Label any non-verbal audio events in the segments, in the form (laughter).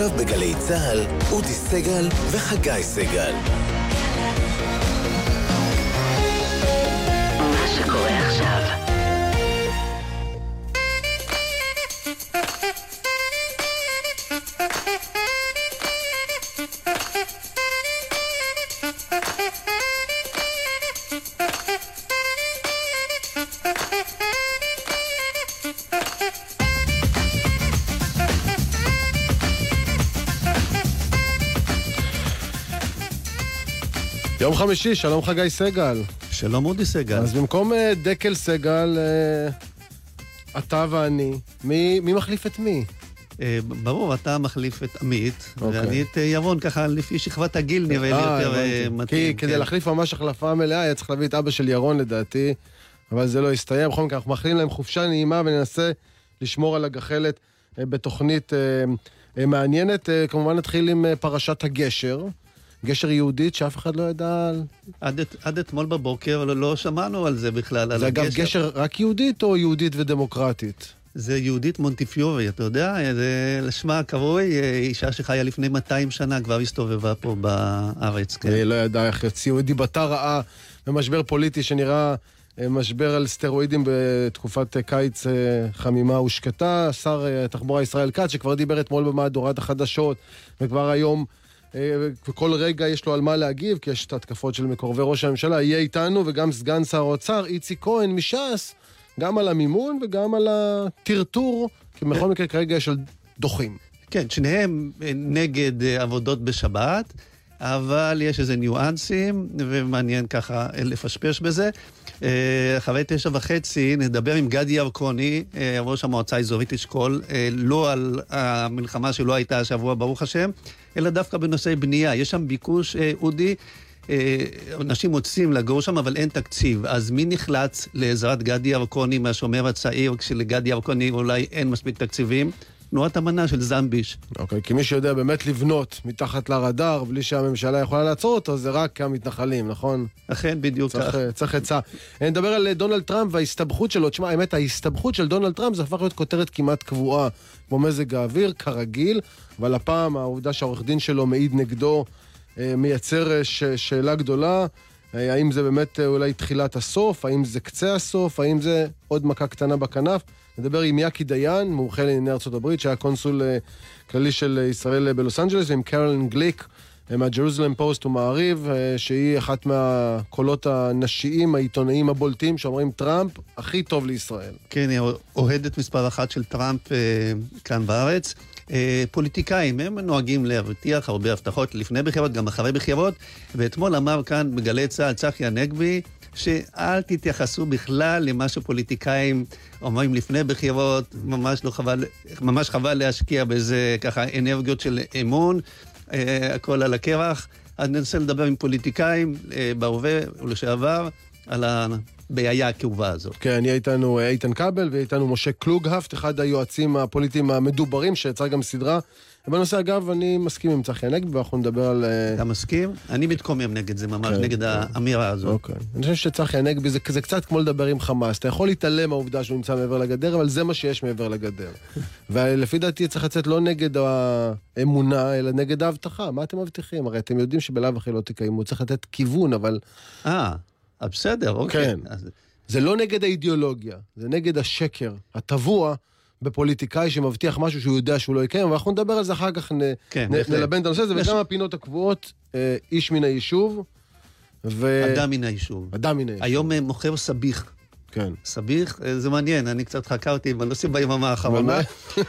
עכשיו בגלי צה"ל, אודי סגל וחגי סגל. חמישי, שלום חגי סגל. שלום אודי סגל. אז במקום אה, דקל סגל, אה, אתה ואני, מי מי מחליף את מי? אה, ברור, אתה מחליף את עמית, אוקיי. ואני את ירון, ככה לפי שכבת הגיל נראה לי יותר. מתאים. כי כדי כן. להחליף ממש החלפה מלאה, היה צריך להביא את אבא של ירון לדעתי, אבל זה לא הסתיים. בכל מקרה, אנחנו מאחלים להם חופשה נעימה וננסה לשמור על הגחלת בתוכנית מעניינת. כמובן נתחיל עם פרשת הגשר. גשר יהודית שאף אחד לא ידע על... עד את- עד אתמול בבוקר לא- לא שמענו על זה בכלל, על זה אגב הגשר. גשר רק יהודית או יהודית ודמוקרטית? זה יהודית מונטיפיורי, אתה יודע? זה לשמה הקרוי, אה, אישה שחיה לפני 200 שנה, כבר הסתובבה פה בארץ. כן. אני לא ידע איך יוציאו את דיבתה רעה במשבר פוליטי שנראה אה, משבר על סטרואידים בתקופת אה, קיץ אה, חמימה ושקטה. שר אה, התחבורה ישראל כץ, שכבר דיבר אתמול במהדורת החדשות, וכבר היום, אה, וכל רגע יש לו על מה להגיב, כי יש את ההתקפות של מקורבי ראש הממשלה, יהיה איתנו, וגם סגן שר האוצר, איציק כהן מש"ס, גם על המימון וגם על הטרטור, כי בכל מקרה כרגע יש על דוחים. כן, שניהם אה, נגד אה, עבודות בשבת, אבל יש איזה ניואנסים, ומעניין ככה לפשפש בזה. אה, אחרי תשע וחצי נדבר עם גדי ירקוני, אה, ראש המועצה האזורית אשכול, אה, לא על המלחמה שלא הייתה השבוע, ברוך השם, אלא דווקא בנושאי בנייה. יש שם ביקוש, אודי. אנשים רוצים לגור שם, אבל אין תקציב. אז מי נחלץ לעזרת גדי ירקוני מהשומר הצעיר, כשלגדי ירקוני אולי אין מספיק תקציבים? תנועת אמנה של זמביש. אוקיי, כי מי שיודע באמת לבנות מתחת לרדאר, בלי שהממשלה יכולה לעצור אותו, זה רק המתנחלים, נכון? אכן, בדיוק צריך, כך. צריך עצה. אה, נדבר על אה, דונלד טראמפ וההסתבכות שלו. תשמע, האמת, ההסתבכות של דונלד טראמפ זה הפך להיות כותרת כמעט קבועה, כמו מזג האוויר, כרגיל, אבל הפעם העובדה שהעורך דין שלו מעיד נגדו אה, מייצר ש- שאלה גדולה. האם זה באמת אולי תחילת הסוף? האם זה קצה הסוף? האם זה עוד מכה קטנה בכנף? נדבר עם יאקי דיין, מומחה לענייני הברית, שהיה קונסול אה, כללי של אה, ישראל אה, בלוס אנג'לס, ועם קרולין גליק מהג'רוזלם פוסט ומעריב, שהיא אחת מהקולות הנשיים, העיתונאים הבולטים, שאומרים טראמפ הכי טוב לישראל. כן, היא אוהדת מספר אחת של טראמפ כאן בארץ. פוליטיקאים, הם נוהגים להבטיח הרבה הבטחות לפני בחירות, גם אחרי בחירות, ואתמול אמר כאן בגלי צה"ל צחי הנגבי, שאל תתייחסו בכלל למה שפוליטיקאים אומרים לפני בחירות, ממש לא חבל, ממש חבל להשקיע בזה ככה אנרגיות של אמון, אה, הכל על הקרח. אז ננסה לדבר עם פוליטיקאים אה, בהווה ולשעבר על הבעיה הכאובה הזאת. כן, יהיה איתנו אה, איתן כבל ויהיה איתנו משה קלוגהפט, אחד היועצים הפוליטיים המדוברים, שיצר גם סדרה. בנושא, אגב, אני מסכים עם צחי הנגבי, ואנחנו נדבר על... אה, אתה מסכים? אני מתקומם נגד זה ממש, כן, נגד כן. האמירה הזאת. אוקיי. אני חושב שצחי הנגבי זה, זה קצת כמו לדבר עם חמאס. אתה יכול להתעלם מהעובדה שהוא נמצא מעבר לגדר, אבל זה מה שיש מעבר לגדר. (laughs) ולפי דעתי צריך לצאת לא נגד האמונה, אלא נגד ההבטחה. מה אתם מבטיחים? הרי אתם יודעים שבלאו הכי לא תקיימו. צריך לתת כיוון, אבל אה, בסדר, אוקיי. כן. אז, זה לא נגד האידיאולוגיה, זה נגד השקר הטבוע בפוליטיקאי שמבטיח משהו שהוא יודע שהוא לא יקיים, אבל אנחנו נדבר על זה אחר כך, נ, כן, נ. נלבן את הנושא הזה, וגם הפינות הקבועות, אה, איש מן היישוב, ו... אדם מן היישוב. אדם מן היישוב. היום אה, מוכר סביח. כן. סביח, אה, זה מעניין, אני קצת חקרתי בנושאים ביממה האחרונה.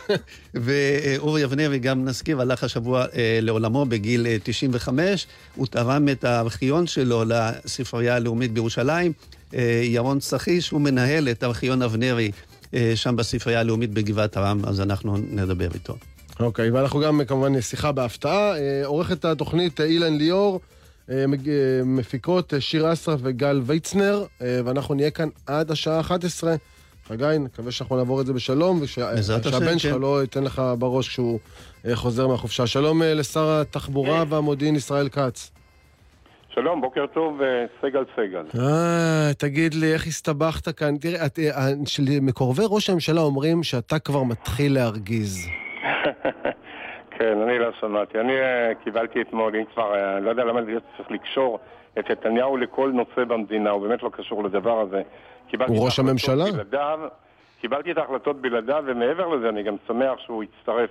(laughs) ואורי אבנרי, גם נזכיר, הלך השבוע אה, לעולמו בגיל אה, 95. הוא תרם את הארכיון שלו לספרייה הלאומית בירושלים. אה, ירון צחיש, הוא מנהל את ארכיון אבנרי אה, שם בספרייה הלאומית בגבעת הרם, אז אנחנו נדבר איתו. אוקיי, ואנחנו גם כמובן שיחה בהפתעה. אה, עורכת התוכנית אה, אילן ליאור, אה, אה, מפיקות אה, שיר אסרף וגל ויצנר, אה, ואנחנו נהיה כאן עד השעה 11. חגי, נקווה שאנחנו נעבור את זה בשלום, ושהבן שלך כן. לא ייתן לך בראש כשהוא אה, חוזר מהחופשה. שלום אה, לשר התחבורה והמודיעין ישראל כץ. שלום, בוקר טוב, אה, סגל סגל. אה, תגיד לי, איך הסתבכת כאן? תראה, את, אה, של מקורבי ראש הממשלה אומרים שאתה כבר מתחיל להרגיז. (laughs) כן, אני לא שמעתי. אני אה, קיבלתי אתמול, אם כבר, אה, לא יודע למה צריך לקשור את נתניהו לכל נושא במדינה, הוא באמת לא קשור לדבר הזה. הוא ראש הממשלה? בלעדיו, קיבלתי את ההחלטות בלעדיו, ומעבר לזה אני גם שמח שהוא הצטרף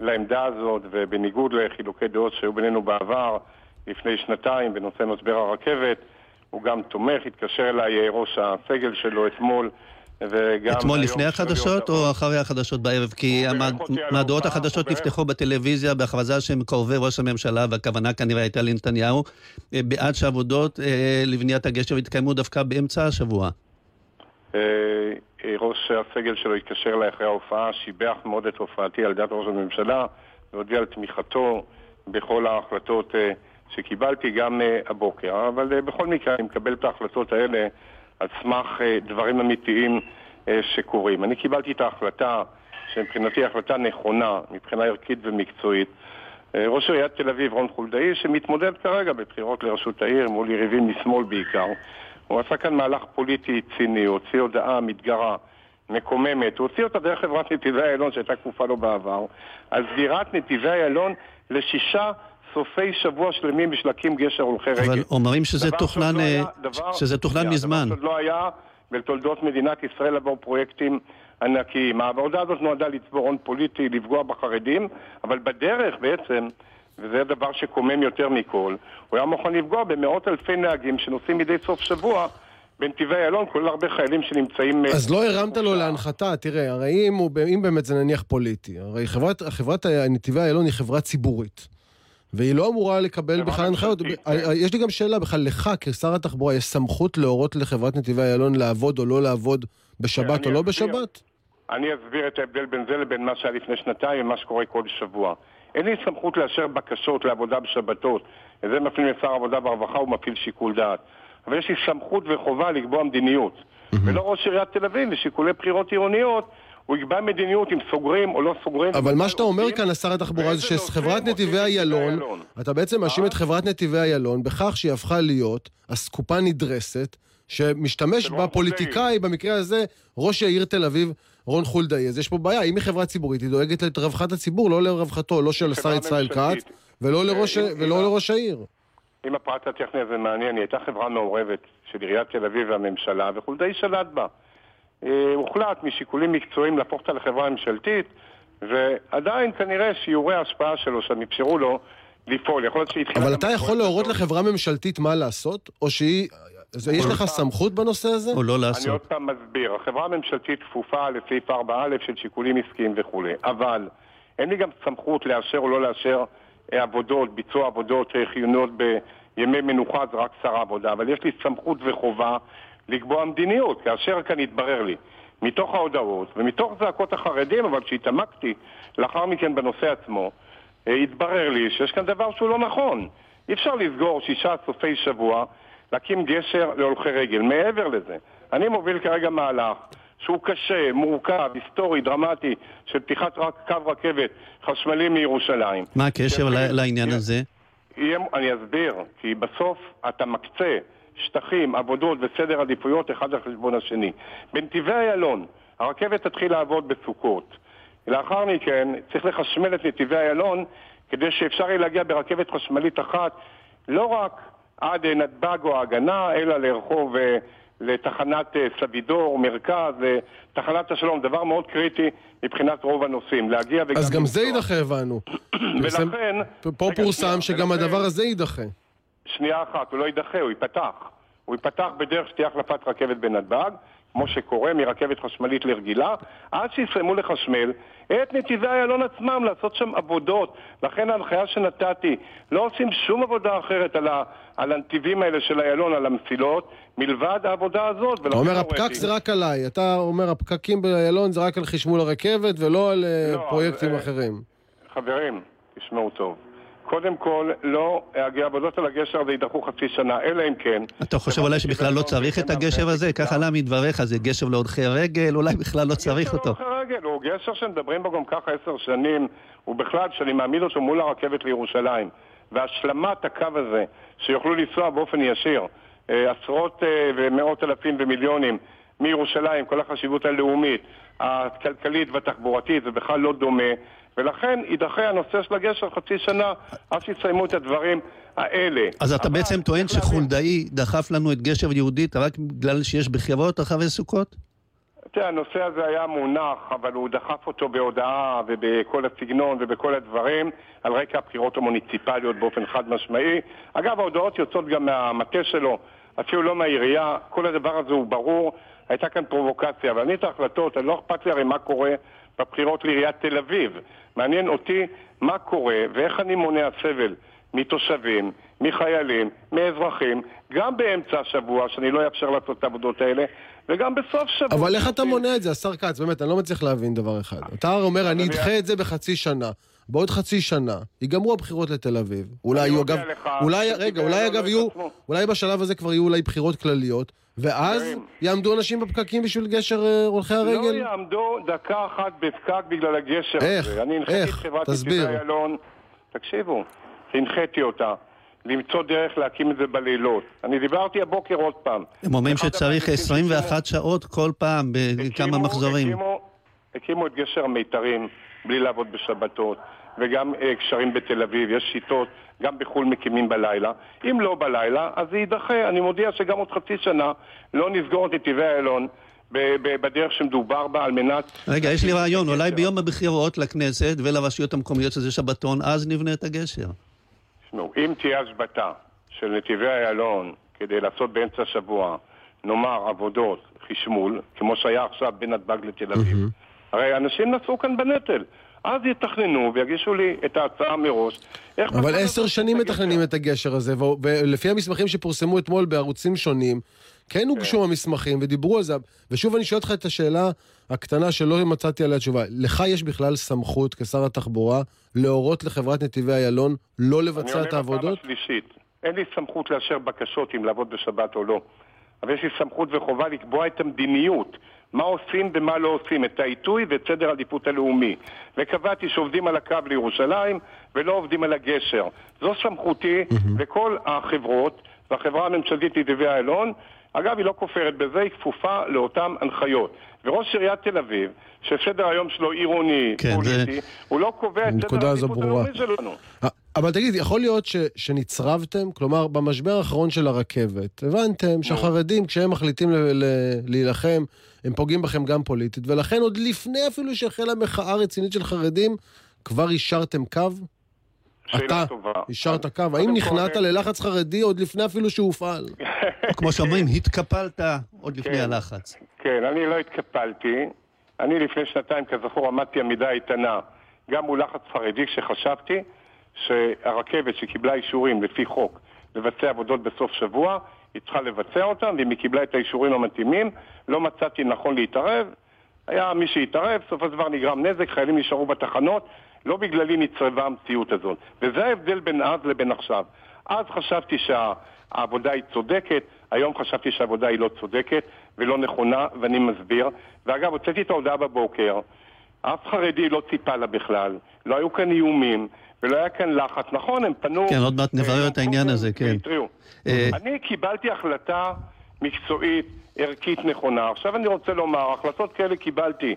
לעמדה הזאת, ובניגוד לחילוקי דעות שהיו בינינו בעבר, לפני שנתיים, בנושא משבר הרכבת, הוא גם תומך, התקשר אליי אה, ראש הסגל שלו אתמול, וגם... אתמול לפני החדשות או אחרי החדשות בערב? כי מהדורות החדשות נפתחו בטלוויזיה בהכרזה שהם קרובי ראש הממשלה, והכוונה כנראה הייתה לנתניהו, אה, בעד שעבודות אה, לבניית הגשר יתקיימו דווקא באמצע השבוע. ראש הסגל שלו התקשר אליי אחרי ההופעה, שיבח מאוד את הופעתי על דעת ראש הממשלה, והודיע על תמיכתו בכל ההחלטות שקיבלתי גם אה, הבוקר. אבל אה, בכל מקרה אני מקבל את ההחלטות האלה על סמך אה, דברים אמיתיים שקורים. אני קיבלתי את ההחלטה, שמבחינתי החלטה נכונה, מבחינה ערכית ומקצועית. ראש עיריית תל אביב, רון חולדאי, שמתמודד כרגע בבחירות לראשות העיר מול יריבים משמאל בעיקר. הוא עשה כאן מהלך פוליטי ציני, הוא הוציא הודעה מתגרה, מקוממת, הוא הוציא אותה דרך חברת נתיבי איילון שהייתה כפופה לו בעבר, על סגירת נתיבי איילון לשישה סופי שבוע שלמים בשביל להקים גשר הולכי רגל. אבל אומרים שזה תוכנן, לא היה- אה, דבר- שזה תוכנן שנייה, מזמן. דבר שעוד לא היה בתולדות מדינת ישראל לעבור פרויקטים ענקיים. העבודה הזאת נועדה לצבור הון פוליטי, לפגוע בחרדים, אבל בדרך בעצם, וזה הדבר שקומם יותר מכל, הוא היה מוכן לפגוע במאות אלפי נהגים שנוסעים מדי סוף שבוע בנתיבי איילון, כולל הרבה חיילים שנמצאים... אה, אז לא הרמת לו. להנחתה, תראה, הרי אם, הוא, אם באמת זה נניח פוליטי, הרי חברת, חברת נתיבי איילון היא חברה ציבורית. והיא לא אמורה לקבל בכלל הנחיות. אה. אה, יש לי גם שאלה, בכלל לך כשר התחבורה יש סמכות להורות לחברת נתיבי איילון לעבוד או לא לעבוד בשבת או לא. בשבת? אני אסביר את ההבדל בין זה לבין מה שהיה לפני שנתיים ומה שקורה כל שבוע. אין לי סמכות לאשר בקשות לעבודה בשבתות. את זה מפעיל לשר העבודה והרווחה, הוא מפעיל שיקול דעת. אבל יש לי סמכות וחובה לקבוע מדיניות. ולא ראש עיריית תל אביב, לשיקולי בחירות עירוניות, הוא יקבע מדיניות אם סוגרים או לא סוגרים. אבל מה שאתה אומר כאן לשר התחבורה זה שחברת נתיבי איילון. אתה בעצם מאשים את חברת נתיבי איילון בכך שהיא הפכה להיות אסקופה נדרסת, שמשתמש של רון בפוליטיקאי, במקרה הזה, ראש העיר תל אביב, רון חולדאי. אז יש פה בעיה, אם היא חברה ציבורית, היא דואגת לרווחת הציבור, לא לרווחתו, לא של השר ישראל. כץ, ולא אה, לראש העיר. אם הפרט הטכני הזה מעניין, היא הייתה חברה מעורבת של עיריית תל אביב והממשלה, וחולדאי שלט בה. אה, הוחלט משיקולים מקצועיים להפוך אותה לחברה ממשלתית, ועדיין כנראה שיעורי ההשפעה שלו שם אפשרו לו לפעול. יכול להיות שהתחילה... אבל אתה יכול להורות. לחברה ממשלתית מה לעשות, או שהיא... אז יש לך סמכות בנושא הזה? או לא אני עוד לעשות. פעם מסביר, החברה הממשלתית כפופה לסעיף 4א של שיקולים עסקיים וכולי, אבל אין לי גם סמכות לאשר או לא לאשר אה, עבודות, ביצוע עבודות אה, חיוניות בימי מנוחה, זה רק שר העבודה, אבל יש לי סמכות וחובה לקבוע מדיניות, כאשר כאן יתברר לי, מתוך ההודעות ומתוך זעקות החרדים, אבל כשהתעמקתי לאחר מכן בנושא עצמו, אה, התברר לי שיש כאן דבר שהוא לא נכון. אי אפשר לסגור שישה סופי שבוע, להקים גשר להולכי רגל. מעבר לזה, אני מוביל כרגע מהלך שהוא קשה, מורכב, היסטורי, דרמטי, של פתיחת רק קו רכבת חשמלי מירושלים. מה הקשר לעניין הזה? יהיה, אני אסביר, כי בסוף אתה מקצה שטחים, עבודות וסדר עדיפויות אחד על חשבון השני. בנתיבי איילון, הרכבת תתחיל לעבוד בסוכות. לאחר מכן צריך לחשמל את נתיבי איילון כדי שאפשר יהיה להגיע ברכבת חשמלית אחת לא רק עד אה, נתב"ג או ההגנה, אלא לרחוב, אה, לתחנת אה, סבידור, מרכז, תחנת השלום, דבר מאוד קריטי מבחינת רוב הנוסעים, להגיע וגם... אז גם זה. יידחה, הבנו. (clears throat) ולכן... פה פורסם שגם הדבר הזה יידחה. שנייה אחת, הוא לא יידחה, הוא ייפתח. הוא ייפתח בדרך שתהיה החלפת רכבת בנתב"ג, כמו שקורה מרכבת חשמלית לרגילה, עד שיסיימו לחשמל את נתיבי איילון עצמם, לעשות שם עבודות. לכן ההנחיה שנתתי, לא עושים שום עבודה אחרת על, ה, על הנתיבים האלה של איילון, על המסילות, מלבד העבודה הזאת. אתה אומר הפקק זה רק עליי, אתה אומר הפקקים באיילון זה רק על חשמול הרכבת ולא על אה, לא, פרויקטים אה, אחרים. חברים, תשמעו טוב. קודם כל, לא, העבודות על הגשר הזה יידחו חצי שנה, אלא אם כן... אתה חושב אולי שבכלל לא צריך את הגשר הזה? ככה עלה מדבריך, זה גשר להולכי רגל, אולי בכלל לא צריך אותו. גשר להולכי רגל, הוא גשר שמדברים בו גם ככה עשר שנים, הוא בכלל, שאני מעמיד אותו מול הרכבת לירושלים. והשלמת הקו הזה, שיוכלו לנסוע באופן ישיר, אה, עשרות אה, ומאות אלפים ומיליונים מירושלים, כל החשיבות הלאומית, הכלכלית והתחבורתית, זה בכלל לא דומה. ולכן יידחה הנושא של הגשר חצי שנה עד שיסיימו את הדברים האלה. אז אתה בעצם טוען שחולדאי דחף לנו את גשר יהודית רק בגלל שיש בחירות אחרי סוכות? תראה, הנושא הזה היה מונח, אבל הוא דחף אותו בהודעה ובכל הסגנון ובכל הדברים על רקע הבחירות המוניציפליות באופן חד משמעי. אגב, ההודעות יוצאות גם מהמטה שלו, אפילו לא מהעירייה, כל הדבר הזה הוא ברור, הייתה כאן פרובוקציה, אבל אני את ההחלטות, אני לא אכפת לי הרי מה קורה בבחירות לעיריית תל אביב. מעניין אותי מה קורה ואיך אני מונע סבל מתושבים, מחיילים, מאזרחים, גם באמצע השבוע, שאני לא אאפשר לעשות את העבודות האלה, וגם בסוף שבוע. אבל איך אתה מונע את זה, השר כץ? באמת, אני לא מצליח להבין דבר אחד. אתה אומר, אני אדחה את זה בחצי שנה. בעוד חצי שנה ייגמרו הבחירות לתל אביב. אולי יהיו, אגב, אולי, רגע, אולי אגב יהיו. אולי בשלב הזה כבר יהיו אולי בחירות כלליות, ואז. יעמדו אנשים בפקקים בשביל גשר אה, הולכי לא הרגל? יעמדו דקה אחת בפקק בגלל הגשר איך? הזה. אני הנחיתי את איך? חברת תסביר. נתיבי איילון, תקשיבו, הנחיתי אותה למצוא דרך להקים את זה בלילות. אני דיברתי הבוקר עוד פעם. הם אומרים שצריך המהנדסים 21 שעות כל פעם בכמה הקימו- מחזורים. הקימו, הקימו את גשר המיתרים בלי לעבוד בשבתות, וגם אה, גשרים בתל אביב, יש שיטות, גם בחו"ל מקימים בלילה. אם לא בלילה, אז זה יידחה. אני מודיע שגם עוד חצי שנה לא נסגור את נתיבי איילון בדרך שמדובר בה על מנת... רגע, יש לי רעיון, אולי. ביום הבחירות לכנסת ולרשויות המקומיות שזה שבתון, אז נבנה את הגשר. תשמעו, אם תהיה השבתה של נתיבי איילון כדי לעשות באמצע השבוע, נאמר, עבודות, חשמול, כמו שהיה עכשיו בין נתב"ג לתל אביב, הרי אנשים נשאו כאן בנטל. אז יתכננו ויגישו לי את ההצעה מראש. אבל עשר לעשות שנים. מתכננים את הגשר הזה, ולפי המסמכים שפורסמו אתמול בערוצים שונים, כן הוגשו המסמכים ודיברו על זה. ושוב אני שואל אותך את השאלה הקטנה שלא מצאתי עליה תשובה. לך יש בכלל סמכות כשר התחבורה להורות לחברת נתיבי איילון לא לבצע את אני העבודות? עונה בפעם השלישית. אין לי סמכות לאשר בקשות אם לעבוד בשבת או לא. אבל יש לי סמכות וחובה לקבוע את המדיניות. מה עושים ומה לא עושים, את העיתוי ואת סדר העדיפות הלאומי. וקבעתי שעובדים על הקו לירושלים ולא עובדים על הגשר. זו סמכותי לכל החברות, והחברה הממשלתית נתיבי איילון, אגב, היא לא כופרת בזה, היא כפופה לאותן הנחיות. וראש עיריית תל אביב, שסדר היום שלו עירוני, כן, פוליטי, זה- הוא לא קובע את סדר העדיפות. הלאומי שלנו. אבל תגיד, יכול להיות ש, שנצרבתם? כלומר, במשבר האחרון של הרכבת, הבנתם שהחרדים, כשהם מחליטים ל, ל, להילחם, הם פוגעים בכם גם פוליטית, ולכן עוד לפני אפילו שהחלה מחאה רצינית של חרדים, כבר אישרתם קו? שאלה אתה טובה. אז קו. האם נכנעת ללחץ חרדי עוד לפני אפילו שהופעל? כמו שאומרים, התקפלת עוד לפני כן. הלחץ. כן, אני לא התקפלתי. אני לפני שנתיים, כזכור, עמדתי עמידה איתנה, גם מול לחץ חרדי, כשחשבתי שהרכבת שקיבלה אישורים לפי חוק לבצע עבודות בסוף שבוע, היא צריכה לבצע אותם, ואם היא קיבלה את האישורים המתאימים, לא מצאתי נכון להתערב. היה מי שהתערב, בסופו של דבר נגרם נזק, חיילים נשארו בתחנות, לא בגללי נצרבה המציאות הזאת. וזה ההבדל בין אז לבין עכשיו. אז חשבתי שהעבודה היא צודקת, היום חשבתי שהעבודה היא לא צודקת ולא נכונה, ואני מסביר. ואגב, הוצאתי את ההודעה בבוקר, אף חרדי לא ציפה לה בכלל, לא היו כאן איומים, ולא היה כאן לחץ. נכון, הם פנו... כן, עוד מעט נברר את אה, העניין הזה, כן. והתריעו. אה, אני קיבלתי החלטה מקצועית, ערכית נכונה. עכשיו אני רוצה לומר, החלטות כאלה קיבלתי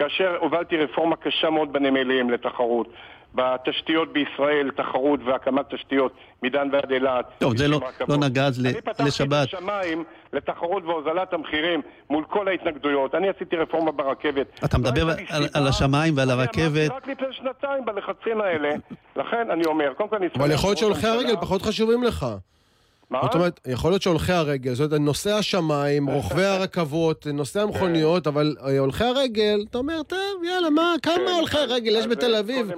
כאשר הובלתי רפורמה קשה מאוד בנמלים לתחרות. בתשתיות בישראל, תחרות והקמת תשתיות מדן ועד אילת. טוב, זה לא-. לא נגע אז ל- אני פתחתי לשבת. את השמיים לתחרות והוזלת המחירים מול כל ההתנגדויות. אני עשיתי רפורמה ברכבת. אתה לא מדבר על-. על השמיים ועל אני אמרתי הרכבת. רק לפני שנתיים בלחצים האלה. לכן אני אומר, קודם כל אני... אבל יכול להיות שהולכי הרגל פחות חשובים לך. מה? זאת אומרת, יכול להיות שהולכי הרגל, זאת אומרת, נוסעי השמיים, רוכבי הרכבות, נוסעי המכוניות, אבל אה, הולכי הרגל, אתה אומר, טוב, יאללה, מה, כמה כן, הולכי אז- רגל יש אז בתל אביב?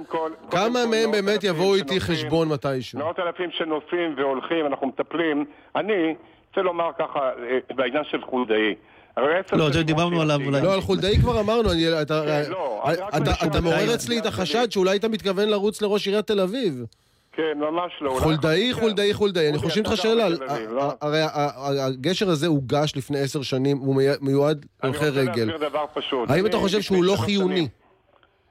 כמה מהם באמת יבואו איתי חשבון מתישהו? מאות אלפים שנוסעים והולכים, אנחנו מטפלים. אני רוצה לומר ככה, אה, בעניין של חולדאי. לא, זה דיברנו עליו אולי. לא, על חולדאי כבר אמרנו, אני- אתה כן, לא, אתה- אתה מעורר אצלי את החשד שאולי היית מתכוון לרוץ לראש עיריית תל אביב. כן, ממש לא. חולדאי, חולדאי, חולדאי. אני חושב גר שאלה, לא? הרי הגשר הזה הוגש לפני עשר שנים, הוא מי- מיועד להולכי אני רגל. רוצה להסביר דבר פשוט. האם אני אתה חושב שהוא לא חיוני?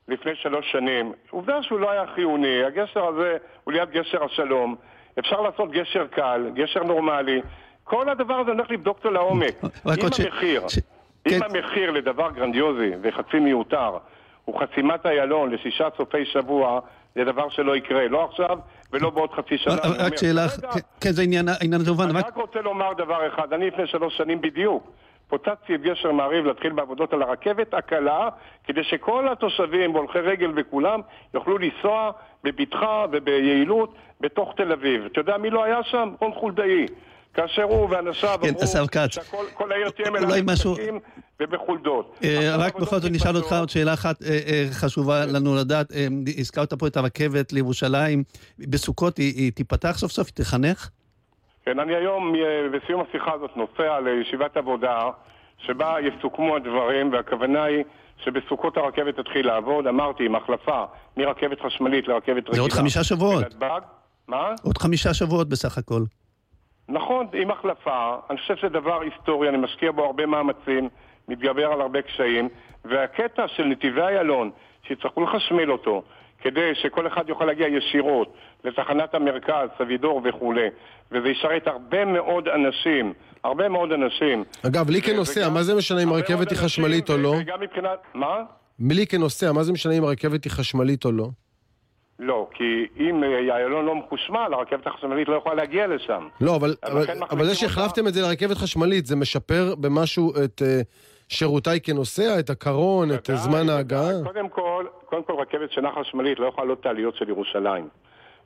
לפני שלוש שנים. עובדה שהוא לא היה חיוני. הגשר הזה הוא ליד גשר השלום. אפשר לעשות גשר קל, גשר נורמלי. כל הדבר הזה, אני הולך לבדוק אותו לעומק. רק אם עוד ש- המחיר, אם כן. המחיר לדבר גרנדיוזי וחצי מיותר הוא חסימת איילון לשישה סופי שבוע, זה דבר שלא יקרה, לא עכשיו ולא בעוד חצי שנה. אני אומר, רק שאלה, כן, זה עניין העניין הזה, אני רק רק רוצה לומר דבר אחד, אני לפני שלוש שנים בדיוק פוצצתי את גשר מעריב להתחיל בעבודות על הרכבת הקלה כדי שכל התושבים והולכי רגל וכולם יוכלו לנסוע בבטחה וביעילות בתוך תל אביב. אתה יודע מי לא היה שם? רון חולדאי. כאשר הוא ואנשיו כן, אמרו. שכל העיר תהיה מלאה משהו- ובחולדות. אה, רק בכל זאת נשאל אותך מתבצעות. עוד שאלה אחת אה, אה, חשובה לנו לדעת. הזכרת פה את הרכבת לירושלים. בסוכות היא תיפתח סוף סוף? היא תחנך? כן, אני היום, בסיום השיחה הזאת, נוסע לישיבת עבודה שבה יסוכמו הדברים, והכוונה היא שבסוכות הרכבת תתחיל לעבוד. אמרתי, עם החלפה מרכבת חשמלית לרכבת רגילה. זה עוד חמישה שבועות. בנתב"ג. מה? עוד חמישה שבועות בסך הכל. נכון, עם החלפה. אני חושב שזה דבר היסטורי, אני משקיע בו הרבה מאמצים, מתגבר על הרבה קשיים, והקטע של נתיבי איילון, שיצטרכו לחשמל אותו, כדי שכל אחד יוכל להגיע ישירות לתחנת המרכז, סבידור וכולי, וזה ישרת הרבה מאוד אנשים, הרבה מאוד אנשים. אגב, לי כנוסע, מה זה משנה אם הרכבת היא חשמלית או לא? וגם מבחינת... מה? לי כנוסע, מה זה משנה אם הרכבת היא חשמלית או לא? לא, כי אם איילון לא מחושמל, הרכבת החשמלית לא יכולה להגיע לשם. לא, אבל, אבל, אבל זה שהחלפתם את זה לרכבת חשמלית, זה משפר במשהו את אה, שירותיי כנוסע, את הקרון, את זמן. ההגעה? קודם כל, קודם כל רכבת שינה חשמלית לא יכולה לעלות את העליות של ירושלים.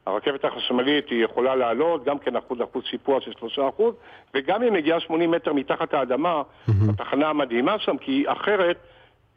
הרכבת החשמלית היא יכולה לעלות גם כן אחוז אחוז שיפוע של שלושה אחוז, וגם אם מגיעה 80 מטר מתחת האדמה, התחנה המדהימה שם, כי אחרת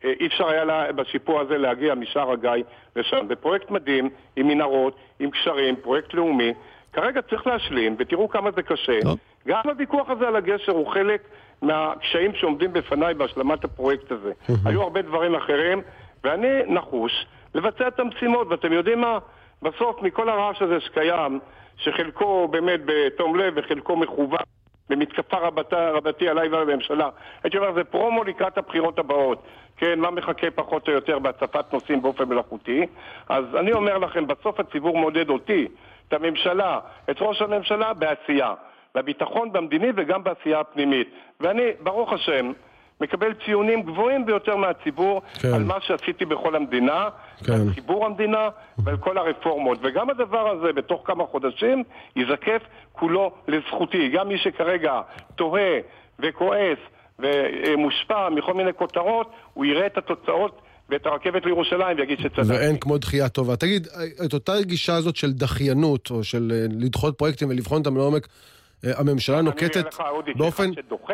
אה, אי אפשר היה לה, בשיפוע הזה להגיע משער הגיא לשם. בפרויקט מדהים, עם מנהרות, עם קשרים, פרויקט לאומי. כרגע צריך להשלים, ותראו כמה זה קשה. טוב. גם הוויכוח הזה על הגשר הוא חלק מהקשיים שעומדים בפניי בהשלמת הפרויקט הזה. היו הרבה דברים אחרים, ואני נחוש לבצע את המשימות, ואתם יודעים מה? בסוף, מכל הרעש הזה שקיים, שחלקו באמת בתום לב וחלקו מכוון, במתקפה רבתה, רבתי עליי ועל הממשלה, הייתי אומר, זה פרומו לקראת הבחירות הבאות. כן, מה מחכה פחות או יותר בהצפת נושאים באופן מלאכותי? אז אני אומר לכם, בסוף הציבור מודד אותי, את הממשלה, את ראש הממשלה, בעשייה. בביטחון במדיני וגם בעשייה הפנימית. ואני, ברוך השם, מקבל ציונים גבוהים ביותר מהציבור כן. על מה שעשיתי בכל המדינה, כן. על חיבור המדינה ועל כל הרפורמות. וגם הדבר הזה, בתוך כמה חודשים, ייזקף כולו לזכותי. גם מי שכרגע תוהה וכועס ומושפע מכל מיני כותרות, הוא יראה את התוצאות ואת הרכבת לירושלים ויגיד שצדקתי. ואין כמו דחייה טובה. תגיד, את אותה גישה הזאת של דחיינות, או של אה, לדחות פרויקטים ולבחון אותם לעומק, הממשלה אני נוקטת לך, באופן.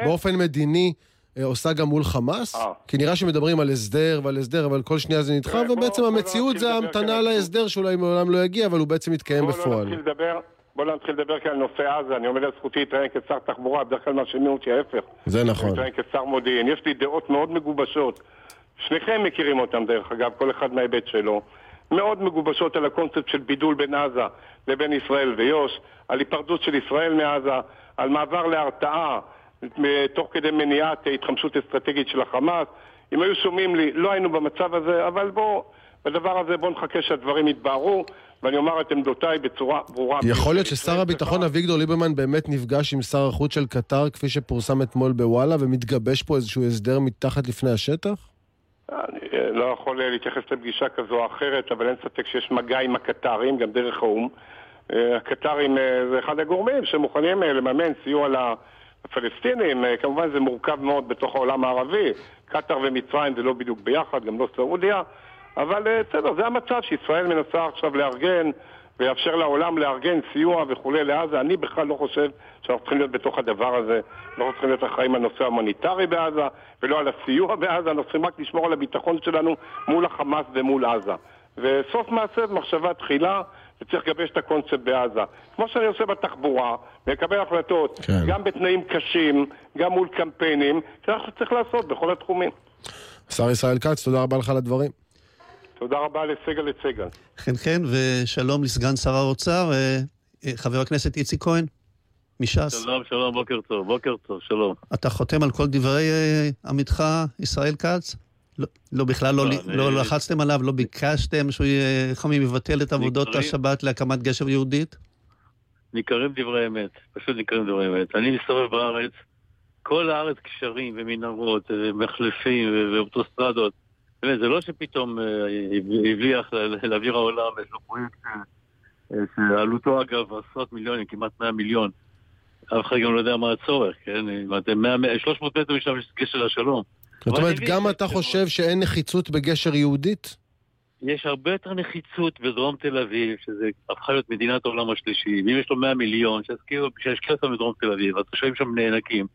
באופן מדיני, אה, עושה גם מול חמאס? אה. כי נראה שמדברים על הסדר ועל הסדר, אבל כל שנייה זה נדחה, בוא- ובעצם בוא המציאות זה ההמתנה. להסדר שאולי מעולם לא יגיע, אבל הוא בעצם מתקיים בואו לא בפועל. נתחיל לדבר, לא נתחיל לדבר כאן על נושא עזה, אני עומד על זכותי להתראיין כשר תחבורה, בדרך כלל מאשימים אותי ההפך. זה נכון. מתראיין כשר מודיעין, יש לי דעות מאוד מגובשות. שניכם מכירים אותם דרך אגב, כל אחד מההיבט שלו. מאוד מגובשות על הקונספט של בידול בין עזה לבין ישראל ויו"ש, על היפרדות של ישראל מעזה, על מעבר להרתעה תוך כדי מניעת התחמשות אסטרטגית של החמאס. אם היו שומעים לי, לא היינו במצב הזה, אבל בואו, בדבר הזה בואו נחכה שהדברים יתבהרו, ואני אומר את עמדותיי בצורה ברורה. יכול להיות ששר הביטחון אביגדור ליברמן באמת נפגש עם שר החוץ של קטר, כפי שפורסם אתמול בוואלה, ומתגבש פה איזשהו הסדר מתחת לפני השטח? אני אה, לא יכול אה, להתייחס לפגישה כזו או אחרת, אבל אין ספק שיש מגע עם הקטרים, גם דרך האו"ם. אה, הקטרים זה אחד הגורמים שמוכנים לממן סיוע לפלסטינים. כמובן זה מורכב מאוד בתוך העולם הערבי. קטר ומצרים זה לא בדיוק ביחד, גם לא סעודיה. אבל בסדר, זה המצב שישראל מנסה עכשיו לארגן ויאפשר לעולם לארגן סיוע וכולי לעזה. אני בכלל לא חושב שאנחנו צריכים להיות בתוך הדבר הזה. לא צריכים להיות אחראים על נושא ההומניטרי בעזה ולא על הסיוע (laughs) בעזה, אנחנו צריכים רק לשמור על הביטחון שלנו מול החמאס ומול עזה. וסוף מעשה במחשבה תחילה, וצריך לגבש את הקונספט בעזה. כמו שאני עושה בתחבורה, ולקבל החלטות, כן. גם בתנאים קשים, גם מול קמפיינים, זה מה שצריך לעשות בכל התחומים. השר ישראל כץ, תודה רבה לך על הדברים. תודה רבה לסגל לסגל. כן, כן, ושלום לסגן שר האוצר, אה, אה, חבר הכנסת איציק כהן, מש"ס. שלום, שלום, בוקר טוב, בוקר טוב, שלום. אתה חותם על כל דברי אה, עמיתך ישראל כץ? לא, לא בכלל לא, לא, לא, אני- לא לחצתם עליו, לא ביקשתם שהוא אומרים, יבטל את עבודות נקראים- השבת להקמת גשר יהודית? ניכרים דברי אמת, פשוט ניכרים דברי אמת. אני מסתובב בארץ, כל הארץ גשרים ומנהרות ומחלפים ואוטוסטרדות זה לא שפתאום אה, הבליח לאוויר העולם איזשהו פרויקט אה, שעלותו אגב עשרות מיליונים, כמעט 100 מיליון. אף אחד גם לא יודע מה הצורך, כן? אם אתם 300 מטר משם יש גשר השלום. זאת אומרת, גם אתה חושב שאין נחיצות בגשר יהודית? יש הרבה יותר נחיצות בדרום תל אביב, שזה הפכה להיות מדינת העולם השלישי, ואם יש לו 100 מיליון, שישקיע אותם בדרום תל אביב, התושבים שם נאנקים.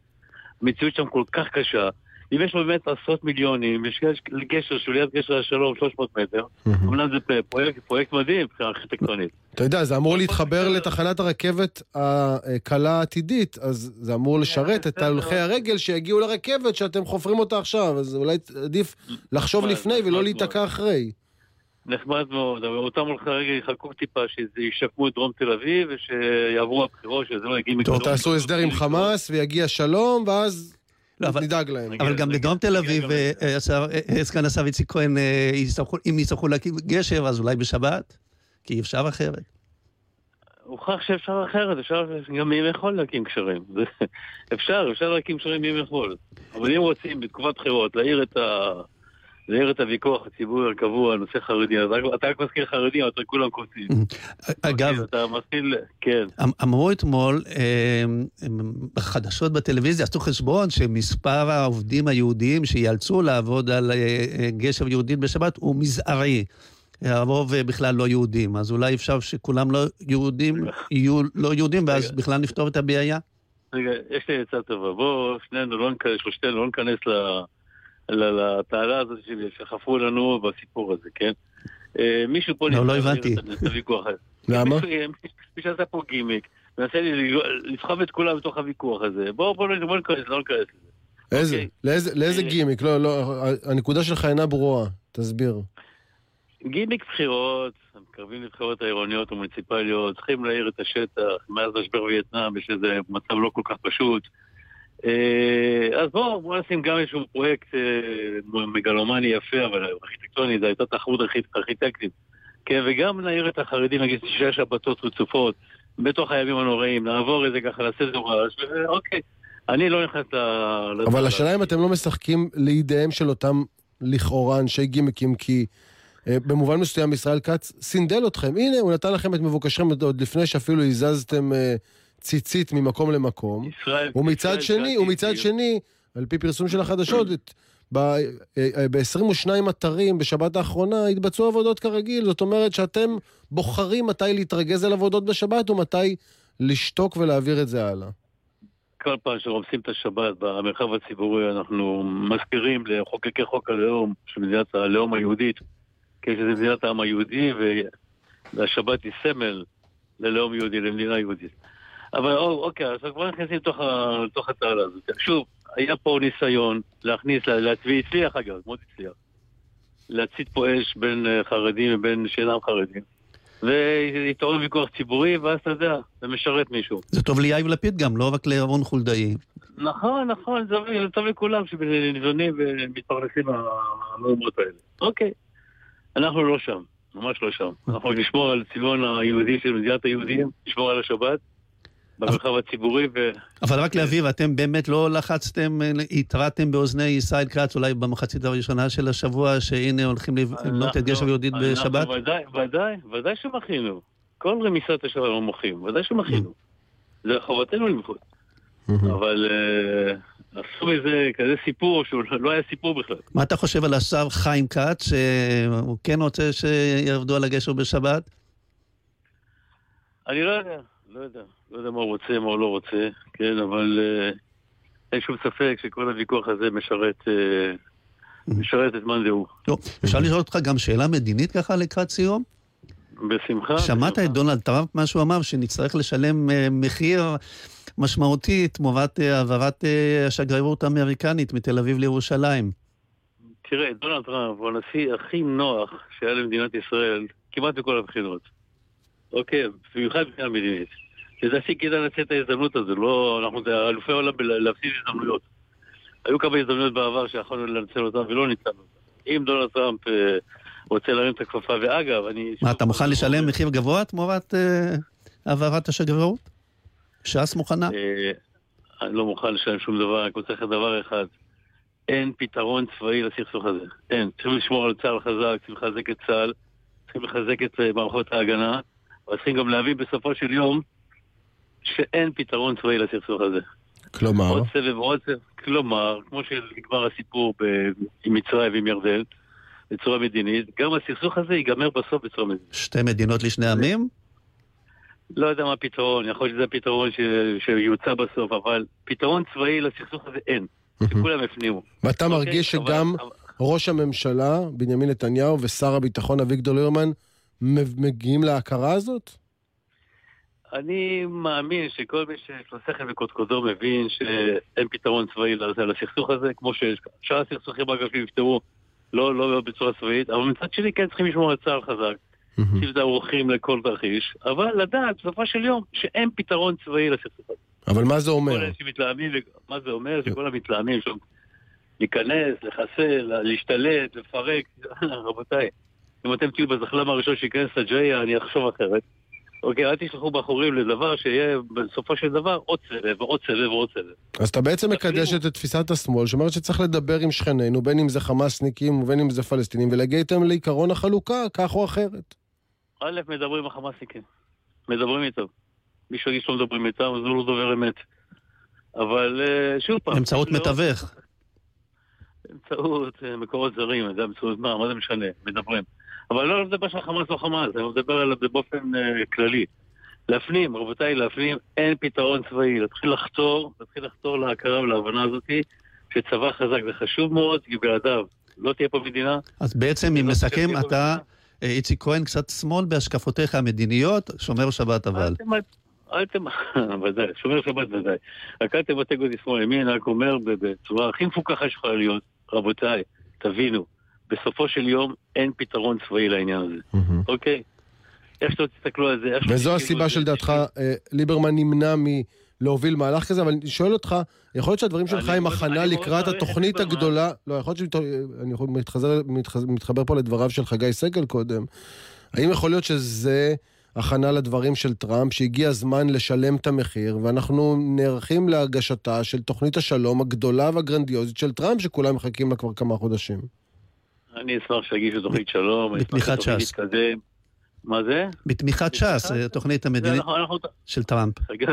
המציאות שם כל כך קשה. אם יש לו באמת עשרות מיליונים, יש גשר שהוא ליד גשר השלום, 300 מטר, אמנם זה פרויקט, פרויקט מדהים מבחינה ארכיטקטונית. אתה יודע, זה אמור להתחבר לתחנת הרכבת הקלה העתידית, אז זה אמור כן, לשרת את הולכי הרגל שיגיעו לרכבת שאתם חופרים אותה עכשיו, אז אולי עדיף לחשוב לפני ולא להיתקע אחרי. נחמד מאוד, אבל אותם הולכי רגל יחכו טיפה שישקמו את דרום תל אביב ושיעברו הבחירות, שזה לא יגיע. טוב, תעשו הסדר עם חמאס ויגיע שלום, ואז לא, נדאג להם. אבל גם בדרום תל אביב, אה, אה, אה, סגן השר איציק כהן, אם יצטרכו להקים גשר, אז אולי בשבת? כי אי אפשר אחרת. הוכח שאפשר אחרת, אפשר גם מי יכול להקים קשרים. אפשר, אפשר להקים קשרים מי יכול. אבל אם רוצים בתקופת בחירות להעיר את ה... להעיר את הוויכוח הציבורי הקבוע על נושא חרדי, אז אתה רק מזכיר חרדים, אתה כולם כועסים. אגב, אוקיי, אתה מזכיר, כן. אמ- אמרו אתמול, בחדשות בטלוויזיה, עשו חשבון שמספר העובדים היהודים שיאלצו לעבוד על אה, אה, גשר יהודית בשבת הוא מזערי. הרוב אה, בכלל לא יהודים, אז אולי אפשר שכולם לא יהודים יהיו לא יהודים, ואז בכלל נפתור את הבעיה? רגע, יש לי עצה טובה. בואו, שנינו לא שלושתנו לא ניכנס ל... לתעלה הזאת שחפרו לנו בסיפור הזה, כן? אה, מישהו פה... לא, לא הבנתי. למה? מישהו עשה פה גימיק, מנסה לסחוב את כולם בתוך הוויכוח הזה. בואו לא ניכנס, לא ניכנס לזה. איזה? אוקיי? לאיזה אה, גימיק? לא, לא, הנקודה שלך אינה ברורה, תסביר. גימיק בחירות, מתקרבים לבחירות העירוניות המוניציפליות, צריכים להעיר את השטח, מאז משבר וייטנאם יש איזה מצב לא כל כך פשוט. אה, אז בואו בוא נשים גם איזשהו פרויקט אה, מגלומני יפה, אבל ארכיטקטוני, זו הייתה תחרות ארכיטקטית. כן, וגם נעיר את החרדים, נגיד שישה שבתות רצופות, בתוך הימים הנוראים, נעבור איזה ככה לסדר רעש, ואוקיי. אני לא נכנס ל... אבל השאלה אם אתם לא משחקים לידיהם של אותם לכאורה אנשי גימיקים, כי אה, במובן מסוים ישראל כץ סינדל אתכם. הנה, הוא נתן לכם את מבוקשכם עוד לפני שאפילו הזזתם... ציצית ממקום למקום. ישראל, ומצד ישראל שני, ומצד שני, על פי פרסום של החדשות, ב-22 אה, אה, אתרים בשבת האחרונה התבצעו עבודות כרגיל. זאת אומרת שאתם בוחרים מתי להתרגז על עבודות בשבת ומתי לשתוק ולהעביר את זה הלאה. כל פעם שרומסים את השבת במרחב הציבורי, אנחנו מזכירים לחוקקי חוק הלאום של מדינת הלאום היהודית, כי שזה מדינת העם היהודי, והשבת היא סמל ללאום יהודי, למדינה יהודית. אבל אוקיי, אז כבר נכנסים לתוך התעלה הזאת. שוב, היה פה ניסיון להכניס, והצליח אגב, מאוד הצליח, להצית פה אש בין אה, חרדים ובין שאינם חרדים. והתעורר ויכוח ציבורי, ואז אתה יודע, זה משרת מישהו. זה טוב ליאיר לפיד גם, לא רק לירון חולדאי. נכון, נכון, זה טוב לכולם שניזונים ומתפרנסים מהמאומות האלה. אוקיי, אנחנו לא שם, ממש לא שם. אנחנו נשמור על צביון היהודי של מדינת היהודים, נשמור על השבת. במרחב הציבורי. ו... אבל רק להבהיר, אתם באמת לא לחצתם, התרעתם באוזני ישראל כץ, אולי במחצית הראשונה של השבוע, שהנה הולכים לבנות את גשר יהודית בשבת? ודאי, ודאי, ודאי שמחינו. כל רמיסת לא מוחים, ודאי שמחינו. זה חובתנו למחות. אבל אה, עשו מזה כזה סיפור שהוא לא היה סיפור בכלל. מה אתה חושב על השר חיים כץ, שהוא כן רוצה שיעבדו על הגשר בשבת? אני לא יודע. לא יודע, לא יודע מה הוא רוצה, מה הוא לא רוצה, כן, אבל אה, אין שום ספק שכל הוויכוח הזה משרת, אה, משרת את מאן דהוא. טוב, אפשר לשאול אותך גם שאלה מדינית ככה לקראת סיום? בשמחה. שמעת את דונלד טראמפ, מה שהוא אמר, שנצטרך לשלם אה, מחיר משמעותי תמורת העברת השגרירות האמריקנית מתל אביב לירושלים? תראה, דונלד טראמפ הוא הנשיא הכי נוח שהיה למדינת ישראל, כמעט בכל הבחינות. אוקיי, במיוחד מבחינה מדינית. לדעתי כדאי לנצל את ההזדמנות הזו, לא, אנחנו אלופי העולם להפסיד הזדמנויות. היו כמה הזדמנויות בעבר שיכולנו לנצל אותן ולא ניצלנו אותן. אם דונלד טראמפ אה, רוצה להרים את הכפפה, ואגב, אני... מה, אתה מוכן לשלם מחיר גבוה תמורת אה, העברת השגרירות? ש"ס מוכנה? אה, אני לא מוכן לשלם שום דבר, רק רוצה לך דבר אחד. אין פתרון צבאי לסכסוך הזה. אין. צריכים לשמור על צה"ל חזק, צריכים לחזק את צה"ל, צריכים לחזק את מערכות ההגנה, אבל צריכים גם להבין בסופו של יום שאין פתרון צבאי לסכסוך הזה. כלומר? עוד סבב ועוד סבב. כלומר, כמו שנגמר הסיפור ב- עם מצרים ועם ירדן, בצורה מדינית, גם הסכסוך הזה ייגמר בסוף בצורה מדינית. שתי מדינות לשני עמים? לא יודע מה הפתרון, יכול להיות שזה הפתרון ש... שיוצא בסוף, אבל פתרון צבאי לסכסוך הזה אין. שכולם הפנימו. ואתה אוקיי? מרגיש שגם אבל- ראש הממשלה, בנימין נתניהו, ושר הביטחון אביגדור ליברמן, מגיעים להכרה הזאת? אני מאמין שכל מי שיש לו שכל וקודקודו מבין שאין פתרון צבאי לסכסוך הזה, כמו ששאר הסכסוכים אגב שנפתרו לא, לא בצורה צבאית, אבל מצד שני כן צריכים לשמור על צה"ל חזק, צריכים ערוכים לכל תרחיש, אבל לדעת בסופו של יום שאין פתרון צבאי לסכסוך הזה. אבל מה זה אומר? כל אלה שמתלהמים, מה זה אומר? שכל המתלהמים שם להיכנס, לחסל, להשתלט, לפרק, (laughs) רבותיי, אם אתם תהיו בזחלם הראשון שייכנס לג'יה, אני אחשוב אחרת. אוקיי, אל תשלחו בחורים לדבר שיהיה בסופו של דבר עוד סבב ועוד סבב ועוד סבב. אז אתה בעצם מקדש את תפיסת השמאל, שאומרת שצריך לדבר עם שכנינו, בין אם זה חמאסניקים ובין אם זה פלסטינים, ולהגיע איתם לעיקרון החלוקה, כך או אחרת. א', מדברים עם החמאסניקים. מדברים איתם. מי שיגיד שלא מדברים איתם, אז הוא לא דובר אמת. אבל אה, שוב פעם... באמצעות לא- מתווך. באמצעות אה, מקורות זרים, זה באמצעות מה, מה זה משנה, מדברים. אבל לא לדבר של חמאס או חמאס, אני מדבר עליו באופן אה, כללי. להפנים, רבותיי, להפנים, אין פתרון צבאי. להתחיל לחתור, להתחיל לחתור להכרה ולהבנה הזאתי, שצבא חזק זה חשוב מאוד, כי בלעדיו לא תהיה פה מדינה. אז בעצם, אם לא נסכם, אתה. אה, איציק כהן, קצת שמאל בהשקפותיך המדיניות, שומר שבת אבל. אל תמ-. (laughs) ודאי, שומר שבת ודאי. רק אל תבטג אותי שמאל ימין, רק אומר בצורה הכי מפוקחה שיכולה להיות, רבותיי, תבינו, בסופו של יום אין פתרון צבאי לעניין הזה, אוקיי? איך שלא תסתכלו על זה, איך וזו הסיבה שלדעתך אה, ליברמן נמנע מלהוביל מהלך כזה, אבל אני שואל אותך, יכול להיות שהדברים שלך אני הם הכנה אני לקראת התוכנית. הגדולה, לא, יכול להיות שאני יכול- מתחזר- מתחז- מתחבר פה לדבריו של חגי סגל קודם, האם יכול להיות שזה הכנה לדברים של טראמפ, שהגיע הזמן לשלם את המחיר, ואנחנו נערכים להגשתה של תוכנית השלום הגדולה והגרנדיוזית של טראמפ, שכולם מחכים לה כבר כמה חודשים? אני אשמח שיגישו תוכנית שלום, בתמיכת ש"ס. מה זה? בתמיכת ש"ס, תוכנית המדינית של טראמפ. חגי,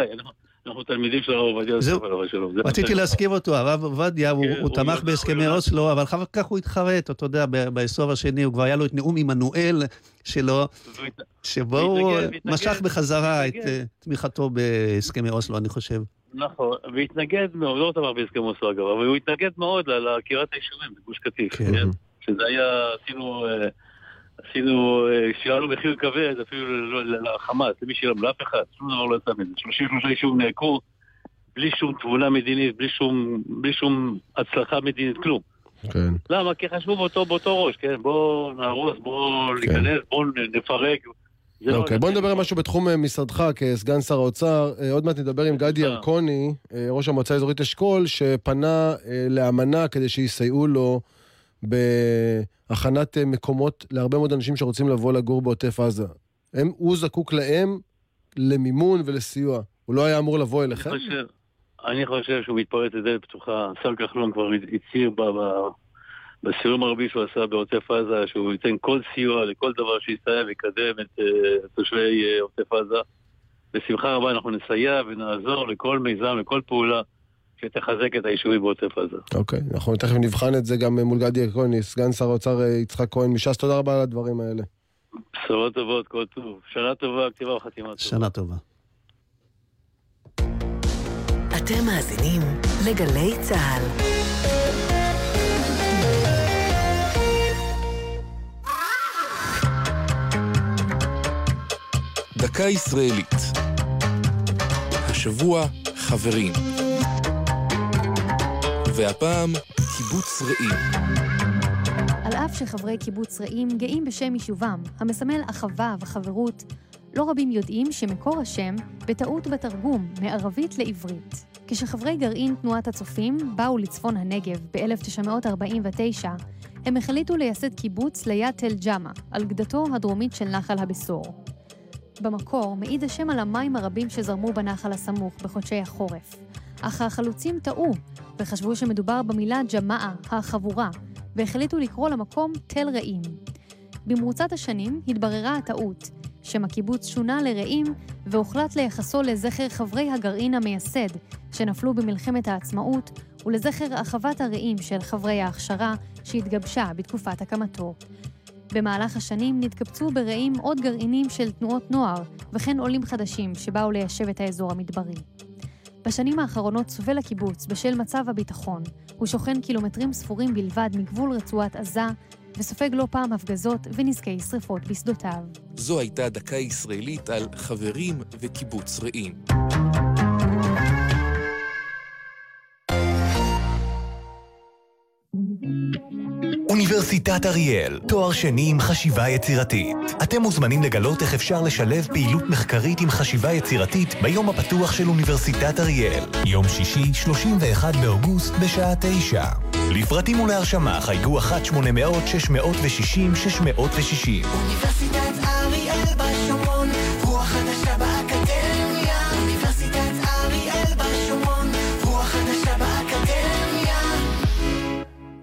אנחנו- תלמידים של הרב עובדיה. יוסף עליו השלום. זה רציתי. להזכיר אותו, הרב עובדיה, הוא כן, תמך בהסכמי. אוסלו, אבל אחר כך הוא התחרט, אתה יודע, בעשור השני, הוא כבר היה לו את נאום עמנואל שלו, שבו הוא משך בחזרה את. אה, תמיכתו בהסכמי אוסלו, אני חושב. נכון, והתנגד מאוד, לא תמך בהסכם אוסלו אגב, אבל הוא התנגד מאוד לעקירת היישובים בגוש קטיף, כן. כן? שזה היה, עשינו, אה, עשינו, אה, שילמנו מחיר כבד אפילו לחמאס, למי שילם, לאף אחד, שום דבר לא יצא מזה. 33 יישובים נעקרו, בלי שום תבונה מדינית, בלי שום, בלי שום הצלחה מדינית, כלום. כן. למה? כי חשבו באותו, באותו ראש, כן? בואו נהרוס, בואו ניכנס, בואו נפרק. לא- אוקיי, בוא נדבר על משהו בתחום אה, משרדך כסגן שר האוצר. עוד מעט נדבר עם גדי. ירקוני, ראש המועצה האזורית אשכול, שפנה לאמנה כדי שיסייעו לו בהכנת אה, מקומות להרבה מאוד אנשים שרוצים לבוא לגור בעוטף עזה. הם, הוא זקוק להם למימון ולסיוע. הוא לא היה אמור לבוא אני אליכם? חושב, אני חושב שהוא מתפרץ לדלת פתוחה. השר כחלון כבר הצהיר ב- ב- בסיורים הרבים שהוא עשה בעוטף עזה, שהוא ייתן כל סיוע לכל דבר שיסייע ויקדם את אה, תושבי אה, עוטף עזה. בשמחה רבה אנחנו נסייע ונעזור לכל מיזם, לכל פעולה שתחזק את היישובים בעוטף עזה. אוקיי, אנחנו תכף נבחן את זה גם מול גדי ירקוני, סגן שר האוצר אה, יצחק כהן מש"ס. תודה רבה על הדברים האלה. בשורות טובות, כל טוב. שנה טובה, כתיבה וחתימה טובה. שנה טובה. אתם מאזינים לגלי צה"ל. דקה ישראלית. השבוע חברים. והפעם קיבוץ רעים. על אף שחברי קיבוץ רעים גאים בשם יישובם, המסמל אחווה וחברות, לא רבים יודעים שמקור השם בטעות בתרגום מערבית לעברית. כשחברי גרעין תנועת הצופים באו לצפון הנגב ב-1949, הם החליטו לייסד קיבוץ ליד תל ג'מה, על גדתו הדרומית של נחל הבשור. במקור מעיד השם על המים הרבים שזרמו בנחל הסמוך בחודשי החורף. אך החלוצים טעו, וחשבו שמדובר במילה ג'מאעה, החבורה, והחליטו לקרוא למקום תל רעים. במרוצת השנים התבררה הטעות, שם הקיבוץ שונה לרעים, והוחלט לייחסו לזכר חברי הגרעין המייסד, שנפלו במלחמת העצמאות, ולזכר הרחבת הרעים של חברי ההכשרה, שהתגבשה בתקופת הקמתו. במהלך השנים נתקבצו ברעים עוד גרעינים של תנועות נוער, וכן עולים חדשים שבאו ליישב את האזור המדברי. בשנים האחרונות סובל הקיבוץ בשל מצב הביטחון. הוא שוכן קילומטרים ספורים בלבד מגבול רצועת עזה, וסופג לא פעם הפגזות ונזקי שרפות בשדותיו. זו הייתה דקה ישראלית על חברים וקיבוץ רעים. אוניברסיטת אריאל, תואר שני עם חשיבה יצירתית. אתם מוזמנים לגלות איך אפשר לשלב פעילות מחקרית עם חשיבה יצירתית ביום הפתוח של אוניברסיטת אריאל. יום שישי, 31 באוגוסט, בשעה 9. לפרטים ולהרשמה חייגו 1-800-660-660. אוניברסיטת אריאל בשומרון,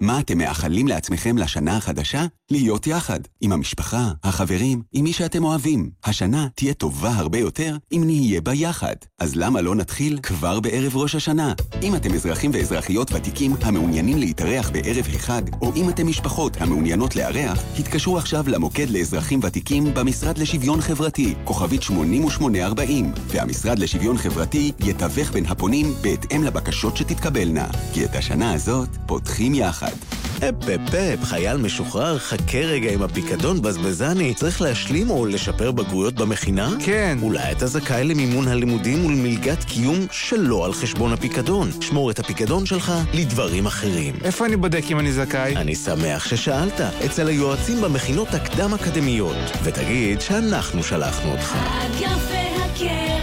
מה אתם מאחלים לעצמכם לשנה החדשה? להיות יחד, עם המשפחה, החברים, עם מי שאתם אוהבים. השנה תהיה טובה הרבה יותר אם נהיה בה יחד. אז למה לא נתחיל כבר בערב ראש השנה? אם אתם אזרחים ואזרחיות ותיקים המעוניינים להתארח בערב החג, או אם אתם משפחות המעוניינות לארח, התקשרו עכשיו למוקד לאזרחים ותיקים במשרד לשוויון חברתי, כוכבית 8840, והמשרד לשוויון חברתי יתווך בין הפונים בהתאם לבקשות שתתקבלנה. כי את השנה הזאת פותחים יחד. אפ אפ אפ, חייל משוחרר, חכה רגע עם הפיקדון בזבזני. צריך להשלים או לשפר בגרויות במכינה? כן. אולי אתה זכאי למימון הלימודים ולמלגת קיום שלא על חשבון הפיקדון. שמור את הפיקדון שלך לדברים אחרים. איפה אני בודק אם אני זכאי? אני שמח ששאלת, אצל היועצים במכינות הקדם-אקדמיות. ותגיד שאנחנו שלחנו אותך. יפה הקרן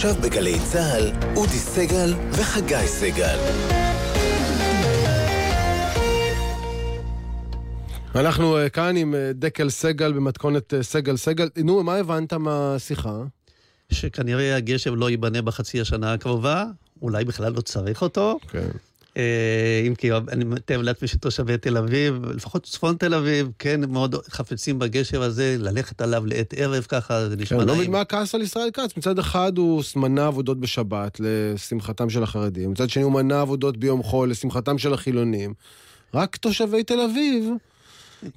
עכשיו בגלי צה"ל, אודי סגל וחגי סגל. אנחנו אה, כאן עם אה, דקל סגל במתכונת אה, סגל סגל. נו, מה הבנת מהשיחה? שכנראה הגשם לא ייבנה בחצי השנה הקרובה, אולי בכלל לא צריך אותו. כן. אה, אם כי אני מתאר לעצמי שתושבי תל אביב, לפחות צפון תל אביב, כן, מאוד חפצים בגשם הזה, ללכת עליו לעת ערב ככה, זה נשמע כן, לא נעים. מבין מה הכעס על ישראל כץ. מצד אחד הוא מנע עבודות בשבת לשמחתם של החרדים, מצד שני הוא מנע עבודות ביום חול לשמחתם של החילונים. רק תושבי תל אביב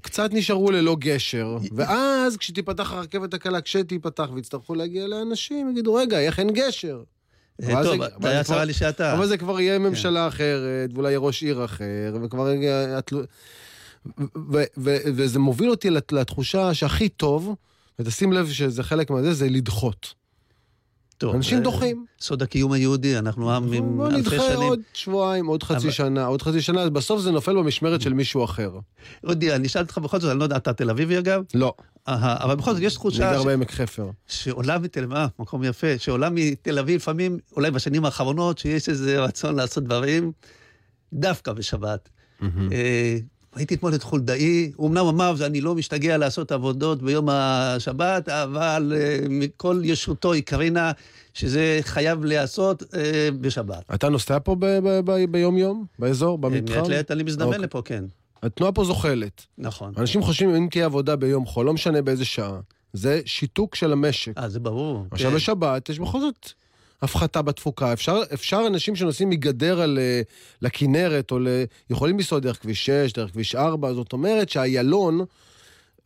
קצת נשארו ללא גשר, ואז כשתיפתח הרכבת הקלה, כשתיפתח ויצטרכו להגיע לאנשים, יגידו, רגע, איך אין גשר? אה, טוב, היה צרה לי שאתה. אבל זה כבר יהיה ממשלה אחרת, ואולי יהיה ראש עיר אחר, וכבר ו- וזה מוביל אותי לת- לתחושה שהכי טוב, ותשים לב שזה חלק מהזה, זה לדחות. טוב, אנשים זה דוחים. סוד הקיום היהודי, אנחנו עם עם בוא אלפי נדחה שנים. עוד שבועיים, עוד חצי אבל- שנה, עוד חצי שנה, בסוף זה נופל במשמרת של מישהו אחר. אודי, אני אשאל אותך בכל זאת, אני לא יודע, אתה תל אביבי אגב? לא, אבל בכל זאת יש אני תחושה גר ש- בעמק חפר. שעולה מתל אביב, אה, מקום יפה, שעולה מתל אביב לפעמים, אולי בשנים האחרונות, שיש איזה רצון לעשות דברים דווקא בשבת. אה, ראיתי אתמול את חולדאי, הוא אמנם אמר, אני לא משתגע לעשות עבודות ביום השבת, אבל אה, מכל ישותו היא קרינה, שזה חייב להיעשות אה, בשבת. אתה נוסע פה ביום-יום? באזור? במתחם? מעת לעת אני מזדמן אוקיי. לפה, כן. התנועה פה זוחלת. נכון. אנשים חושבים, אם תהיה עבודה ביום חול, לא משנה באיזה שעה, זה שיתוק של המשק. אה, זה ברור. עכשיו כן. בשבת יש בכל זאת הפחתה בתפוקה. אפשר, אפשר אנשים שנוסעים מגדרה ל, לכנרת, או ל... יכולים לנסוע דרך כביש 6, דרך כביש 4, זאת אומרת שהיילון,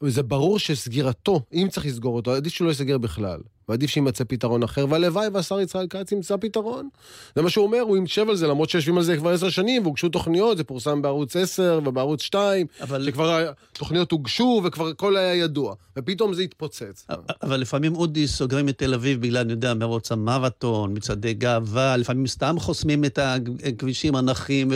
זה ברור שסגירתו, אם צריך לסגור אותו, עדיף שהוא לא ייסגר בכלל. ועדיף שיימצא פתרון אחר, והלוואי והשר ישראל כץ ימצא פתרון. זה מה שהוא אומר, הוא יישב על זה, למרות שיושבים על זה כבר עשר שנים, והוגשו תוכניות, זה פורסם בערוץ 10 ובערוץ 2, אבל- שכבר התוכניות הוגשו וכבר הכל היה ידוע, ופתאום זה התפוצץ. אבל לפעמים אודי סוגרים את תל אביב בגלל, אני יודע, מרוץ המרתון, מצעדי גאווה, לפעמים סתם חוסמים את הכבישים הנכים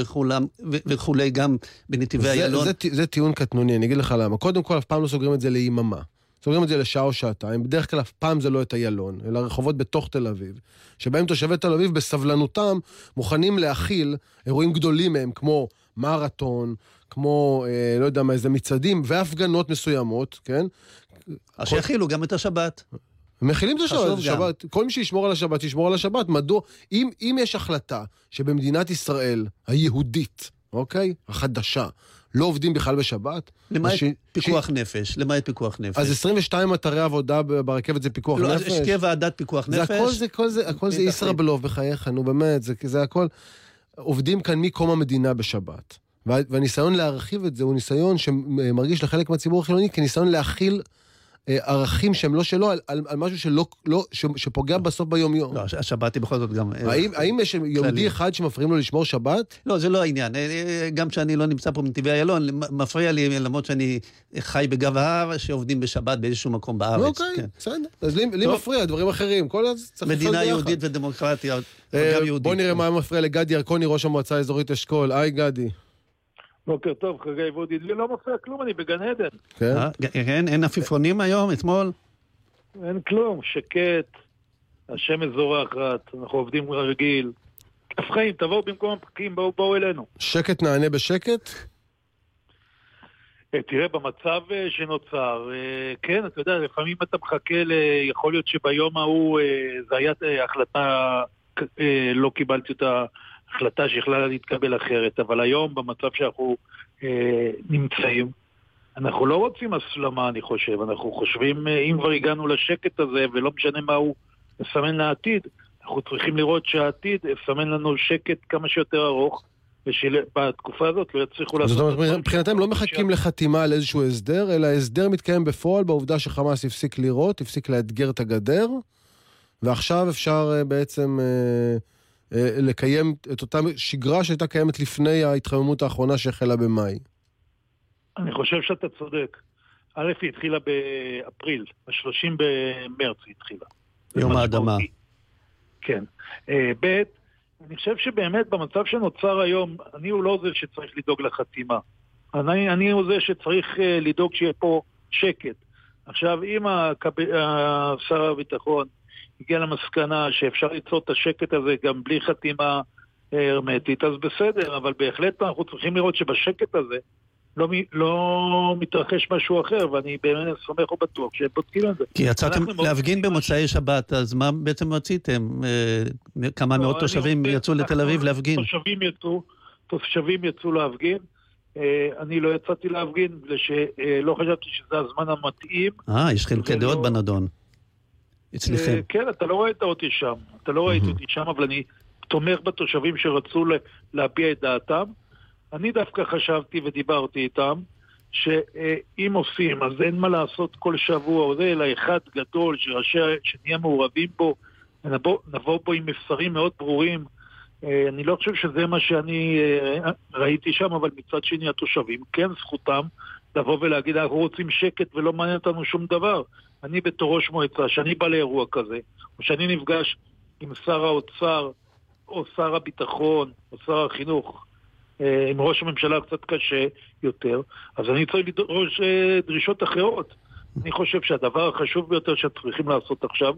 וכולי, גם בנתיבי זה, איילון. זה, זה טיעון קטנוני, אני אגיד לך למה. קודם כל, אף פעם לא סוגרים את זה ליממה. סוגרים את זה לשעה או שעתיים. בדרך כלל אף פעם זה לא את איילון, אלא רחובות בתוך תל אביב, שבהם תושבי תל אביב בסבלנותם מוכנים להכיל אירועים גדולים מהם, כמו מרתון, כמו, אה, לא יודע מה, איזה מצעדים והפגנות מסוימות, כן? אז שיכילו גם את השבת. מכילים את השבת. השבת, כל מי שישמור על השבת, שישמור על השבת. מדוע, אם, אם יש החלטה שבמדינת ישראל היהודית, אוקיי? החדשה, לא עובדים בכלל בשבת, למעט ש- פיקוח נפש, למעט פיקוח נפש. אז 22 אתרי עבודה ברכבת זה פיקוח לא, נפש? שתהיה ועדת פיקוח זה נפש. הכל זה, הכל זה, הכל זה. ישראבלוף בחייך, נו באמת, זה, זה הכל... עובדים כאן מקום המדינה בשבת. וה, והניסיון להרחיב את זה הוא ניסיון שמרגיש לחלק מהציבור החילוני כניסיון להכיל ערכים שהם לא שלו, על, על, על משהו שלא, לא, ש, שפוגע בסוף ביום-יום. לא, השבת היא בכל זאת גם... ערך האם, האם יש. יהודי אחד שמפריעים לו לשמור שבת? לא, זה לא העניין. אה, אה, גם כשאני לא נמצא פה מנתיבי איילון, מפריע לי, למרות שאני חי בגב ההר, שעובדים בשבת באיזשהו מקום בארץ. אוקיי, כן. בסדר. אז לי. מפריע, דברים אחרים. כל זה צריך מדינה. יהודית ודמוקרטיה, אה, גם יהודית. בוא נראה מה מפריע לגדי ירקוני, ראש המועצה האזורית אשכול. היי, גדי. בוקר טוב, חגי וודי. לי לא מפריע כלום, אני בגן עדן. כן? אה, כן, אין עפיפונים היום, אתמול? אין כלום, שקט, השמש זורחת, אנחנו עובדים רגיל. כיף חיים, תבואו במקום הפקקים, בואו בואו אלינו. שקט נענה בשקט? אה, תראה, במצב אה, שנוצר, כן, אתה יודע, לפעמים אתה מחכה, ל... יכול להיות שביום ההוא זה היה החלטה, לא קיבלתי את ההחלטה שיכולה להתקבל אחרת, אבל היום, במצב שאנחנו אה, נמצאים, אנחנו לא רוצים הסלמה, אני חושב. אנחנו חושבים, אה, אם כבר הגענו לשקט הזה, ולא משנה מה הוא מסמן לעתיד, אנחנו צריכים לראות שהעתיד יסמן לנו שקט כמה שיותר ארוך, ושבתקופה הזאת לא יצליחו לעשות... זאת אומרת, מבחינתם לא מחכים לחתימה על איזשהו הסדר, אלא ההסדר מתקיים בפועל בעובדה שחמאס הפסיק לירות, הפסיק לאתגר את הגדר, ועכשיו אפשר אה, בעצם אה, לקיים את אותה שגרה שהייתה קיימת לפני ההתחממות האחרונה שהחלה במאי. אני חושב שאתה צודק. א', היא התחילה באפריל, ב-30 במרץ היא התחילה. יום האדמה. כן. אה, ב', אני חושב שבאמת במצב שנוצר היום, אני הוא לא זה שצריך לדאוג לחתימה. אני, אני הוא זה שצריך אה, לדאוג שיהיה פה שקט. עכשיו, אם הקב... אה, שר הביטחון הגיע למסקנה שאפשר ליצור את השקט הזה גם בלי חתימה אה, הרמטית, אז בסדר, אבל בהחלט אנחנו צריכים לראות שבשקט הזה לא, לא מתרחש משהו אחר, ואני באמת סומך ובטוח שהם בודקים את זה. כי יצאתם אנחנו מאוד להפגין במוצאי שבת, אז מה בעצם רציתם? אה, כמה לא, מאות תושבים רוצה- יצאו לתל אביב להפגין. תושבים יצאו, תושבים יצאו להפגין. אה, אני לא יצאתי להפגין, בגלל שלא חשבתי שזה הזמן המתאים. אה, יש חילוקי דעות בנדון. אצלכם. אה, כן, אתה לא רואה אותי שם. אתה לא ראית אותי שם, אבל אני תומך בתושבים שרצו להביע את דעתם. אני דווקא חשבתי ודיברתי איתם, שאם עושים, אז אין מה לעשות כל שבוע אלא אחד גדול שראשי, שנהיה מעורבים בו, נבוא, נבוא בו עם מסרים מאוד ברורים. אה, אני לא חושב שזה מה שאני אה, ראיתי שם, אבל מצד שני התושבים, כן זכותם לבוא ולהגיד, אנחנו רוצים שקט ולא מעניין אותנו שום דבר. אני בתור ראש מועצה, שאני בא לאירוע כזה, או שאני נפגש עם שר האוצר, או שר הביטחון, או שר החינוך, אה, עם ראש הממשלה קצת קשה יותר, אז אני צריך לדרוש אה, דרישות אחרות. אני חושב שהדבר החשוב ביותר שצריכים לעשות עכשיו,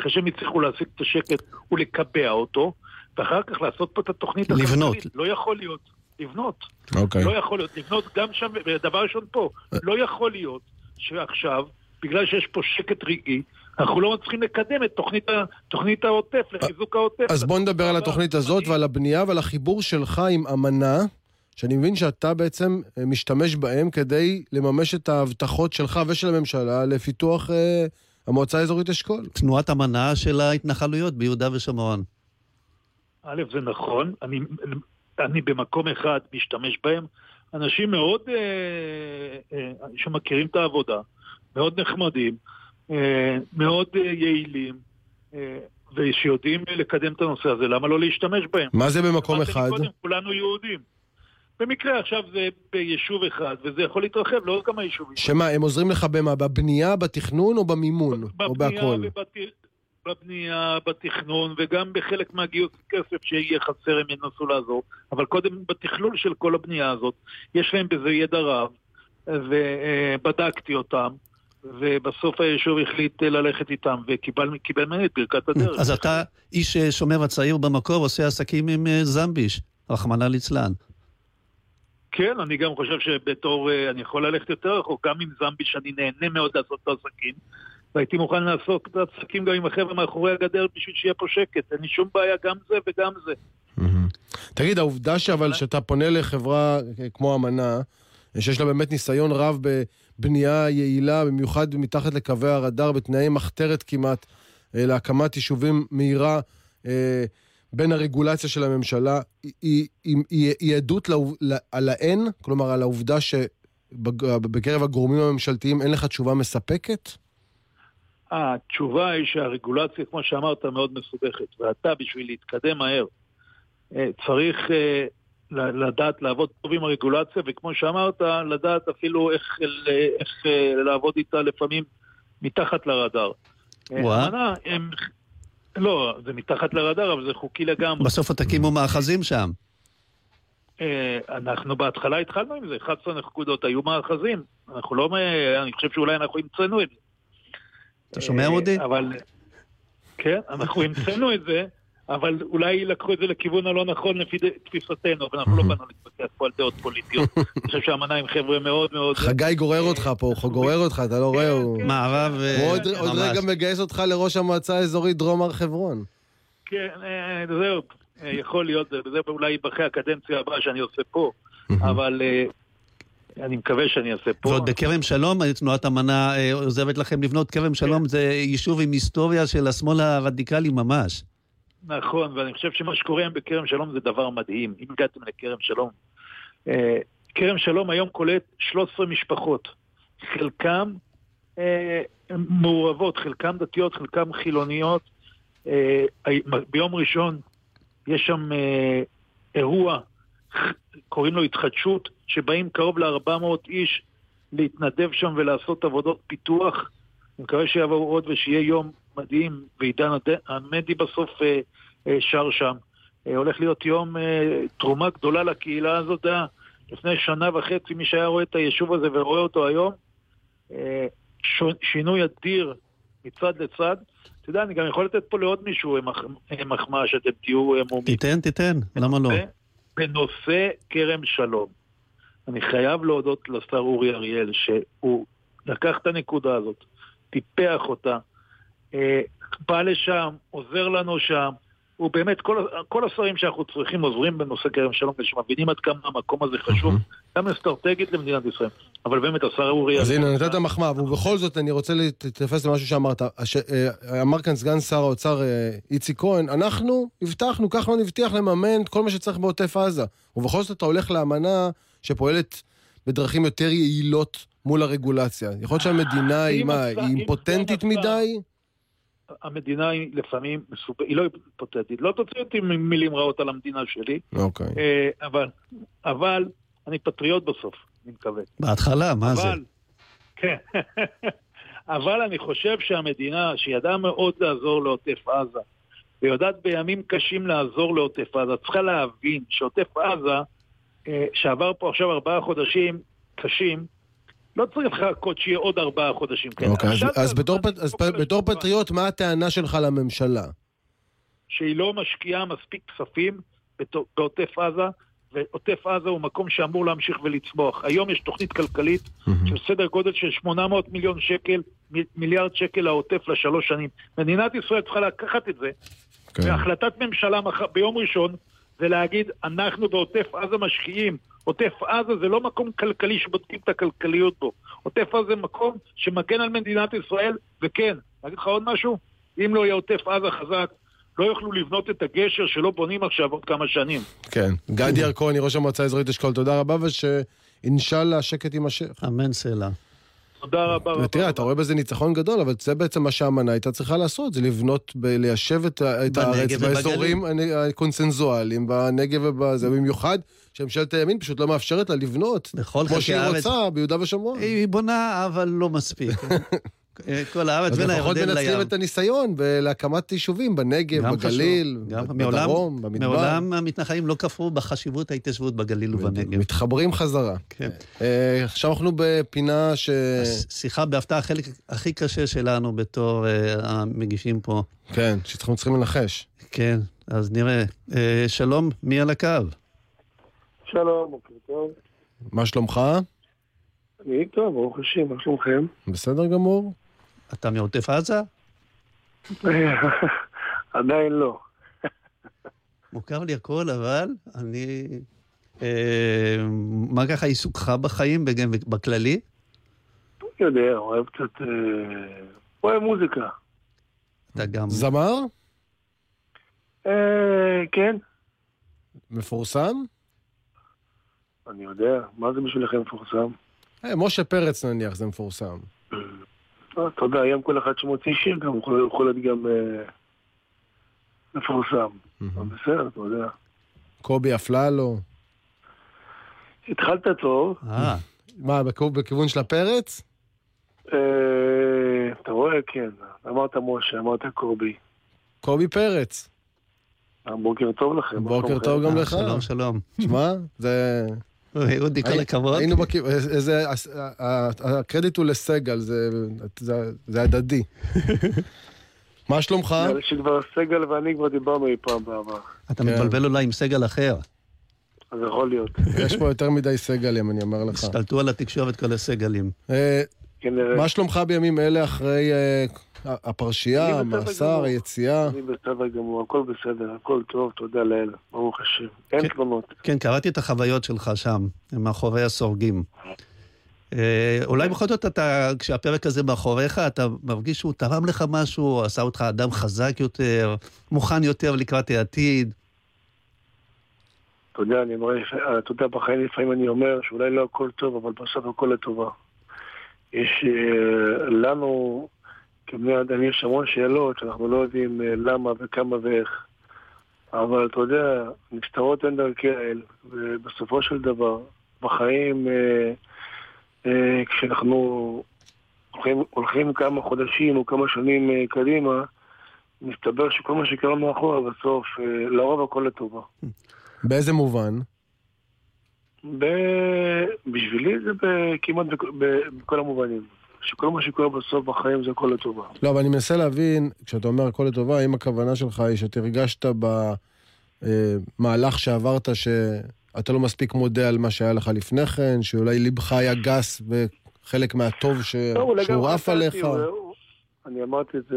אחרי שהם הצליחו להשיג את השקט, הוא לקבע אותו, ואחר כך לעשות פה את התוכנית לבנות. הכלכלית. לא יכול להיות. לבנות. אוקיי. לא יכול להיות. לבנות גם שם, ודבר ראשון פה, לא יכול להיות שעכשיו, בגלל שיש פה שקט רגעי, אנחנו לא מצליחים לקדם את תוכנית, תוכנית העוטף, לחיזוק העוטף. אז בוא נדבר על התוכנית הזאת ועל הבנייה ועל החיבור שלך עם אמנה, שאני מבין שאתה בעצם אה, משתמש בהם כדי לממש את ההבטחות שלך ושל הממשלה לפיתוח אה, המועצה האזורית אשכול. תנועת המנה של ההתנחלויות ביהודה ושומרון. א', זה נכון, אני, אני במקום אחד משתמש בהם. אנשים מאוד, אה, אה, שמכירים את העבודה, מאוד נחמדים, אה, מאוד אה, יעילים, אה, ושיודעים לקדם את הנושא הזה, למה לא להשתמש בהם? מה זה במקום אחד? קודם, כולנו יהודים. במקרה עכשיו זה ביישוב אחד, וזה יכול להתרחב לעוד כמה יישובים. שמה, הם עוזרים לך במה? בבנייה, בתכנון או במימון? או בבנייה, בהכל? ובת... בבנייה, בתכנון, וגם בחלק מהגיוס כסף שיהיה חסר הם ינסו לעזור. אבל קודם בתכלול של כל הבנייה הזאת, יש להם בזה ידע רב, ובדקתי אותם, ובסוף היישוב החליט ללכת איתם, וקיבל קיבל ממני את ברכת הדרך. אז אתה איש אה, שומר הצעיר במקור, עושה עסקים עם אה, זמביש, רחמנא ליצלן. כן, אני גם חושב שבתור, אה, אני יכול ללכת יותר רחוק, גם עם זמבי שאני נהנה מאוד לעשות את העסקים, והייתי מוכן לעשות את העסקים גם עם החבר'ה מאחורי הגדר בשביל שיהיה פה שקט. אין לי שום בעיה, גם זה וגם זה. תגיד, העובדה שאבל שאתה פונה לחברה אה, כמו אמנה, שיש לה באמת ניסיון רב בבנייה יעילה, במיוחד מתחת לקווי הרדאר, בתנאי מחתרת כמעט, אה, להקמת יישובים מהירה אה, בין הרגולציה של הממשלה, היא, היא, היא, היא, עדות על האין? כלומר, על העובדה שבקרב הגורמים הממשלתיים אין לך תשובה מספקת? התשובה היא שהרגולציה, כמו שאמרת, מאוד מסובכת, ואתה, בשביל להתקדם מהר, אה, צריך לדעת לעבוד טוב עם הרגולציה, וכמו שאמרת, לדעת אפילו איך, ל- איך אה, לעבוד איתה לפעמים מתחת לרדאר. אה, הם... לא, זה מתחת לרדאר, אבל זה חוקי לגמרי. בסוף תקימו מאחזים שם. אה, אנחנו בהתחלה התחלנו עם זה, 11 נקודות היו מאחזים. אנחנו לא... אני חושב שאולי אנחנו המצאנו את זה. אתה שומע, אודי? אבל... כן, אנחנו המצאנו את זה, אבל אולי לקחו את זה לכיוון הלא נכון לפי תפיסתנו, ואנחנו לא באנו להתווכח פה על דעות פוליטיות. (laughs) אני חושב שהאמנה עם חבר'ה מאוד מאוד... חגי גורר אותך פה, הוא גורר אותך, אתה לא רואה? הוא... מערב אה, הוא עוד. רגע מגייס אותך לראש המועצה האזורית דרום הר חברון. כן, אה, זהו, אה, יכול להיות, זה זה אולי אחרי הקדנציה הבאה שאני עושה פה, אבל אני מקווה שאני אעשה פה. ועוד בכרם שלום, תנועת אמנה עוזרת לכם לבנות כרם שלום, זה יישוב עם היסטוריה של השמאל הרדיקלי ממש. נכון, ואני חושב שמה שקורה היום בכרם שלום זה דבר מדהים. אם הגעתם לכרם שלום, אה, כרם שלום היום קולט 13 משפחות. חלקם אה, מעורבות, חלקם דתיות, חלקם חילוניות. אה, ביום ראשון יש שם אירוע, קוראים לו התחדשות, שבאים קרוב ל-400 איש להתנדב שם ולעשות עבודות פיתוח. אני מקווה שיבואו עוד ושיהיה יום מדהים, ועידן עמדי בסוף אה, אה, שר שם. אה, הולך להיות יום תרומה גדולה לקהילה הזאת. לפני שנה וחצי, מי שהיה רואה את היישוב הזה ורואה אותו היום, שינוי אדיר מצד לצד. אתה יודע, אני גם יכול לתת פה לעוד מישהו אה, מח- אה, מחמאה שאתם תהיו מומים. תיתן, תיתן, למה לא? בנושא כרם שלום. אני חייב להודות לשר אורי אריאל, שהוא לקח את הנקודה הזאת, טיפח אותה, בא לשם, עוזר לנו שם. הוא באמת, כל, כל השרים שאנחנו צריכים עוזרים בנושא כרם שלום, ושמבינים עד כמה המקום הזה חשוב, גם אסטרטגית למדינת ישראל. אבל באמת, השר אורי אז. הנה, נתת מחמאה, ובכל זאת אני רוצה להתייחס למשהו שאמרת. אה, אמר כאן סגן שר האוצר אה, איציק כהן, אנחנו הבטחנו, כחלון הבטיח לממן את כל מה שצריך בעוטף עזה. ובכל זאת אתה הולך לאמנה שפועלת בדרכים יותר יעילות מול הרגולציה. יכול להיות שהמדינה היא מה, היא אימפוטנטית מדי? המדינה היא לפעמים מסובכת, היא לא היפותטית. לא תוציא אותי ממילים רעות על המדינה שלי, אוקיי. אה, אבל, אבל אני פטריוט בסוף, אני מקווה. בהתחלה, מה זה? אבל, כן, (laughs) אבל אני חושב שהמדינה, שידעה מאוד לעזור לעוטף עזה, ויודעת בימים קשים לעזור לעוטף עזה, צריכה להבין שעוטף עזה, אה, שעבר פה עכשיו ארבעה חודשים קשים, לא צריך לחכות שיהיה עוד ארבעה חודשים כאלה. אוקיי, אז- בתור השולחן. פטריוט, מה הטענה שלך לממשלה? שהיא לא משקיעה מספיק כספים בת- בעוטף עזה, ועוטף עזה הוא מקום שאמור להמשיך ולצמוח. היום יש תוכנית כלכלית של סדר גודל של 800 מיליון שקל, מיליארד שקל לעוטף לשלוש שנים. מדינת ישראל צריכה לקחת את זה, כן. בהחלטת ממשלה מח... ביום ראשון, ולהגיד, אנחנו בעוטף עזה משקיעים. עוטף עזה זה לא מקום כלכלי שבודקים את הכלכליות בו. עוטף עזה זה מקום שמגן על מדינת ישראל, וכן, אגיד לך עוד משהו? אם לא יהיה עוטף עזה חזק, לא יוכלו לבנות את הגשר שלא בונים עכשיו עוד כמה שנים. כן. גדי ירקוני, ראש המועצה האזורית אשכול, תודה רבה, ושאינשאללה השקט יימשך. אמן סלע. תודה רבה. רבה. ותראה, אתה רואה בזה ניצחון גדול, אבל זה בעצם מה שהאמנה הייתה צריכה לעשות, זה לבנות, ליישב את הארץ. באזורים הקונסנזואליים, בנגב ובזה, במיוחד שממשלת הימין פשוט לא מאפשרת לה לבנות, כמו שהיא הארץ. רוצה ביהודה ושומרון. היא בונה, אבל לא מספיק. (laughs) אה, כל הארץ אז בין לפחות הירדן מנצלים לים. את הניסיון להקמת יישובים בנגב, גם בגליל, בדרום, במדבר. מעולם המתנחלים לא כפרו בחשיבות ההתיישבות בגליל ובנגב. מתחברים חזרה. כן. אה, עכשיו אנחנו בפינה ש... שיחה בהפתעה, החלק הכי קשה שלנו בתור אה, המגישים פה. כן, שאנחנו צריכים לנחש. כן, אז נראה. אה, שלום, מי על הקו? שלום, בוקר טוב. מה שלומך? אני טוב, ברוך השם, מה שלומכם? בסדר גמור. אתה מעוטף עזה? (laughs) עדיין לא. מוכר לי הכל, אבל אני... אה, מה ככה עיסוקך בחיים בג- בכללי? יודע, אוהב קצת... אה, אוהב מוזיקה. אתה גם... זמר? אה, כן, מפורסם? אני יודע. מה זה בשבילכם מפורסם? אה, משה פרץ נניח, זה מפורסם. אתה יודע, היום כל אחד שמוציא שיר גם יכול יכול להיות גם אה, מפורסם. בסדר, אתה יודע. קובי אפללו. התחלת טוב. אה, מה, בכ- בכיוון של הפרץ? אתה רואה, כן. אמרת משה, אמרת קובי. קובי פרץ. בוקר טוב לכם. בוקר? טוב גם לך. שלום, שלום. שמע, זה... אודי, כל הכבוד. היינו בכיוון, איזה... הס- ה- ה- הקרדיט הוא לסגל, זה- זה- זה הדדי. (laughs) מה שלומך? נראה לי שכבר סגל ואני כבר דיברנו אי פעם בעבר. אתה כן. מתבלבל אולי עם סגל אחר. אז יכול להיות. (laughs) יש פה יותר מדי סגלים, אני אומר לך. השתלטו על התקשורת כל הסגלים. אה. מה שלומך בימים אלה אחרי אה, הפרשייה, המאסר. היציאה? אני בסדר גמור, הכל בסדר, הכל טוב, תודה לאל, ברוך השם. אין כן. תלונות. כן, קראתי את החוויות שלך שם, מאחורי הסורגים. אה, אולי בכל זאת אתה, כשהפרק הזה מאחוריך, אתה מרגיש שהוא תרם לך משהו, עשה אותך אדם חזק יותר, מוכן יותר לקראת העתיד. אתה יודע, אני רואה, אתה יודע, בחיים לפעמים אני אומר שאולי לא הכל טוב, אבל בסוף הכל לטובה. יש אה, לנו, כבני אדם, יש המון שאלות שאנחנו לא יודעים אה, למה וכמה ואיך. אבל אתה יודע, נסתרות הן דרכי האל, ובסופו של דבר, בחיים, אה, אה, כשאנחנו הולכים, הולכים כמה חודשים או כמה שנים אה, קדימה, מסתבר שכל מה שקרה מאחורה בסוף, אה, לרוב הכל לטובה. באיזה מובן? ב- בשבילי זה ב- כמעט בכ- בכל המובנים. שכל מה שקורה בסוף בחיים זה הכל לטובה. לא, אבל אני מנסה להבין, כשאתה אומר הכל לטובה, האם הכוונה שלך היא שאתה הרגשת במהלך שעברת שאתה לא מספיק מודה על מה שהיה לך לפני כן, שאולי ליבך היה גס בחלק מהטוב ש... לא, שהוא עף עליך? הוא- אני אמרתי את זה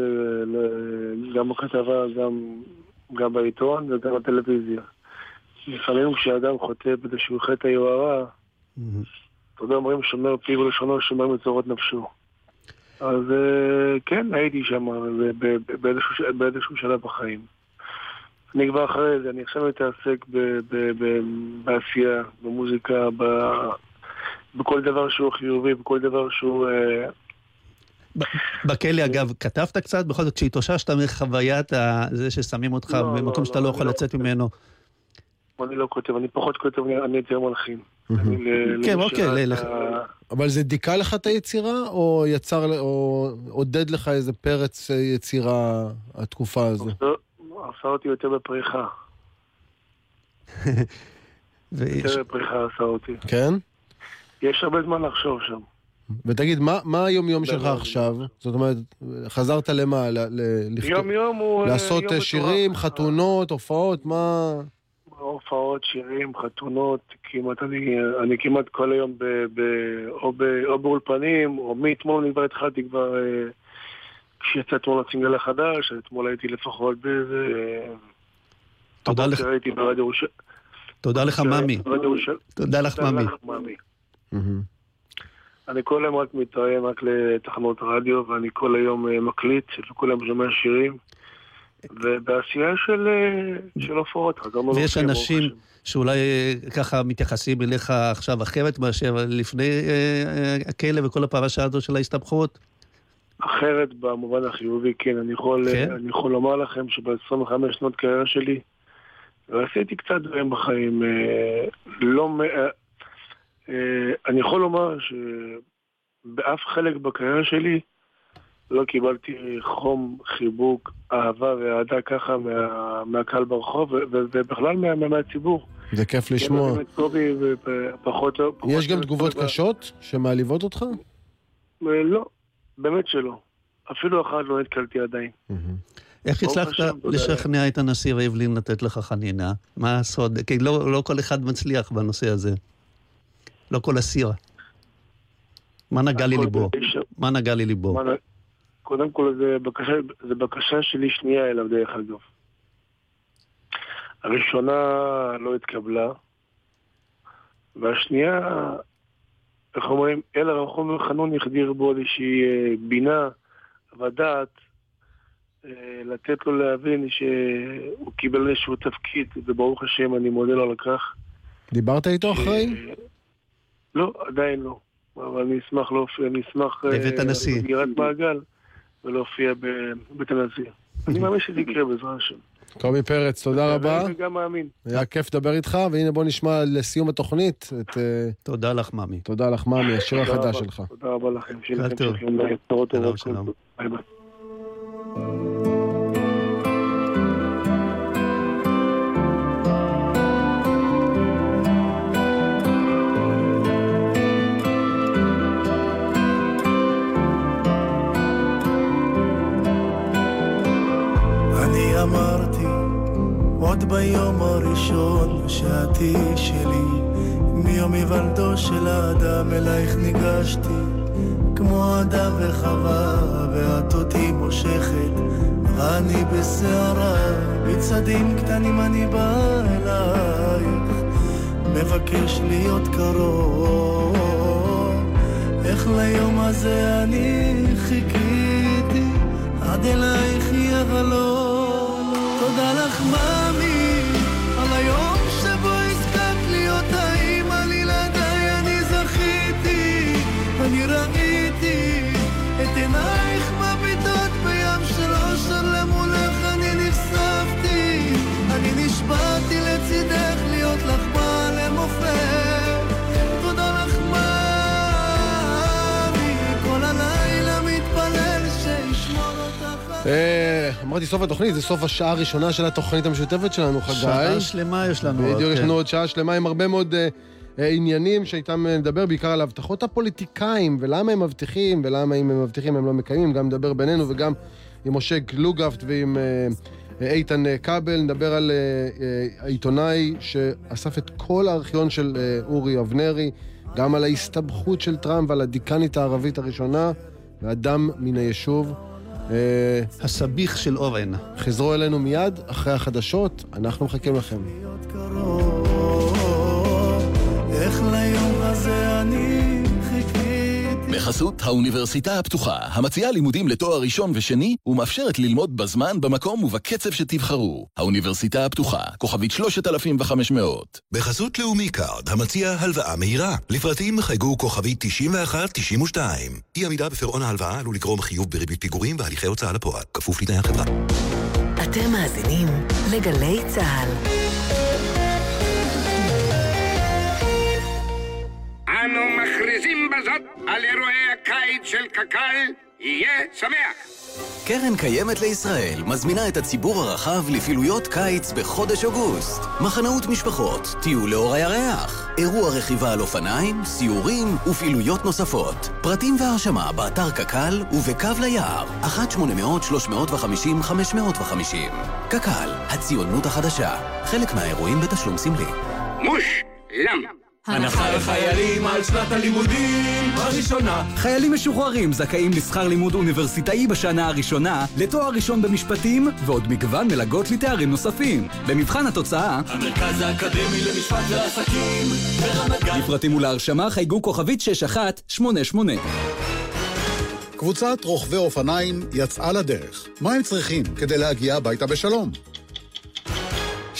גם בכתבה, גם, גם בעיתון וגם בטלוויזיה. לפעמים כשאדם חוטא באיזשהו חטא היוהרה, אתה יודע, אומרים שומר פיו ולשונו, שומר מצורות נפשו. אז אה, כן, הייתי שם באיזשהו שלב בחיים. אני כבר אחרי זה, אני עכשיו מתעסק בעשייה, במוזיקה, ב- בכל דבר שהוא חיובי, בכל דבר שהוא... אה, בכלא, אגב, כתבת קצת? בכל זאת, כשהתאוששת מחוויית זה ששמים אותך לא, במקום לא, שאתה לא, לא יכול לא לצאת. ממנו. אני לא כותב, אני פחות כותב, אני- יותר מלחין. כן, אוקיי, אבל זה דיכא לך את היצירה, או יצר, או עודד לך איזה פרץ אה, יצירה התקופה הזו? עשה אותי יותר בפריחה. (laughs) יותר בפריחה עשה אותי. כן? יש הרבה זמן לחשוב שם. ותגיד, מה, מה היום-יום שלך לא, עכשיו? זאת אומרת, חזרת למה? ל- ל- יום-יום הוא... אה, לעשות יום אה. שירים, חתונות, הופעות, מה... הופעות, שירים, חתונות, כמעט אני, אני כמעט כל היום ב, ב, או, ב, או באולפנים, או מאתמול אני כבר התחלתי כבר, אה, כשיצא אתמול הסינגל החדש, אתמול הייתי לפחות באיזה... אה, תודה לך. הייתי ברדיו ירושלים. תודה לך, ממי. ירושלים. תודה לך, ממי. ממי. אני כל היום רק מתראיין רק לתחנות רדיו, ואני כל היום אה, מקליט, וכל היום שומע שירים. ובעשייה של, אה, של הופעות, חזרנו ויש להופיע, ברוך אנשים שאולי אה, ככה מתייחסים אליך עכשיו אחרת מאשר לפני אה, הכלא וכל הפרשה הזו של ההסתבכות? אחרת במובן החיובי, כן. אני יכול, כן? אני יכול לומר לכם שב-25 שנות קריירה שלי, ועשיתי קצת דברים בחיים, לא... מ- אני יכול לומר שבאף חלק בקריירה שלי לא קיבלתי חום, חיבוק, אהבה ואהדה ככה מה, מהקהל ברחוב, ובכלל מה, מה, מהציבור. זה כיף כן, לשמוע. יש גם תגובות קשות שמעליבות אותך? אה, לא, באמת שלא. אפילו אחת לא נתקלתי עדיין. איך הצלחת לשכנע את הנשיא ריבלין לתת לך חנינה? מה הסוד? כי לא לא כל אחד מצליח בנושא הזה. לא כל הסיר. מה נגע לי ליבו? מה נגע לי ליבו? קודם כל, זה בקשה, זה בקשה שלי שנייה אליו, דרך אגב. הראשונה לא התקבלה, והשנייה, איך אומרים, אל הרחום וחנון החדיר בו איזושהי אה, בינה ודעת, אה, לתת לו להבין שהוא קיבל איזשהו תפקיד, וברוך השם, אני מודה לו על כך. דיברת איתו אחרי? לא, עדיין לא. אבל אני אשמח להופיע, אני אשמח... אה, בבית הנשיא. בגירת מעגל, ולהופיע בבית הנשיא. אני מאמין שזה יקרה בעזרת השם. קובי פרץ, תודה רבה. אני גם מאמין. היה כיף לדבר איתך, והנה בוא נשמע לסיום התוכנית את... אה, תודה לך, ממי. תודה לך, ממי, השיר החדש. שלך. תודה רבה לכם. שיהיה לכם. שלום. ביי ביי. ביום הראשון שעתי שלי. מיום היוולדו של האדם אלייך ניגשתי. כמו אדם וחווה ואת אותי מושכת. ואני בסערה בצעדים קטנים אני בא אלייך. מבקש להיות קרוב. איך ליום הזה אני חיכיתי. עד אלייך יבלון תודה לך מאמי אמרתי סוף התוכנית, זה סוף השעה הראשונה של התוכנית המשותפת שלנו, חגי. שעה שלמה יש לנו. בדיוק, יש כן. לנו עוד שעה שלמה עם הרבה מאוד אה, אה, עניינים שאיתם אה, נדבר, בעיקר על הבטחות הפוליטיקאים, ולמה הם מבטיחים, ולמה אם הם מבטיחים הם לא מקיימים, גם נדבר בינינו וגם עם משה גלוגפט ועם אה, אה, איתן אה, כבל, נדבר על אה, אה, העיתונאי שאסף את כל הארכיון של אה, אורי אבנרי, גם על ההסתבכות של טראמפ ועל הדיקנית הערבית הראשונה, ואדם מן היישוב. אה, הסביך של אורן. חזרו אלינו מיד אחרי החדשות, אנחנו מחכים לכם. איך בחסות האוניברסיטה הפתוחה, המציעה לימודים לתואר ראשון ושני, ומאפשרת ללמוד בזמן, במקום ובקצב שתבחרו. האוניברסיטה הפתוחה, כוכבית 3500. בחסות לאומי קארד, המציע הלוואה מהירה. לפרטים חייגו כוכבית 9192. אי עמידה בפירעון ההלוואה עלול לגרום חיוב בריבית פיגורים והליכי הוצאה לפועל, כפוף לתנאי החברה. אתם מאזינים לגלי צה"ל. מכריזים בזאת על אירועי הקיץ של קק"ל, יהיה שמח! קרן קיימת לישראל מזמינה את הציבור הרחב לפעילויות קיץ בחודש אוגוסט. מחנאות משפחות, טיול לאור הירח, אירוע רכיבה על אופניים, סיורים ופעילויות נוספות. פרטים והרשמה באתר קק"ל ובקו ליער, 1-800-350-550. קק"ל, הציונות החדשה. חלק מהאירועים בתשלום סמלי. מושלם! הנחה לחיילים על שנת הלימודים הראשונה. חיילים משוחררים זכאים לשכר לימוד אוניברסיטאי בשנה הראשונה, לתואר ראשון במשפטים, ועוד מגוון מלגות לתארים נוספים. במבחן התוצאה, המרכז האקדמי למשפט ועסקים ברמת גן. לפרטים ולהרשמה חייגו כוכבית 6188. קבוצת רוכבי אופניים יצאה לדרך. מה הם צריכים כדי להגיע הביתה בשלום?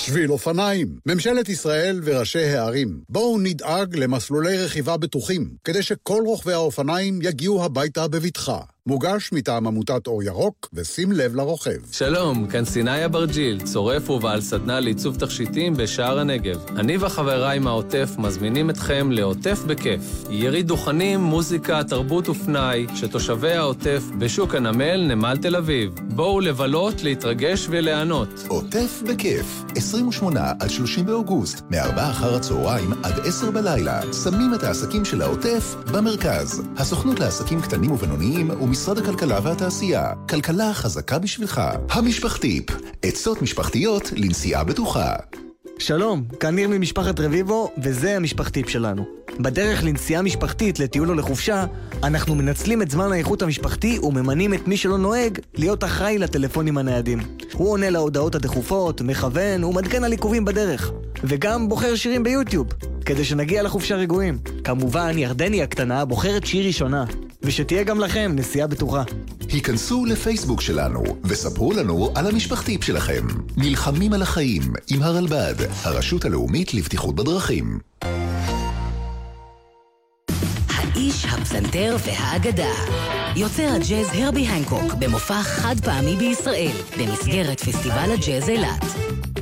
שביל אופניים. ממשלת ישראל וראשי הערים, בואו נדאג למסלולי רכיבה בטוחים, כדי שכל רוכבי האופניים יגיעו הביתה בבטחה. מוגש מטעם עמותת אור ירוק, ושים לב לרוכב. שלום, כאן סיני אברג'יל, צורף ובעל סדנה לעיצוב תכשיטים בשער הנגב. אני וחבריי מהעוטף מזמינים אתכם לעוטף בכיף. יריד דוכנים, מוזיקה, תרבות ופנאי, שתושבי העוטף בשוק הנמל, נמל תל אביב. בואו לבלות, להתרגש וליהנות. עוטף בכיף, 28 עד 30 באוגוסט, מ-4 אחר הצהריים עד 10 בלילה. שמים את העסקים של העוטף במרכז. הסוכנות לעסקים קטנים ובינוניים ומשרד הכלכלה והתעשייה. כלכלה חזקה בשבילך. המשפחתיפ, עצות משפחתיות לנסיעה בטוחה. שלום, כאן ניר ממשפחת רביבו, וזה המשפחתיפ שלנו. בדרך לנסיעה משפחתית, לטיול או לחופשה, אנחנו מנצלים את זמן האיכות המשפחתי וממנים את מי שלא נוהג להיות אחראי לטלפונים הניידים. הוא עונה להודעות הדחופות, מכוון ומעדכן על עיכובים בדרך. וגם בוחר שירים ביוטיוב, כדי שנגיע לחופשה רגועים. כמובן, ירדני הקטנה בוחרת שיר ראשונה, ושתהיה גם לכם נסיעה בטוחה. היכנסו לפייסבוק שלנו וספרו לנו על המשפחתיפ שלכם. נלחמים על החיים עם הרלב"ד, הרשות הלאומית לבטיחות בדרכים. האיש, הפסנתר והאגדה. יוצר הג'אז הרבי הנקוק במופע חד פעמי בישראל במסגרת פסטיבל הג'אז אילת.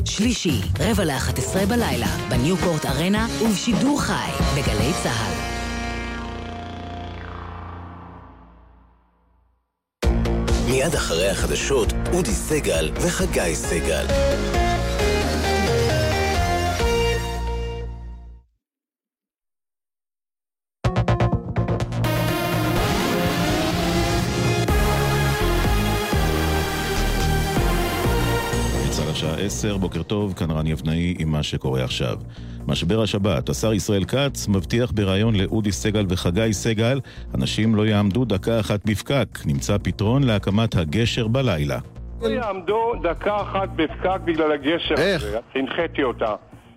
שלישי, רבע לאחת עשרה בלילה, בניוקורט ארנה ובשידור חי בגלי צה"ל. מיד אחרי החדשות, אודי סגל וחגי סגל. 10, בוקר טוב, כאן רן יבנאי עם מה שקורה עכשיו. משבר השבת, השר ישראל כץ מבטיח בריאיון לאודי סגל וחגי סגל, אנשים לא יעמדו דקה אחת בפקק, נמצא פתרון להקמת הגשר בלילה. לא יעמדו דקה אחת בפקק בגלל הגשר הזה, הנחיתי אותה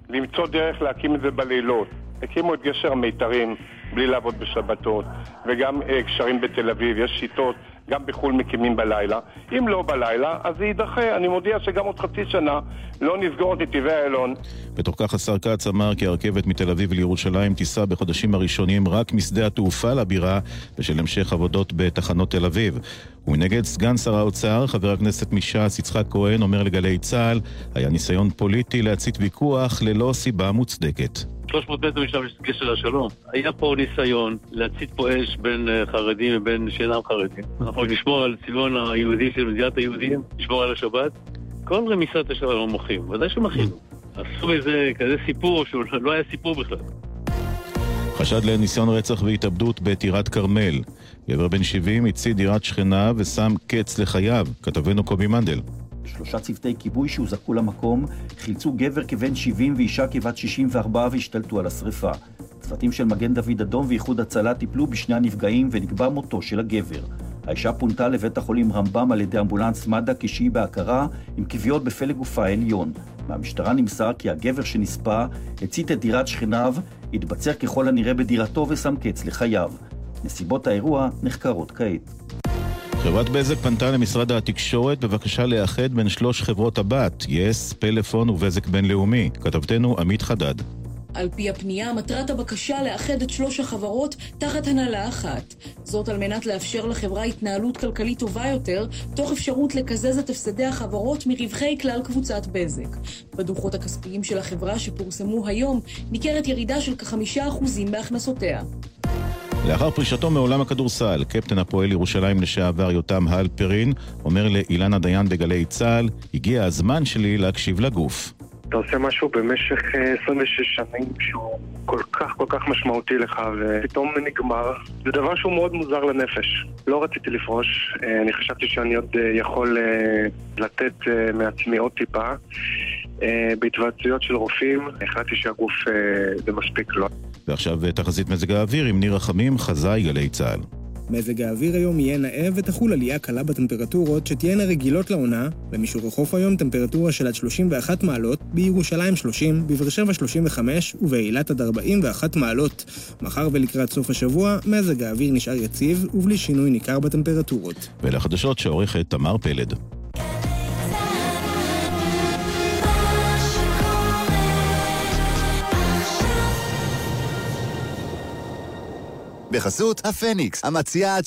למצוא דרך להקים את זה בלילות. הקימו את גשר המיתרים בלי לעבוד בשבתות, וגם אה, גשרים בתל אביב, יש שיטות, גם בחו"ל מקימים בלילה. אם לא בלילה, אז זה יידחה. אני מודיע שגם עוד חצי שנה לא נסגור את נתיבי איילון. בתוך כך השר כץ אמר כי הרכבת מתל אביב לירושלים תיסע בחודשים הראשונים רק משדה התעופה לבירה בשל המשך עבודות בתחנות תל אביב. ומנגד סגן שר האוצר, חבר הכנסת מש"ס יצחק כהן, אומר לגלי צה"ל, היה ניסיון פוליטי להצית ויכוח ללא סיבה מוצדקת. 300 מטר משם יש גשר השלום. היה פה ניסיון להצית פה אש בין אה, חרדים ובין שאינם חרדים. אנחנו נשמור על צביון היהודי של מדינת היהודים, נשמור על השבת. כל רמיסת השבת לא מוחים, ודאי שמחינו. עשו איזה כזה סיפור שהוא לא היה סיפור בכלל. חשד לניסיון רצח והתאבדות בטירת כרמל. גבר בן 70 הצית דירת שכנה ושם קץ לחייו, כתבנו קובי מנדל. שלושה צוותי כיבוי שהוזעקו למקום חילצו גבר כבן 70 ואישה כבת 64 והשתלטו על השרפה. צוותים של מגן דוד אדום ואיחוד הצלה טיפלו בשני הנפגעים ונקבע מותו של הגבר. האישה פונתה לבית החולים רמב"ם על ידי אמבולנס מד"א כשהיא בהכרה עם כוויות בפלג גופה העליון. מהמשטרה נמסר כי הגבר שנספה הצית את דירת שכניו, התבצר ככל הנראה בדירתו ושם קץ לחייו. נסיבות האירוע נחקרות כעת. חברת בזק פנתה למשרד התקשורת בבקשה לאחד בין שלוש חברות הבת, יס, פלאפון ובזק בינלאומי. כתבתנו עמית חדד. על פי הפנייה, מטרת הבקשה לאחד את שלוש החברות תחת הנהלה אחת. זאת על מנת לאפשר לחברה התנהלות כלכלית טובה יותר, תוך אפשרות לקזז את הפסדי החברות מרווחי כלל קבוצת בזק. בדוחות הכספיים של החברה שפורסמו היום, ניכרת ירידה של כחמישה אחוזים בהכנסותיה. לאחר פרישתו מעולם הכדורסל, קפטן הפועל ירושלים לשעבר יותם הלפרין אומר לאילנה דיין בגלי צה"ל, הגיע הזמן שלי להקשיב לגוף. אתה עושה משהו במשך אה, 26 שנים שהוא כל כך כל כך משמעותי לך ופתאום נגמר. זה דבר שהוא מאוד מוזר לנפש. לא רציתי לפרוש, אה, אני חשבתי שאני עוד אה, יכול אה, לתת אה, מעצמי עוד טיפה. אה, בהתוועצויות של רופאים החלטתי שהגוף אה, זה מספיק לו. ועכשיו אה, תחזית מזג האוויר עם ניר רחמים, חזאי גלי צה"ל. מזג האוויר היום יהיה נאה ותחול עלייה קלה בטמפרטורות שתהיינה רגילות לעונה, במישור החוף היום טמפרטורה של עד 31 מעלות, בירושלים 30, בבאר שבע 35 ובאילת עד 41 מעלות. מחר ולקראת סוף השבוע, מזג האוויר נשאר יציב ובלי שינוי ניכר בטמפרטורות. ולחדשות שעורכת תמר פלד. בחסות הפניקס, המציעה עד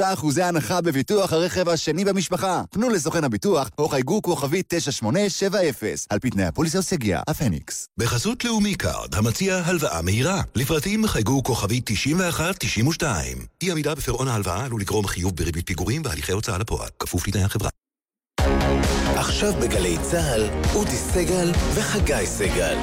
33% הנחה בביטוח הרכב השני במשפחה. פנו לסוכן הביטוח או חייגו כוכבית 9870. על פי תנאי הפוליסה וסייגיה, הפניקס. בחסות לאומי קארד, המציע הלוואה מהירה. לפרטים חייגו כוכבית 9192. אי עמידה בפירעון ההלוואה עלול לגרום חיוב בריבית פיגורים והליכי הוצאה לפועל. כפוף לתנאי החברה. עכשיו בגלי צה"ל, אודי סגל וחגי סגל.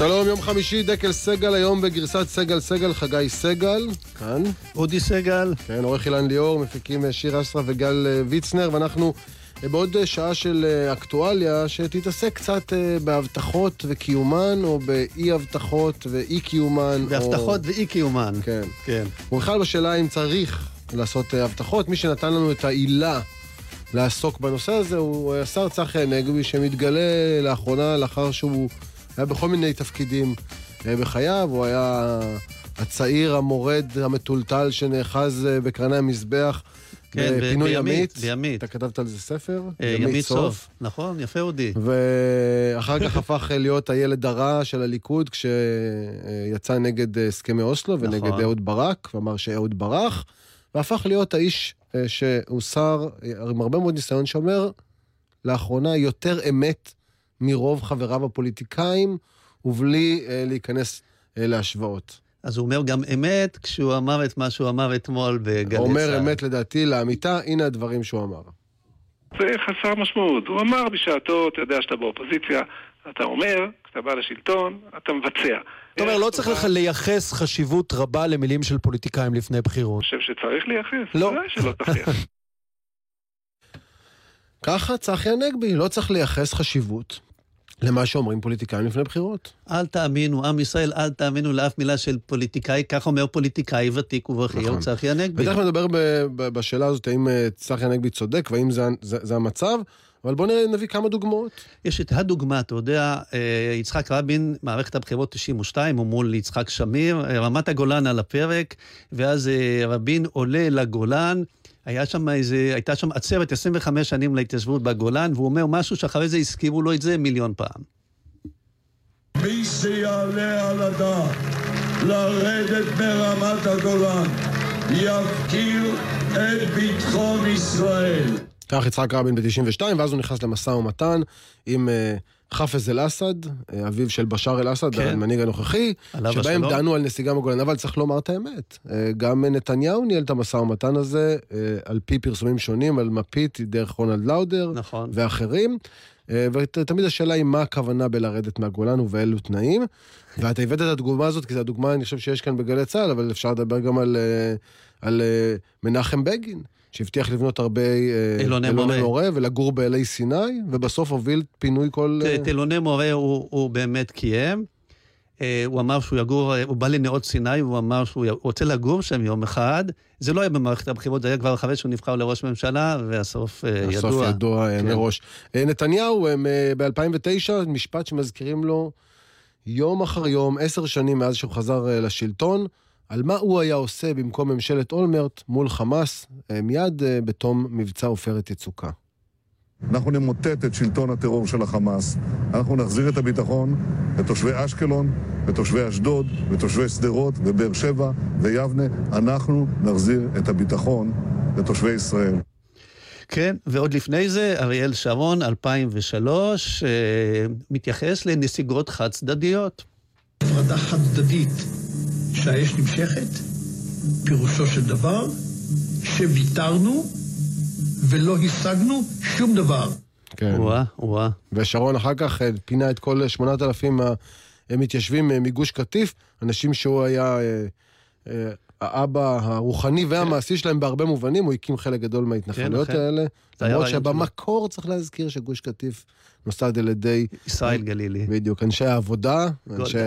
שלום, יום חמישי, דקל סגל, היום בגרסת סגל סגל, חגי סגל, כאן. אודי סגל. כן, עורך אילן ליאור, מפיקים אה, שיר אסרה וגל אה, ויצנר, ואנחנו אה, בעוד שעה של אקטואליה, שתתעסק קצת בהבטחות וקיומן, או באי הבטחות ואי קיומן. בהבטחות או... ואי קיומן. כן. כן. ובכלל בשאלה אם צריך לעשות הבטחות, מי שנתן לנו את העילה לעסוק בנושא הזה הוא השר צחי הנגבי, שמתגלה לאחרונה לאחר שהוא... היה בכל מיני תפקידים אה, בחייו, הוא היה הצעיר המורד המטולטל שנאחז אה, בקרני המזבח. כן, בפינוי ימית. בימית. אתה כתבת על זה ספר? אה, ימית סוף. נכון, יפה אודי. ואחר כך הפך להיות הילד הרע של הליכוד כשיצא נגד הסכמי אוסלו ונגד נכון. אהוד ברק, ואמר שאהוד ברח, והפך להיות האיש שהוא שר עם הרבה מאוד ניסיון שאומר, לאחרונה יותר אמת מרוב חבריו הפוליטיקאים, ובלי אה, להיכנס אה, להשוואות. אז הוא אומר גם אמת כשהוא אמר את מה שהוא אמר אתמול בגלי צה"ל. הוא אומר אמת לדעתי לאמיתה, הנה הדברים שהוא אמר. זה חסר משמעות. הוא אמר בשעתו, אתה יודע שאתה באופוזיציה, אתה אומר, כשאתה בא לשלטון, אתה מבצע. אתה אומר, לא צריך לך לייחס חשיבות רבה למילים של פוליטיקאים לפני בחירות. אני חושב שצריך לייחס. לא. שלא צריך. (laughs) ככה צחי הנגבי, לא צריך לייחס חשיבות למה שאומרים פוליטיקאים לפני בחירות. אל תאמינו, עם ישראל, אל תאמינו לאף מילה של פוליטיקאי, כך אומר פוליטיקאי ותיק ובכיר, נכון. צחי הנגבי. ותכף נדבר בשאלה הזאת, האם אה, צחי הנגבי צודק והאם זה, זה, זה המצב. אבל בואו נביא כמה דוגמאות. יש את הדוגמה, אתה יודע, אה, יצחק רבין, מערכת הבחירות 92, הוא מול יצחק שמיר, אה, רמת הגולן על הפרק, ואז רבין עולה לגולן, היה שם איזה, הייתה שם עצרת 25 שנים להתיישבות בגולן, והוא אומר משהו שאחרי זה הזכירו לו את זה מיליון פעם. מי שיעלה על הדעת לרדת מרמת הגולן יפקיר את ביטחון ישראל. כך יצחק רבין ב-92, ואז הוא נכנס למשא ומתן עם uh, חאפז אל-אסד, אה, אביו של בשאר אל-אסד, כן. המנהיג הנוכחי, שבהם דנו על נסיגה מגולן, אבל צריך לומר את האמת. אה, גם נתניהו ניהל את המשא ומתן הזה, על פי פרסומים שונים, על מפית דרך רונלד לאודר, נכון. ואחרים. ותמיד השאלה היא מה הכוונה בלרדת מהגולן ובאילו תנאים. (laughs) ואתה הבאת את הדוגמה הזאת, כי זו הדוגמה, אני חושב שיש כאן בגלי צה"ל, אבל אפשר לדבר גם על, על מנחם בגין. שהבטיח לבנות הרבה אלוני אה, מורה. מורה ולגור באלי סיני, ובסוף הוביל פינוי כל... את אלוני מורה הוא, הוא באמת קיים. אה, הוא אמר שהוא יגור, הוא בא לנאות סיני, והוא אמר שהוא רוצה לגור שם יום אחד. זה לא היה במערכת הבחירות, זה היה כבר אחרי שהוא נבחר לראש ממשלה, והסוף אה, ידוע. הסוף ידוע כן. מראש. נתניהו, ב-2009, משפט שמזכירים לו יום אחר יום, עשר שנים מאז שהוא חזר לשלטון, על מה הוא היה עושה במקום ממשלת אולמרט מול חמאס אה, מיד אה, בתום מבצע עופרת יצוקה. אנחנו נמוטט את שלטון הטרור של החמאס, אנחנו נחזיר את הביטחון לתושבי אשקלון, לתושבי אשדוד, לתושבי שדרות ובאר שבע ויבנה. אנחנו נחזיר את הביטחון לתושבי ישראל. כן, ועוד לפני זה, אריאל שרון, 2003, אה, מתייחס לנסיגות חד-צדדיות. הפרדה חד-צדדית שהאש נמשכת, פירושו של דבר שוויתרנו ולא השגנו שום דבר. כן. וואה, וואה. ושרון אחר כך אה, פינה את כל שמונת אלפים המתיישבים אה, מגוש קטיף, אנשים שהוא היה אה, האבא הרוחני והמעשי שלהם בהרבה מובנים, הוא הקים חלק גדול מההתנחלויות כן, האלה. למרות שבמקור צריך להזכיר שגוש קטיף נוסד על ידי... ישראל גלילי. בדיוק, אנשי העבודה. אנשי...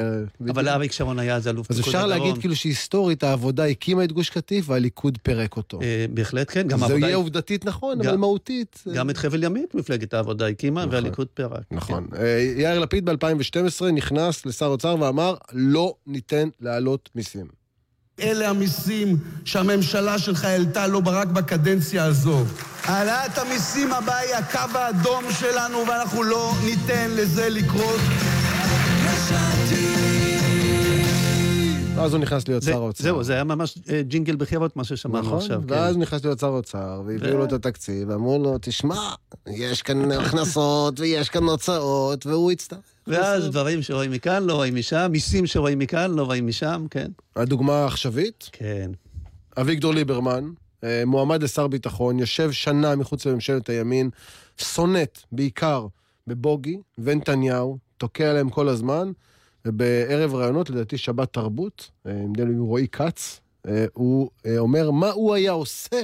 אבל אריק שרון היה אז אלוף פיקוד הדרום. אז אפשר להגיד כאילו שהיסטורית העבודה הקימה את גוש קטיף והליכוד פירק אותו. אה, בהחלט כן, גם העבודה... זה יהיה עובדתית נכון, אבל מהותית. גם את חבל ימית מפלגת העבודה הקימה נכון. והליכוד פירק. נכון. אה, יאיר לפיד ב-2012 נכנס לשר אוצר ואמר, לא ניתן להעלות מיסים. אלה המיסים שהממשלה שלך העלתה לא רק בקדנציה הזו. העלאת המיסים הבאה היא הקו האדום שלנו ואנחנו לא ניתן לזה לקרות. ואז הוא נכנס להיות שר האוצר. זהו, זה היה ממש אה, ג'ינגל בחירות, מה ששמענו נכון, עכשיו. ואז כן. הוא נכנס להיות שר האוצר, והביאו לו את התקציב, ואמרו לו, תשמע, יש כאן הכנסות ויש כאן הוצאות, והוא יצטרך. ואז דברים שרואים מכאן, לא רואים משם, מיסים שרואים מכאן, לא רואים משם, כן. הדוגמה העכשווית? כן. אביגדור ליברמן, אה, מועמד לשר ביטחון, יושב שנה מחוץ לממשלת הימין, סונט בעיקר בבוגי ונתניהו, תוקע להם כל הזמן, ובערב ראיונות, לדעתי שבת תרבות, נדמה לי רועי כץ, הוא אומר מה הוא היה עושה,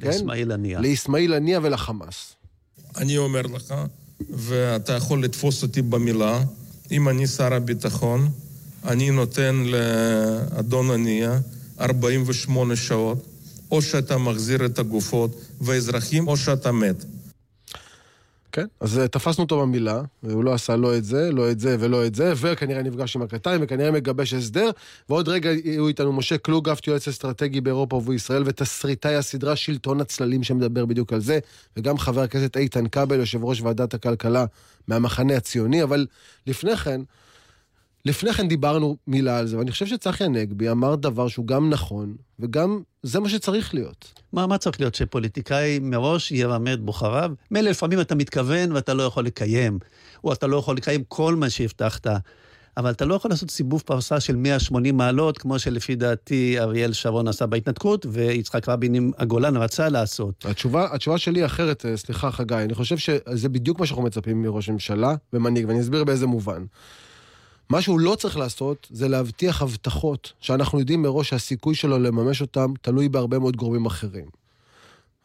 כן? לאסמאעיל הנייה. לאסמאעיל הנייה ולחמאס. אני אומר לך, ואתה יכול לתפוס אותי במילה, אם אני שר הביטחון, אני נותן לאדון הנייה 48 שעות, או שאתה מחזיר את הגופות והאזרחים, או שאתה מת. כן, אז אה, תפסנו אותו במילה, והוא לא עשה לא את זה, לא את זה ולא את זה, וכנראה נפגש עם הקטיים, וכנראה מגבש הסדר, ועוד רגע יהיו איתנו משה קלוגפט, יועץ אסטרטגי באירופה ובישראל, ותסריטאי הסדרה שלטון הצללים שמדבר בדיוק על זה, וגם חבר הכנסת איתן כבל, יושב ראש ועדת הכלכלה מהמחנה הציוני, אבל לפני כן, לפני כן דיברנו מילה על זה, ואני חושב שצחי הנגבי אמר דבר שהוא גם נכון, וגם זה מה שצריך להיות. מה, מה צריך להיות? שפוליטיקאי מראש ירמה את בוחריו? מילא לפעמים אתה מתכוון ואתה לא יכול לקיים, או אתה לא יכול לקיים כל מה שהבטחת, אבל אתה לא יכול לעשות סיבוב פרסה של 180 מעלות, כמו שלפי דעתי אריאל שרון עשה בהתנתקות, ויצחק רבין עם הגולן רצה לעשות. התשובה, התשובה שלי אחרת, אה, סליחה חגי, אני חושב שזה בדיוק מה שאנחנו מצפים מראש ממשלה ומנהיג, ואני אסביר באיזה מובן. מה שהוא לא צריך לעשות זה להבטיח הבטחות שאנחנו יודעים מראש שהסיכוי שלו לממש אותם תלוי בהרבה מאוד גורמים אחרים.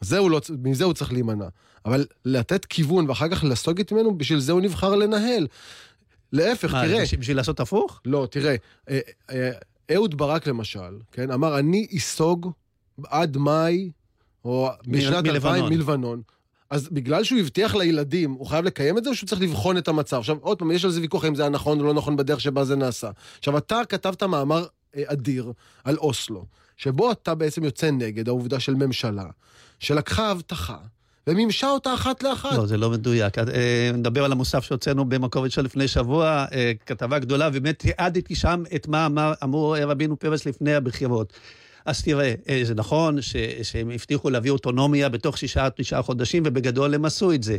זה לא, מזה הוא צריך להימנע. אבל לתת כיוון ואחר כך לסוגת ממנו, בשביל זה הוא נבחר לנהל. להפך, מה, תראה... מה, בשביל לעשות הפוך? לא, תראה, אה, אה, אהוד ברק למשל, כן, אמר, אני אסוג עד מאי, או בשנת 2000 מלבנון. אז בגלל שהוא הבטיח לילדים, הוא חייב לקיים את זה, או שהוא צריך לבחון את המצב? עכשיו, עוד פעם, יש על זה ויכוח אם זה היה נכון או לא נכון בדרך שבה זה נעשה. עכשיו, אתה כתבת מאמר אה, אדיר על אוסלו, שבו אתה בעצם יוצא נגד העובדה של ממשלה, שלקחה הבטחה, ומימשה אותה אחת לאחת. לא, זה לא מדויק. אה, נדבר על המוסף שהוצאנו במקוביץ' לפני שבוע, אה, כתבה גדולה, ובאמת תיעדתי שם את מה אמר, אמור רבינו פרס לפני הבחירות. אז תראה, אה, זה נכון ש, שהם הבטיחו להביא אוטונומיה בתוך שישה, תשעה חודשים, ובגדול הם עשו את זה.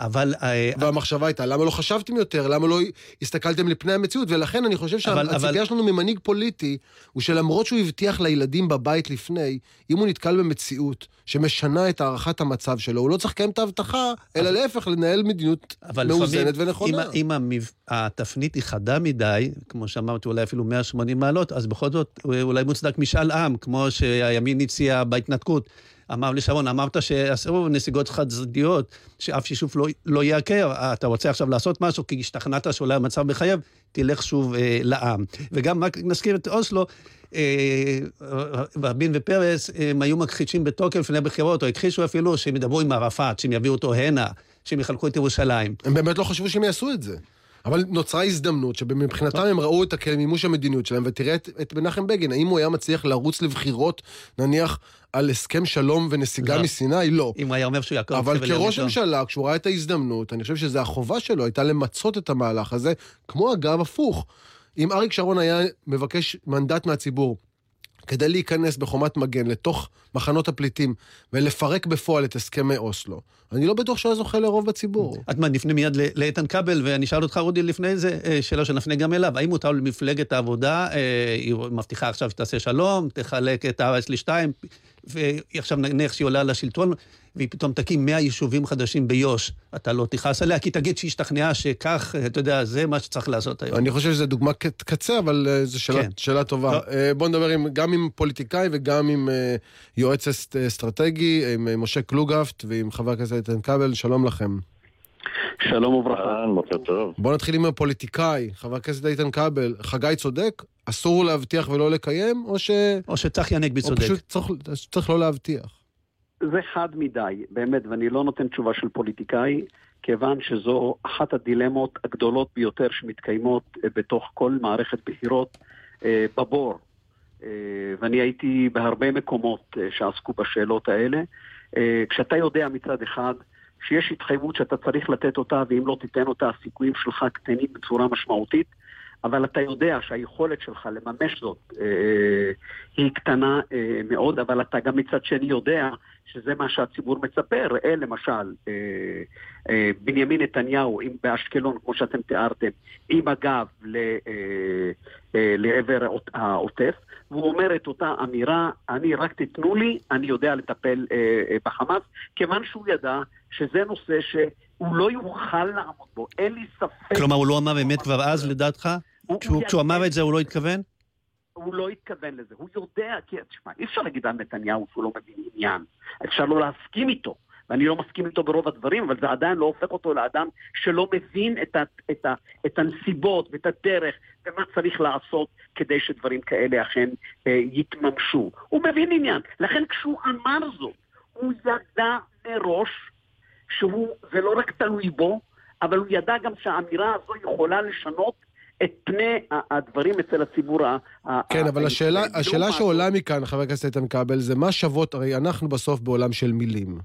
אבל... אה, והמחשבה הייתה, למה לא חשבתם יותר? למה לא הסתכלתם לפני המציאות? ולכן אני חושב שהציפייה אבל... שלנו ממנהיג פוליטי, הוא שלמרות שהוא הבטיח לילדים בבית לפני, אם הוא נתקל במציאות שמשנה את הערכת המצב שלו, הוא לא צריך לקיים את ההבטחה, אלא להפך, לנהל מדיניות מאוזנת ונכונה. אם, אם התפנית היא חדה מדי, כמו שאמרתי, אולי אפילו 180 מעלות, אז בכל זאת אולי מוצדק משאל עם, כמו שהימין הציע בהתנתקות. אמר לי שרון, אמרת שאסור נסיגות חד צדדיות, שאף שישוף לא, לא יעקר, אתה רוצה עכשיו לעשות משהו כי השתכנעת שאולי המצב מחייב, תלך שוב אה, לעם. וגם רק נזכיר את אוסלו, אה, רבין ופרס, הם היו מכחישים בתוקף לפני בחירות, או הכחישו אפילו שהם ידברו עם ערפאת, שהם יביאו אותו הנה, שהם יחלקו את ירושלים. הם באמת לא חשבו שהם יעשו את זה. אבל נוצרה הזדמנות שמבחינתם הם ראו את מימוש המדיניות שלהם, ותראה את, את מנחם בגין, האם הוא היה מצליח לרוץ לבחירות, נניח, על הסכם שלום ונסיגה לא. מסיני? לא. אם הוא היה אומר שהוא יעקב אבל כראש ממשלה, כשהוא ראה את ההזדמנות, אני חושב שזו החובה שלו, הייתה למצות את המהלך הזה, כמו אגב הפוך. אם אריק שרון היה מבקש מנדט מהציבור כדי להיכנס בחומת מגן לתוך מחנות הפליטים ולפרק בפועל את הסכמי אוסלו, אני לא בטוח שהוא היה זוכה לרוב בציבור. את מה, נפנה מיד לאיתן כבל, ואני אשאל אותך, רודי, לפני זה, אה, שאלה שנפנה גם אליו. האם מותר למפלגת העבודה, אה, היא מבטיחה עכשיו שתעשה שלום, תחלק את הארץ לשתיים, ועכשיו נניח שהיא עולה לשלטון, והיא פתאום תקים 100 יישובים חדשים ביו"ש, אתה לא תכעס עליה, כי תגיד שהיא השתכנעה שכך, אתה יודע, זה מה שצריך לעשות היום. אני חושב שזו דוגמה קצה, אבל אה, זו שאלה, כן. שאלה טובה. לא. אה, בוא נדבר עם, גם עם פוליטיקאי וגם עם אה, יועץ אסטרטגי, עם משה קלוגפט ועם חבר הכנסת איתן כבל, שלום לכם. שלום וברכה. בוקר טוב. בוא נתחיל עם הפוליטיקאי, חבר הכנסת איתן כבל. חגי צודק? אסור להבטיח ולא לקיים, או ש... או שצחי הנגבי צודק. או פשוט צריך, צריך לא להבטיח. זה חד מדי, באמת, ואני לא נותן תשובה של פוליטיקאי, כיוון שזו אחת הדילמות הגדולות ביותר שמתקיימות אה, בתוך כל מערכת בחירות אה, בבור. אה, ואני הייתי בהרבה מקומות שעסקו בשאלות האלה. כשאתה יודע מצד אחד שיש התחייבות שאתה צריך לתת אותה, ואם לא תיתן אותה, הסיכויים שלך קטנים בצורה משמעותית, אבל אתה יודע שהיכולת שלך לממש זאת אה, היא קטנה אה, מאוד, אבל אתה גם מצד שני יודע שזה מה שהציבור מצפה. ראה למשל, אה, אה, בנימין נתניהו עם, באשקלון, כמו שאתם תיארתם, עם הגב ל, אה, אה, לעבר העוטף, והוא אומר את אותה אמירה, אני רק תיתנו לי, אני יודע לטפל אה, אה, בחמאס, כיוון שהוא ידע שזה נושא ש... הוא לא יוכל לעמוד בו, אין לי ספק. כלומר, הוא לא אמר באמת כבר אז, לדעתך? כשהוא אמר את זה הוא לא התכוון? הוא לא התכוון לזה, הוא יודע, כי תשמע, אי אפשר להגיד על נתניהו שהוא לא מבין עניין, אפשר לא להסכים איתו, ואני לא מסכים איתו ברוב הדברים, אבל זה עדיין לא הופך אותו לאדם שלא מבין את, ה, את, ה, את הנסיבות ואת הדרך ומה צריך לעשות כדי שדברים כאלה אכן אה, יתממשו. הוא מבין עניין. לכן כשהוא אמר זאת, הוא ידע מראש שהוא, זה לא רק תלוי בו, אבל הוא ידע גם שהאמירה הזו יכולה לשנות את פני הדברים אצל הציבור ה... כן, אבל השאלה, השאלה שעולה מכאן, חבר הכנסת איתן כבל, זה מה שוות, הרי אנחנו בסוף בעולם של מילים,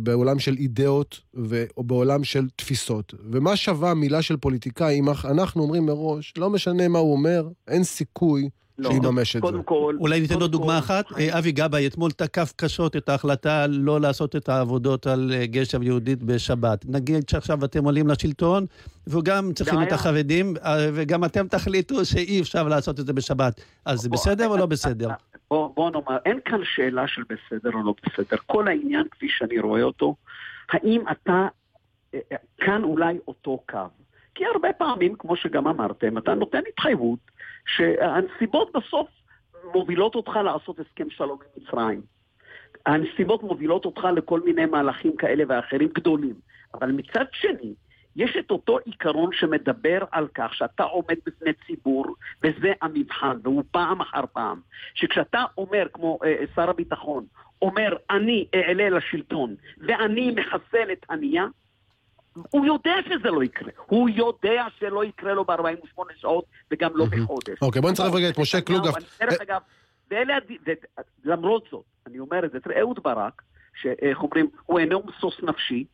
בעולם של אידאות ובעולם של תפיסות. ומה שווה מילה של פוליטיקאי אם אנחנו אומרים מראש, לא משנה מה הוא אומר, אין סיכוי לא, שיממש את זה. כל, אולי ניתן עוד דוגמה אחת? אבי גבאי אתמול תקף קשות את ההחלטה לא לעשות את העבודות על אה, גשר יהודית בשבת. נגיד שעכשיו אתם עולים לשלטון, וגם צריכים את החרדים, אה, וגם אתם תחליטו שאי אפשר לעשות את זה בשבת. אז זה בסדר או לא בסדר? בוא, בוא נאמר, אין כאן שאלה של בסדר או לא בסדר. כל העניין, כפי שאני רואה אותו, האם אתה, אה, כאן אולי אותו קו. כי הרבה פעמים, כמו שגם אמרתם, אתה נותן התחייבות שהנסיבות בסוף מובילות אותך לעשות הסכם שלום עם מצרים. הנסיבות מובילות אותך לכל מיני מהלכים כאלה ואחרים גדולים. אבל מצד שני, יש את אותו עיקרון שמדבר על כך שאתה עומד בפני ציבור, וזה המבחן, והוא פעם אחר פעם, שכשאתה אומר, כמו אה, שר הביטחון, אומר, אני אעלה לשלטון, ואני מחסל את הנייה, הוא יודע שזה לא יקרה. הוא יודע שלא יקרה לו ב-48 שעות וגם לא בחודש. אוקיי, בוא נצטרף רגע את משה קלוגף. דרך אגב, למרות זאת, אני אומר את זה, תראה, אהוד ברק, שאיך אומרים, הוא אינו משוש נפשי,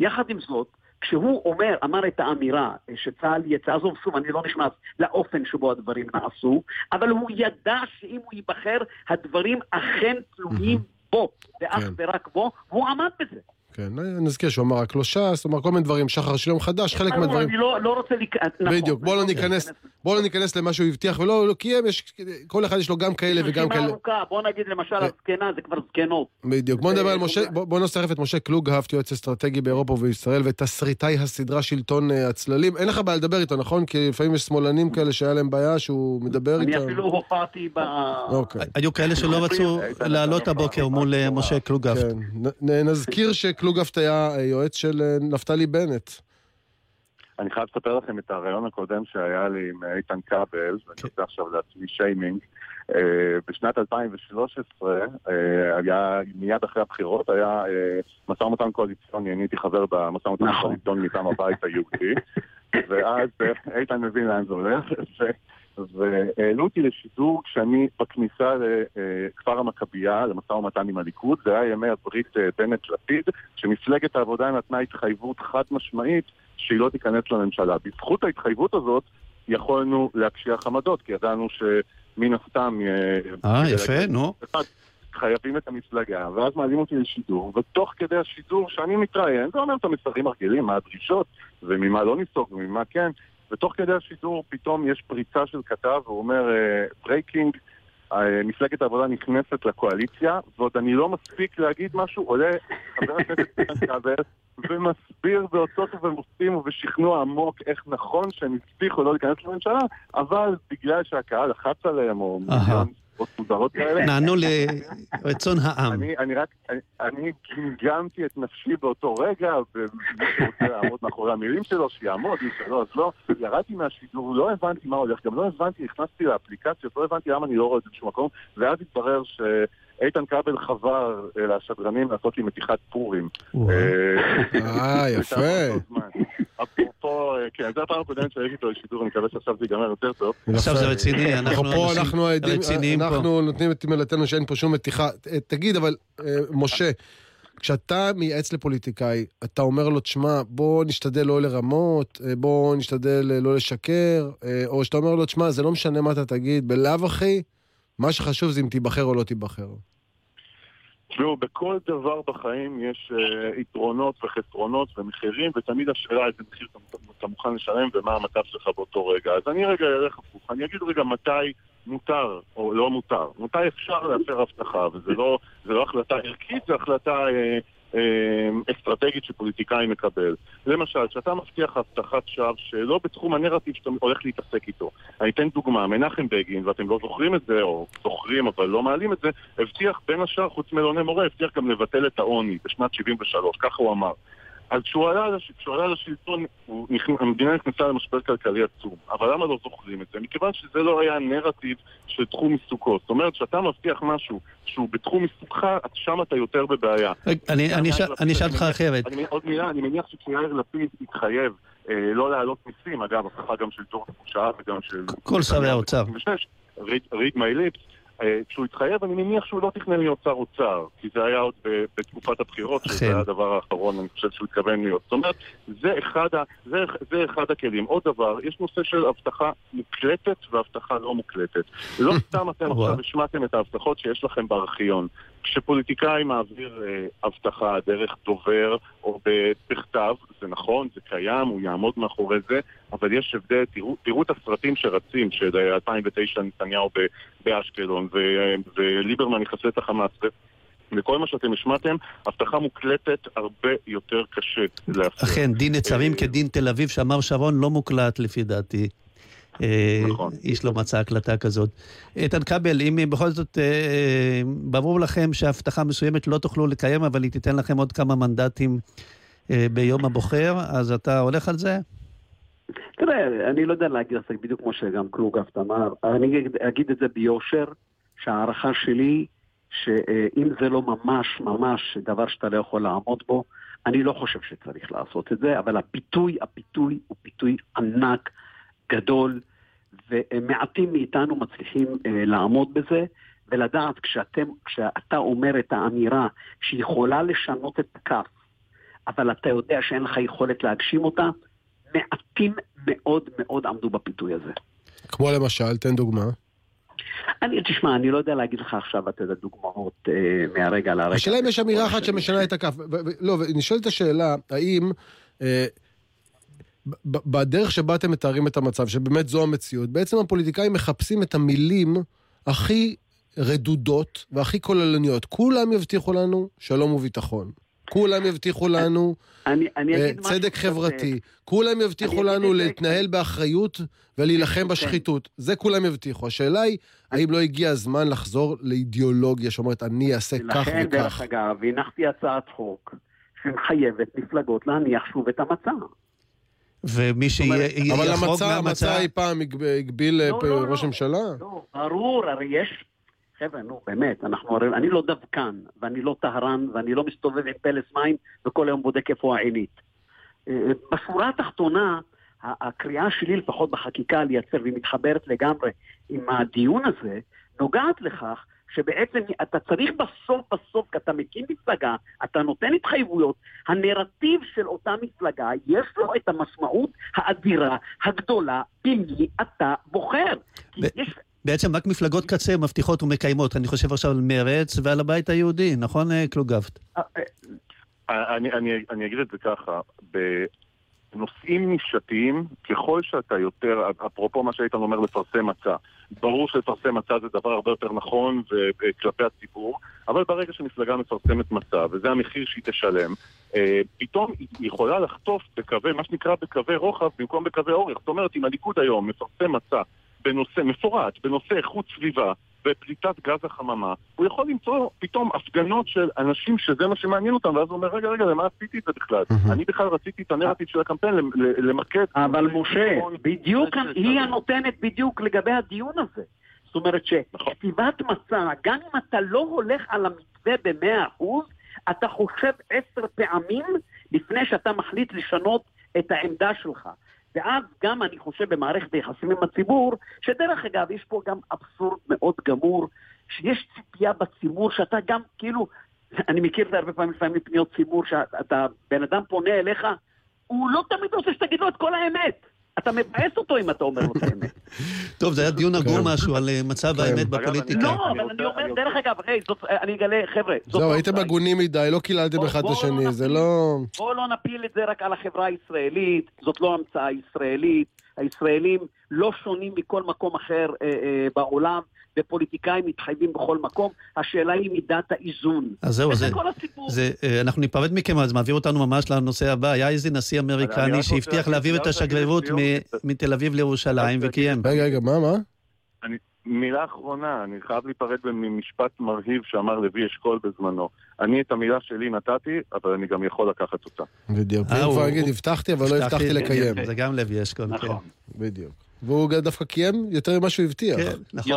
יחד עם זאת, כשהוא אומר, אמר את האמירה שצה"ל יצא, עזוב שוב, אני לא נכנס לאופן שבו הדברים נעשו, אבל הוא ידע שאם הוא ייבחר, הדברים אכן תלויים בו, ואך כן. ורק בו, והוא עמד בזה. כן, נזכיר שהוא אמר רק לא ש"ס, אמר כל מיני דברים, שחר של יום חדש, חלק מהדברים... אני לא, לא רוצה להיכנס... נכון, בדיוק, בואו לא ניכנס, בואו לא ניכנס למה שהוא הבטיח ולא לא קיים, יש, כל אחד יש לו גם כאלה וגם כאלה. ארוכה, בוא נגיד למשל אה. הזקנה, זה כבר זקנות. בדיוק, בואו נדבר על משה, בואו נצטרף את משה קלוגהפט, יועץ אסטרטגי באירופה ובישראל, ותסריטאי הסדרה שלטון אה, הצללים. אין לך בעיה לדבר איתו, נכון? כי לפעמים יש שמאלנים כאלה שהיה להם בעיה שהוא מדבר איתם. אני אפילו הופעתי ב... אוקיי. היו כאלה שלא רצו לעלות הבוקר מול אה, משה קלוגהפט. נזכיר שקלוגהפט היה היועץ של אה, נפתלי בנט. אני חייב לספר לכם את הרעיון הקודם שהיה לי עם אה, איתן כבל, ואני כן. עושה עכשיו לעצמי שיימינג. בשנת 2013, uh, היה, מיד אחרי הבחירות, היה משא ומתן קואליציוני, אני הייתי חבר במשא ומתן נכון. קואליציוני מטעם הבית היהודי, (laughs) ואז איתן מבין לאן זה הולך, והעלו אותי לשידור כשאני בכניסה לכפר המכבייה, למשא ומתן עם הליכוד, זה היה ימי הברית אה, בנט-לפיד, שמפלגת העבודה נתנה התחייבות חד משמעית שהיא לא תיכנס לממשלה. בזכות ההתחייבות הזאת יכולנו להקשיח עמדות, כי ידענו שמן הסתם... אה, יפה, נו. חייבים את המפלגה, ואז מעלים אותי לשידור, ותוך כדי השידור שאני מתראיין, זה אומר את המסרים הרגילים, מה הדרישות, וממה לא נסתפק וממה כן, ותוך כדי השידור פתאום יש פריצה של כתב, והוא אומר, breaking, אה, אה, מפלגת העבודה נכנסת לקואליציה, ועוד אני לא מספיק להגיד משהו, עולה חבר הכנסת (laughs) איתן כבל ומסביר באותות ובמופתים ובשכנוע עמוק איך נכון שהם הצליחו לא להיכנס לממשלה, אבל בגלל שהקהל לחץ עליהם, או מיליון מוזרות כאלה. נענו לרצון העם. אני רק, אני גמגמתי את נפשי באותו רגע, ומי שרוצה לעמוד מאחורי המילים שלו, שיעמוד, מי שלא, אז לא. ירדתי מהשידור, לא הבנתי מה הולך, גם לא הבנתי, נכנסתי לאפליקציות, לא הבנתי למה אני לא רואה את זה בשום מקום, ואז התברר ש... איתן כבל חבר לשדרנים לעשות לי מתיחת פורים. אה, (laughs) יפה. אפרופו, כן, זו הפעם הקודמת שהייתי איתו לשידור, אני מקווה שעכשיו זה ייגמר יותר טוב. עכשיו זה רציני, אנחנו רציניים פה. אנחנו נותנים את מילתנו שאין פה שום מתיחה. תגיד, אבל, משה, כשאתה מייעץ לפוליטיקאי, אתה אומר לו, תשמע, בוא נשתדל לא לרמות, בוא נשתדל לא לשקר, או שאתה אומר לו, תשמע, זה לא משנה מה אתה תגיד, בלאו הכי, מה שחשוב זה אם תיבחר או לא תיבחר. תשמעו, בכל דבר בחיים יש uh, יתרונות וחסרונות ומחירים, ותמיד השאלה איזה מחיר אתה, אתה מוכן לשלם ומה המצב שלך באותו רגע. אז אני רגע אלך הפוך, אני אגיד רגע מתי מותר או לא מותר. מתי אפשר להפר הבטחה, וזה לא, לא החלטה ערכית, זו החלטה uh, אסטרטגית שפוליטיקאי מקבל. למשל, כשאתה מבטיח הבטחת שווא שלא בתחום הנרטיב שאתה הולך להתעסק איתו. אני אתן דוגמה, מנחם בגין, ואתם לא זוכרים את זה, או זוכרים אבל לא מעלים את זה, הבטיח בין השאר, חוץ מאלוני מורה, הבטיח גם לבטל את העוני בשנת 73, ככה הוא אמר. אז כשהוא עלה, כשהוא עלה לשלטון, המדינה נכנסה למשבר כלכלי עצום. אבל למה לא זוכרים את זה? מכיוון שזה לא היה נרטיב של תחום עיסוקו. זאת אומרת, כשאתה מבטיח משהו שהוא בתחום עיסוקך, שם אתה יותר בבעיה. אני אשאל אותך אחרת. עוד מילה, אני מניח שכשיאיר לפיד יתחייב אה, לא להעלות מיסים, אגב, הבטחה גם של ג'ורג' בושה וגם של... כל שרי האוצר. read my lips. אה, כשהוא התחייב, אני מניח שהוא לא תכנן להיות שר אוצר, כי זה היה עוד בתקופת הבחירות, שזה היה הדבר האחרון, אני חושב שהוא התכוון להיות. זאת אומרת, זה אחד, ה, זה, זה אחד הכלים. עוד דבר, יש נושא של הבטחה מוקלטת והבטחה לא מוקלטת. לא סתם אתם (laughs) עכשיו השמעתם את ההבטחות שיש לכם בארכיון. כשפוליטיקאי מעביר אה, הבטחה דרך דובר או בכתב, זה נכון, זה קיים, הוא יעמוד מאחורי זה, אבל יש הבדל, תראו, תראו את הסרטים שרצים, של 2009 נתניהו באשקלון, וליברמן יחסה את החמאס. וכל מה שאתם השמעתם, הבטחה מוקלטת הרבה יותר קשה להפריע. אכן, דין נצרים אה, כדין תל אביב, שאמר שרון, לא מוקלט לפי דעתי. אה, נכון. איש לא מצא הקלטה כזאת. איתן כבל, אם בכל זאת אה, ברור לכם שהבטחה מסוימת לא תוכלו לקיים, אבל היא תיתן לכם עוד כמה מנדטים אה, ביום הבוחר, אז אתה הולך על זה? תראה, אני לא יודע להגיד את זה בדיוק כמו שגם קלוגפט אמר. אני אגיד את זה ביושר, שההערכה שלי, שאם זה לא ממש ממש דבר שאתה לא יכול לעמוד בו, אני לא חושב שצריך לעשות את זה, אבל הפיתוי, הפיתוי הוא פיתוי ענק. גדול, ומעטים מאיתנו מצליחים אה, לעמוד בזה, ולדעת כשאתם, כשאתה אומר את האמירה שיכולה לשנות את הכף, אבל אתה יודע שאין לך יכולת להגשים אותה, מעטים מאוד מאוד עמדו בפיתוי הזה. כמו למשל, תן דוגמה. אני, תשמע, אני לא יודע להגיד לך עכשיו, אתה יודע, דוגמאות אה, מהרגע לרגע. השאלה אם יש אמירה אחת שמשנה את הכף. לא, ונשאלת השאלה, האם... אה, בדרך שבה אתם מתארים את המצב, שבאמת זו המציאות, בעצם הפוליטיקאים מחפשים את המילים הכי רדודות והכי כוללניות. כולם יבטיחו לנו שלום וביטחון. כולם יבטיחו לנו אני, אני uh, צדק חברתי. כולם יבטיחו לנו להתנהל באחריות ולהילחם כן. בשחיתות. זה כולם יבטיחו. השאלה היא, האם לא הגיע הזמן לחזור לאידיאולוגיה שאומרת, אני אעשה כך וכך. לכן, דרך אגב, הנחתי הצעת חוק שמחייבת מפלגות להניח שוב את המצע. ומי שיחרוג מהמצע... אבל המצע, המצע אי פעם הגביל לא, אה, לא, ראש לא. הממשלה? לא, ברור, הרי יש... חבר'ה, נו, באמת, אנחנו הרי... אני לא דווקן, ואני לא טהרן, ואני לא מסתובב עם פלס מים, וכל היום בודק איפה העינית. אה, בשורה התחתונה, הקריאה שלי, לפחות בחקיקה, לייצר, והיא מתחברת לגמרי עם הדיון הזה, נוגעת לכך שבעצם אתה צריך בסוף בסוף, כי אתה מקים מפלגה, אתה נותן התחייבויות, הנרטיב של אותה מפלגה, יש לו את המשמעות האדירה, הגדולה, במי אתה בוחר. יש... בעצם רק מפלגות קצה מבטיחות ומקיימות. אני חושב עכשיו על מרץ ועל הבית היהודי, נכון, אה, קלוגפט? אה, אה, אני, אני, אני אגיד את זה ככה, נושאים נישתיים, ככל שאתה יותר, אפרופו מה שאיתן אומר, לפרסם מצע. ברור שלפרסם מצע זה דבר הרבה יותר נכון כלפי הציבור, אבל ברגע שמפלגה מפרסמת מצע, וזה המחיר שהיא תשלם, אה, פתאום היא יכולה לחטוף בקווי, מה שנקרא בקווי רוחב במקום בקווי אורך. זאת אומרת, אם הליכוד היום מפרסם מצע בנושא מפורט, בנושא איכות סביבה, בפליטת גז החממה, הוא יכול למצוא פתאום הפגנות של אנשים שזה מה שמעניין אותם, ואז הוא אומר, רגע, רגע, למה עשיתי את זה בכלל? אני בכלל רציתי את הנרטיב של הקמפיין למקד... אבל משה, בדיוק, היא הנותנת בדיוק לגבי הדיון הזה. זאת אומרת שכתיבת מצע, גם אם אתה לא הולך על המתווה במאה אחוז, אתה חושב עשר פעמים לפני שאתה מחליט לשנות את העמדה שלך. ואז גם אני חושב במערכת היחסים עם הציבור, שדרך אגב, יש פה גם אבסורד מאוד גמור, שיש ציפייה בציבור שאתה גם כאילו, אני מכיר את זה הרבה פעמים לפעמים מפניות ציבור, שאתה, בן אדם פונה אליך, הוא לא תמיד רוצה שתגיד לו את כל האמת. אתה מבאס אותו אם אתה אומר לו את האמת. (laughs) טוב, זה היה דיון עגור כן. משהו על אה, מצב כן. האמת בפוליטיקה. לא, אבל אני אומר, דרך אגב, אני אגלה, חבר'ה, זהו, הייתם הגונים מדי, לא קיללתם אחד את השני, זה לא... בואו לא נפיל את זה רק על החברה הישראלית, זאת לא המצאה ישראלית. הישראלים לא שונים מכל מקום אחר אה, אה, בעולם, ופוליטיקאים מתחייבים בכל מקום, השאלה היא מידת האיזון. אז זהו, זה, כל הסיפור. זה, אה, אנחנו ניפרד מכם, אז מעביר אותנו ממש לנושא הבא. היה איזה נשיא אמריקני שהבטיח להעביר את השגרירות מתל אביב לירושלים וקיים. רגע, רגע, מה, מה? מילה אחרונה, אני חייב להיפרד ממשפט מרהיב שאמר לוי אשכול בזמנו. אני את המילה שלי נתתי, אבל אני גם יכול לקחת אותה. בדיוק. הוא כבר יגיד, הבטחתי, אבל לא הבטחתי לקיים. זה גם לוי אשכול, כן. נכון. בדיוק. והוא דווקא קיים יותר ממה שהוא הבטיח. כן, נכון.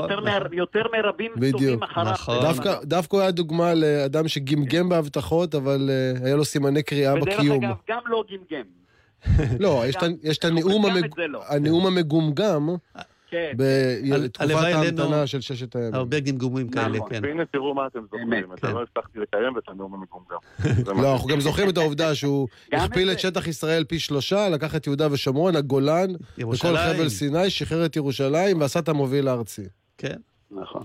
יותר מרבים טובים אחריו. נכון. דווקא הוא היה דוגמה לאדם שגמגם בהבטחות, אבל אה, היה לו סימני קריאה בקיום. ודרך אגב, גם לא גמגם. (laughs) לא, יש את הנאום המגומגם. כן. בתקופת ההמתנה של ששת הימים. הרבה גמגומים כאלה, כן. והנה תראו מה אתם זוכרים, אתה לא הבטחתי לקיים את הנאום המגומגם. (laughs) לא, אנחנו גם זוכרים את העובדה שהוא (laughs) הכפיל את שטח ישראל פי שלושה, לקח את יהודה ושומרון, הגולן, וכל חבל סיני, שחרר את ירושלים ועשה את המוביל הארצי. כן. נכון.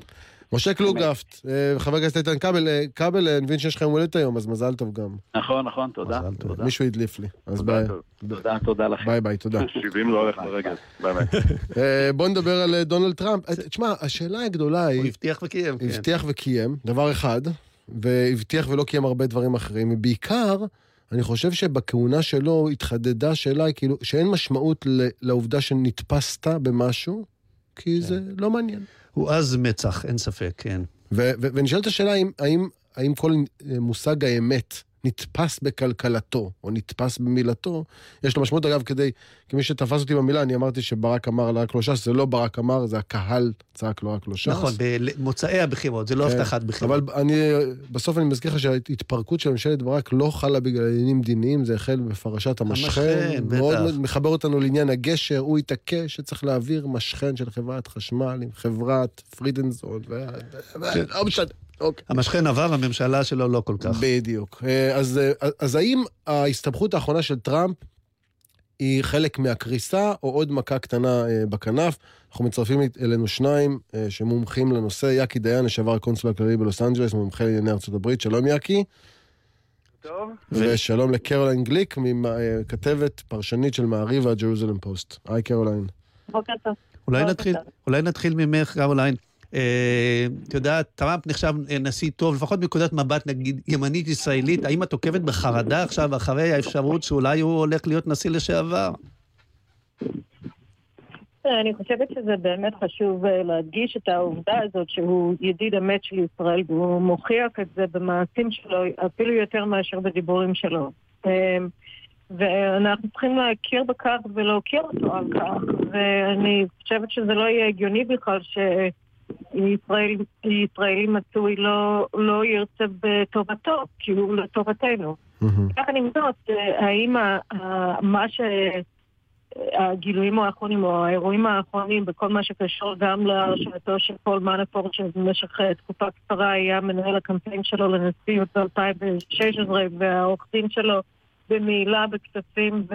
משה קלוגרפט, אה, חבר הכנסת איתן כבל, אה, כבל, אני מבין שיש לך יום הולדת היום, אז מזל טוב גם. נכון, נכון, תודה. מישהו הדליף לי. אז ביי. תודה, תודה לכם. ביי ביי, תודה. (laughs) 70 לא הולך ברגל, ביי ביי. (laughs) אה, בוא נדבר על דונלד טראמפ. תשמע, השאלה הגדולה היא... הוא הבטיח וקיים. כן. הבטיח וקיים, דבר אחד, והבטיח ולא קיים הרבה דברים אחרים, ובעיקר... אני חושב שבכהונה שלו התחדדה שאלה, כאילו, שאין משמעות לעובדה שנתפסת במשהו, כי כן. זה לא מעניין. הוא עז מצח, אין ספק, כן. ונשאלת השאלה האם, האם, האם כל מושג האמת נתפס בכלכלתו, או נתפס במילתו, יש לו משמעות, אגב, כדי, כמי שתפס אותי במילה, אני אמרתי שברק אמר רק לא ש"ס, זה לא ברק אמר, זה הקהל צעק לו רק לא ש"ס. נכון, במוצאי הבחירות, זה לא כן, הבטחת בחירות. אבל אני, בסוף אני מזכיר לך שההתפרקות של ממשלת ברק לא חלה בגלל עניינים דיניים, זה החל בפרשת המשכן. מאוד מחבר אותנו לעניין הגשר, הוא התעקש שצריך להעביר משכן של חברת חשמל עם חברת פרידנזון, ו... לא משנה. אוקיי. המשכן עבר, הממשלה שלו לא כל כך. בדיוק. אה, אז, אה, אז האם ההסתבכות האחרונה של טראמפ היא חלק מהקריסה, או עוד מכה קטנה אה, בכנף? אנחנו מצרפים אלינו שניים שמומחים לנושא, יאקי דיין, לשעבר הקונסול הכללי בלוס אנג'לס, מומחה לענייני ארצות הברית. שלום יאקי. טוב. ושלום לקרוליין גליק, כתבת פרשנית של מעריב והג'רוזלם פוסט. היי קרוליין. בוקר טוב. אולי נתחיל ממך, קרוליין. אה, את יודעת, טראמפ נחשב נשיא טוב, לפחות מנקודת מבט, נגיד, ימנית ישראלית. האם את עוקבת בחרדה עכשיו, אחרי האפשרות שאולי הוא הולך להיות נשיא לשעבר? אני חושבת שזה באמת חשוב אה, להדגיש את העובדה הזאת שהוא ידיד אמת של ישראל, והוא מוכיח את זה במעשים שלו אפילו יותר מאשר בדיבורים שלו. אה, ואנחנו צריכים להכיר בכך ולהוקיר אותו על כך, ואני חושבת שזה לא יהיה הגיוני בכלל ש... ישראל, ישראלי מצוי לא, לא ירצה בטובתו, כי הוא לטובתנו. יחד עם זאת, האם מה ש... הגילויים האחרונים או האירועים האחרונים בכל מה שקשור גם להרשעתו של פול מנפורט שבמשך תקופה קצרה היה מנהל הקמפיין שלו לנשיאות ב-2016 והעורך דין שלו במעילה בכספים ו...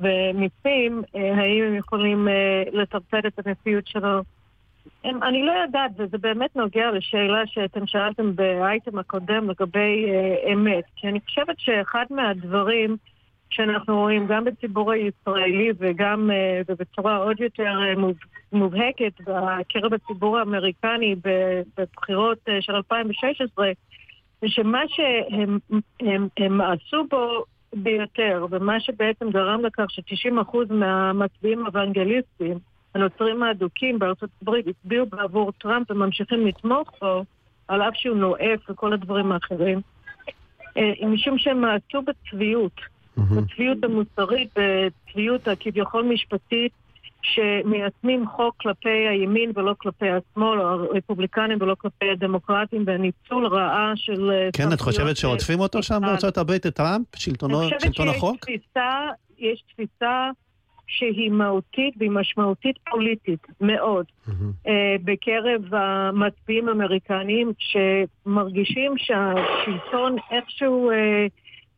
ומיסים, האם הם יכולים לטרפד את הנשיאות שלו אני לא יודעת, וזה באמת נוגע לשאלה שאתם שאלתם באייטם הקודם לגבי אה, אמת. כי אני חושבת שאחד מהדברים שאנחנו רואים גם בציבור הישראלי וגם אה, ובצורה עוד יותר אה, מובהקת בקרב הציבור האמריקני בבחירות אה, של 2016, זה שמה שהם הם, הם עשו בו ביותר, ומה שבעצם גרם לכך ש-90% מהמצביעים האוונגליסטים הנוצרים האדוקים בארצות הברית הצביעו בעבור טראמפ וממשיכים לתמוך בו, על אף שהוא נואף וכל הדברים האחרים, אה, משום שהם מעשו בצביעות, בצביעות המוסרית, בצביעות הכביכול משפטית, שמיישמים חוק כלפי הימין ולא כלפי השמאל, או הרפובליקנים ולא כלפי הדמוקרטים, והניצול רעה של... אה, כן, את חושבת שרודפים אותו שם בארצות הברית, את טראמפ, שלטון החוק? אני חושבת שיש תפיסה שהיא מהותית והיא משמעותית פוליטית מאוד mm-hmm. בקרב המצביעים האמריקניים שמרגישים שהשלטון איכשהו uh,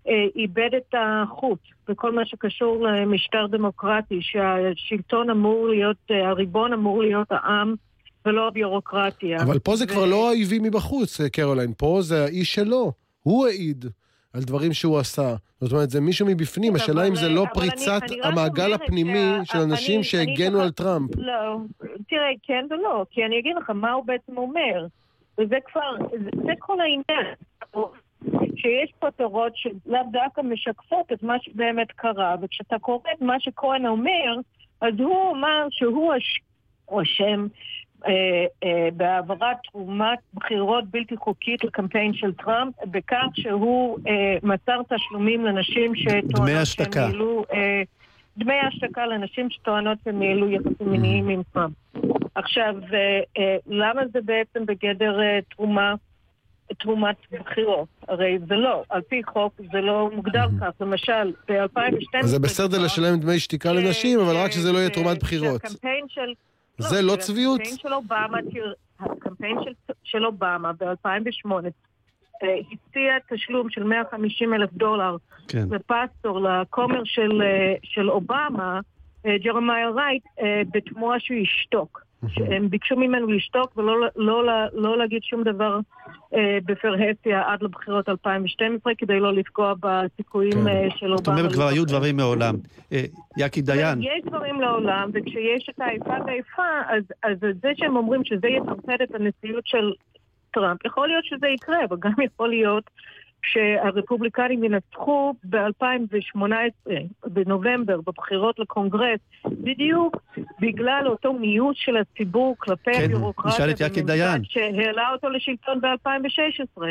uh, איבד את החוט בכל מה שקשור למשטר דמוקרטי, שהשלטון אמור להיות, הריבון אמור להיות העם ולא הביורוקרטיה. אבל פה זה ו... כבר לא האויבים מבחוץ, קרוליין, פה זה האיש שלו, הוא העיד. על דברים שהוא עשה. זאת אומרת, זה מישהו מבפנים, השאלה אם זה לא פריצת המעגל הפנימי של אנשים שהגנו על טראמפ. לא, תראה, כן ולא, כי אני אגיד לך מה הוא בעצם אומר. וזה כבר, זה כל העניין. שיש פה תורות שלאו דווקא משקפות את מה שבאמת קרה, וכשאתה קורא את מה שכהן אומר, אז הוא אמר שהוא אשם בהעברת תרומת בחירות בלתי חוקית לקמפיין של טראמפ, בכך שהוא אה, מסר תשלומים לנשים שטוענות שהם העלו... דמי השתקה לנשים שטוענות שהם העלו יחסים מיניים עם טראמפ. עכשיו, למה זה בעצם בגדר תרומה? תרומת בחירות. הרי זה לא, על פי חוק זה לא מוגדר כך. למשל, ב-2012... זה בסדר לשלם דמי שתיקה לנשים, אבל רק שזה לא יהיה תרומת בחירות. שהקמפיין של זה לא, לא צביעות? הקמפיין של אובמה, הקמפיין של, של אובמה ב-2008 אה, הציע תשלום של 150 אלף דולר כן. לפסטור, לכומר של, אה, של אובמה, אה, ג'רמיה רייט, בתמורה שהוא ישתוק. הם ביקשו ממנו לשתוק ולא לא, לא, לא להגיד שום דבר אה, בפרהסיה עד לבחירות 2012, כדי לא לפגוע בסיכויים כן. אה, של אובמה. זאת אומרת, כבר היו דברים מעולם. אה, יקי דיין. יש דברים לעולם, וכשיש את האיפה ואיפה, אז, אז זה שהם אומרים שזה יטרפד את הנשיאות של טראמפ, יכול להיות שזה יקרה, אבל גם יכול להיות שהרפובליקנים ינצחו ב-2018, בנובמבר, בבחירות לקונגרס, בדיוק בגלל אותו מיעוט של הציבור כלפי כן, הביורוקרטיה, שהעלה אותו לשלטון ב-2016.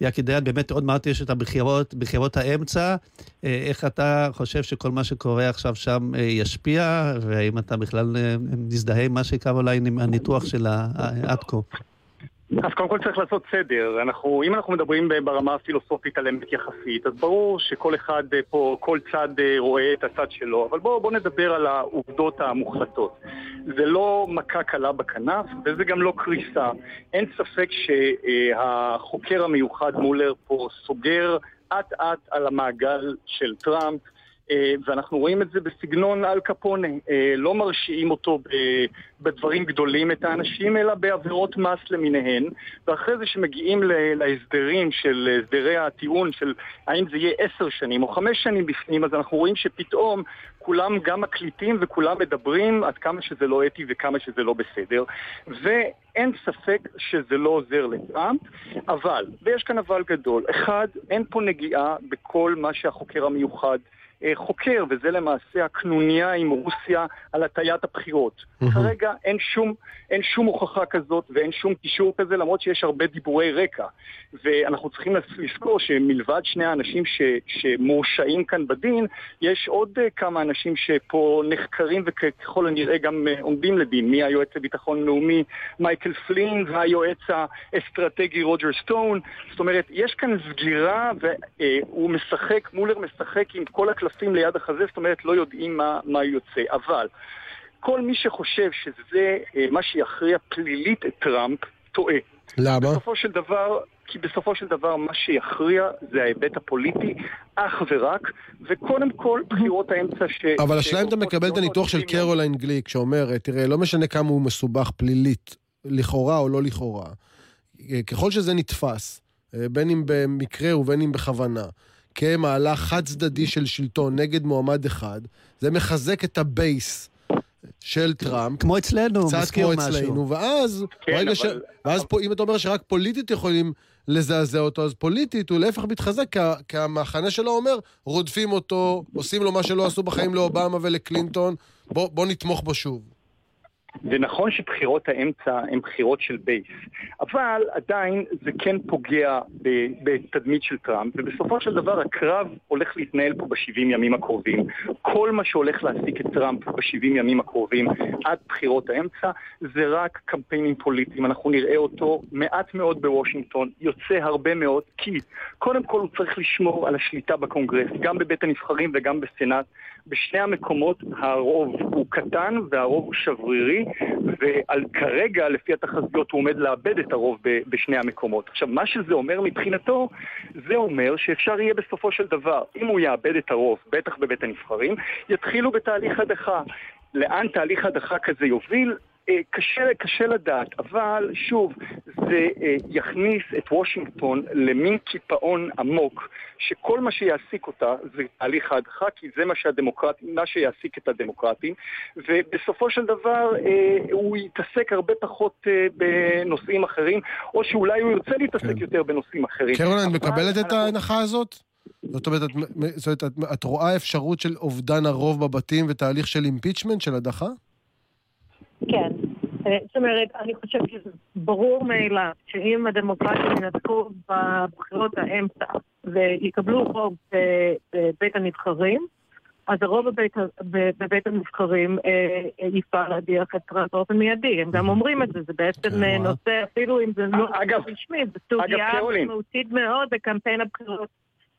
יקי דיין, באמת עוד מעט יש את הבחירות, בחירות האמצע. אה, איך אתה חושב שכל מה שקורה עכשיו שם אה, ישפיע, והאם אתה בכלל אה, מזדהה עם מה שקרה אולי עם הניתוח של עד כה? אז קודם כל צריך לעשות סדר. אנחנו, אם אנחנו מדברים ברמה הפילוסופית על אמת יחסית, אז ברור שכל אחד אה, פה, כל צד אה, רואה את הצד שלו, אבל בואו בוא נדבר על העובדות המוחלטות. זה לא מכה קלה בכנף, וזה גם לא קריסה. אין ספק שהחוקר המיוחד מולר פה סוגר אט אט על המעגל של טראמפ. אה, ואנחנו רואים את זה בסגנון אל קפונה. אה, לא מרשיעים אותו בדברים גדולים את האנשים, אלא בעבירות מס למיניהן. ואחרי זה שמגיעים להסדרים של הסדרי הטיעון של האם זה יהיה עשר שנים או חמש שנים בפנים, אז אנחנו רואים שפתאום כולם גם מקליטים וכולם מדברים עד כמה שזה לא אתי וכמה שזה לא בסדר. ואין ספק שזה לא עוזר לטראמפ, אבל, ויש כאן אבל גדול, אחד, אין פה נגיעה בכל מה שהחוקר המיוחד חוקר, וזה למעשה הקנוניה עם רוסיה על הטיית הבחירות. כרגע אין שום, אין שום הוכחה כזאת ואין שום קישור כזה, למרות שיש הרבה דיבורי רקע. ואנחנו צריכים לזכור שמלבד שני האנשים ש, שמורשעים כאן בדין, יש עוד uh, כמה אנשים שפה נחקרים וככל הנראה גם uh, עומדים לדין. מי היועץ לביטחון לאומי מייקל פלין והיועץ האסטרטגי רוג'ר סטון. זאת אומרת, יש כאן סגירה והוא משחק, מולר משחק עם כל הקלפים ליד החזה, זאת אומרת, לא יודעים מה, מה יוצא. אבל... כל מי שחושב שזה אה, מה שיכריע פלילית את טראמפ, טועה. למה? בסופו של דבר, כי בסופו של דבר מה שיכריע זה ההיבט הפוליטי אך ורק, וקודם כל בחירות האמצע ש... אבל השאלה אם אתה מקבל את הניתוח של קרוליין גליק, שאומרת, תראה, לא משנה כמה הוא מסובך פלילית, לכאורה או לא לכאורה, אה, ככל שזה נתפס, אה, בין אם במקרה ובין אם בכוונה, כמהלך חד צדדי של שלטון נגד מועמד אחד, זה מחזק את הבייס של טראמפ. כמו אצלנו, מזכיר משהו. קצת כמו אצלנו, ואז, כן, אבל... ש... ואז פה, אם אתה אומר שרק פוליטית יכולים לזעזע אותו, אז פוליטית הוא להפך מתחזק, כי, כי המחנה שלו אומר, רודפים אותו, עושים לו מה שלא עשו בחיים לאובמה ולקלינטון, בוא, בוא נתמוך בו שוב. זה נכון שבחירות האמצע הן בחירות של בייס, אבל עדיין זה כן פוגע בתדמית של טראמפ, ובסופו של דבר הקרב הולך להתנהל פה ב-70 ימים הקרובים. כל מה שהולך להעסיק את טראמפ ב-70 ימים הקרובים עד בחירות האמצע זה רק קמפיינים פוליטיים. אנחנו נראה אותו מעט מאוד בוושינגטון, יוצא הרבה מאוד, כי קודם כל הוא צריך לשמור על השליטה בקונגרס, גם בבית הנבחרים וגם בסנאט. בשני המקומות הרוב הוא קטן והרוב הוא שברירי, ועל כרגע, לפי התחזיות, הוא עומד לאבד את הרוב בשני המקומות. עכשיו, מה שזה אומר מבחינתו, זה אומר שאפשר יהיה בסופו של דבר, אם הוא יאבד את הרוב, בטח בבית הנבחרים, יתחילו בתהליך הדחה. לאן תהליך הדחה כזה יוביל? אה, קשה, קשה לדעת, אבל שוב, זה אה, יכניס את וושינגטון למין קיפאון עמוק, שכל מה שיעסיק אותה זה תהליך ההדחה, כי זה מה, שהדמוקרטים, מה שיעסיק את הדמוקרטים, ובסופו של דבר אה, הוא יתעסק הרבה פחות בנושאים אחרים, או שאולי הוא ירצה להתעסק כן. יותר בנושאים אחרים. קרולן, את מקבלת את ההנחה הזאת? זאת אומרת, את, זאת אומרת את, את רואה אפשרות של אובדן הרוב בבתים ותהליך של אימפיצ'מנט, של הדחה? כן. אה, זאת אומרת, אני חושבת שזה ברור מאליו שאם הדמוקרטים ינצחו בבחירות האמצע ויקבלו רוב בבית הנבחרים, אז הרוב בבית, בבית הנבחרים אה, יפעל להדיח את טראמפ באופן מיידי. הם גם אומרים את זה, זה בעצם כן, אה, נושא, אפילו אם זה לא רשמי, זו סוגיה משמעותית מאוד בקמפיין הבחירות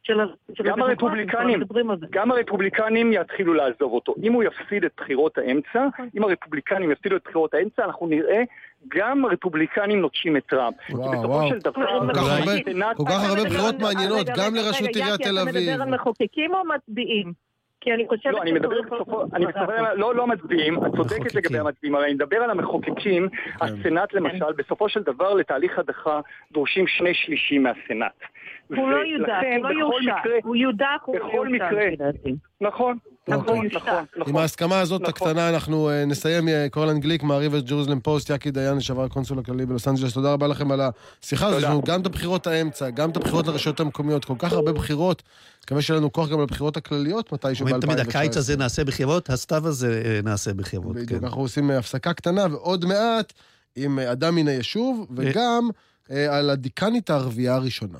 של גם הרפובליקנים, גם הרפובליקנים יתחילו לעזוב אותו. אם הוא יפסיד את בחירות האמצע, נכון. אם הרפובליקנים יפסידו את בחירות האמצע, אנחנו נראה גם הרפובליקנים נוטשים את טראמפ. וואו, וואו. של דבר... כל כך הרבה בחירות מעניינות, גם לראשות עיריית תל אביב. אתה מדבר על מחוקקים או מצביעים? כי אני חושבת... לא, אני מדבר בסופו... אני מדבר לא, לא מצביעים, את צודקת לגבי המצביעים, הרי אני מדבר על המחוקקים, כן. הסנאט למשל, בסופו של דבר לתהליך הדחה דורשים שני שלישים מהסנאט. הוא לא יודח, הוא לא יורשע, הוא יודח, הוא לא יורשע, נכון. נכון, נכון, נכון. עם ההסכמה הזאת נכון. הקטנה אנחנו אה, נסיים. אה, קרוליין גליק, מעריב והג'רוזלם פוסט, יאקי דיין, לשעבר הקונסול הכללי בלוס אנג'לס, תודה רבה לכם על השיחה הזו. יש לנו גם את הבחירות האמצע, גם את הבחירות לרשויות המקומיות, כל כך הרבה בחירות. מקווה שיהיה לנו כוח גם לבחירות הכלליות מתישהו ב-2019. תמיד הקיץ הזה נעשה בחירות, הסתיו הזה אה, נעשה בחירות. בדיוק, כן. אנחנו עושים הפסקה קטנה, ועוד מעט עם אדם מן היישוב, וגם על הדיקנית הערבייה הראשונה.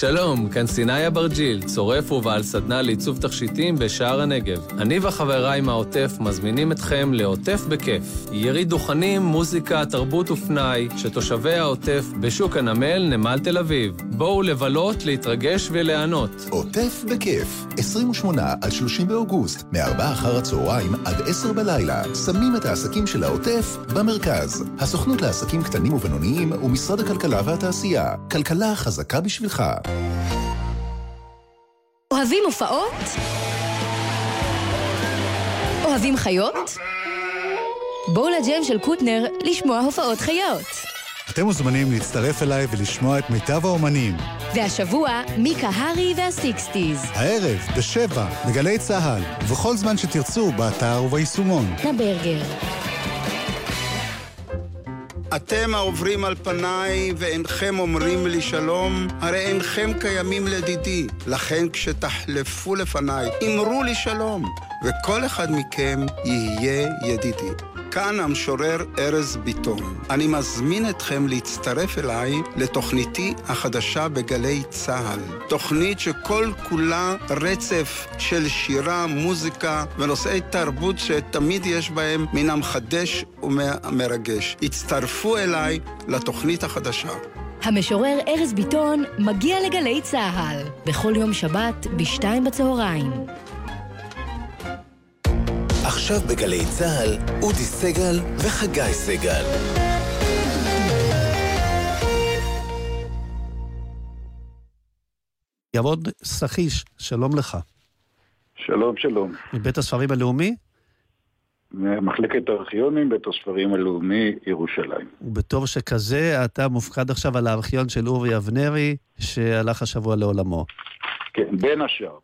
שלום, כאן סיני אברג'יל, צורף ובעל סדנה לעיצוב תכשיטים בשער הנגב. אני וחבריי מהעוטף מזמינים אתכם לעוטף בכיף. יריד דוכנים, מוזיקה, תרבות ופנאי, שתושבי העוטף בשוק הנמל, נמל תל אביב. בואו לבלות, להתרגש וליהנות. עוטף בכיף, 28 עד 30 באוגוסט, מ-4 אחר הצהריים עד 10 בלילה. שמים את העסקים של העוטף במרכז. הסוכנות לעסקים קטנים ובינוניים ומשרד הכלכלה והתעשייה. כלכלה חזקה בשבילך. אוהבים הופעות? אוהבים חיות? בואו לג'ם של קוטנר לשמוע הופעות חיות. אתם מוזמנים להצטרף אליי ולשמוע את מיטב האומנים. והשבוע, מיקה הארי והסיקסטיז. הערב, בשבע, בגלי צה"ל, ובכל זמן שתרצו, באתר וביישומון. נברגר. אתם העוברים על פניי ואינכם אומרים לי שלום, הרי אינכם קיימים לדידי. לכן כשתחלפו לפניי, אמרו לי שלום, וכל אחד מכם יהיה ידידי. כאן המשורר ארז ביטון. אני מזמין אתכם להצטרף אליי לתוכניתי החדשה בגלי צה"ל. תוכנית שכל כולה רצף של שירה, מוזיקה ונושאי תרבות שתמיד יש בהם מן המחדש ומרגש. הצטרפו אליי לתוכנית החדשה. המשורר ארז ביטון מגיע לגלי צה"ל, בכל יום שבת, בשתיים בצהריים. עכשיו בגלי צה"ל, אודי סגל וחגי סגל. ירון סחיש, שלום לך. שלום, שלום. מבית הספרים הלאומי? מחלקת הארכיונים, בית הספרים הלאומי, ירושלים. ובתור שכזה, אתה מופקד עכשיו על הארכיון של אורי אבנרי, שהלך השבוע לעולמו. כן, בין השאר.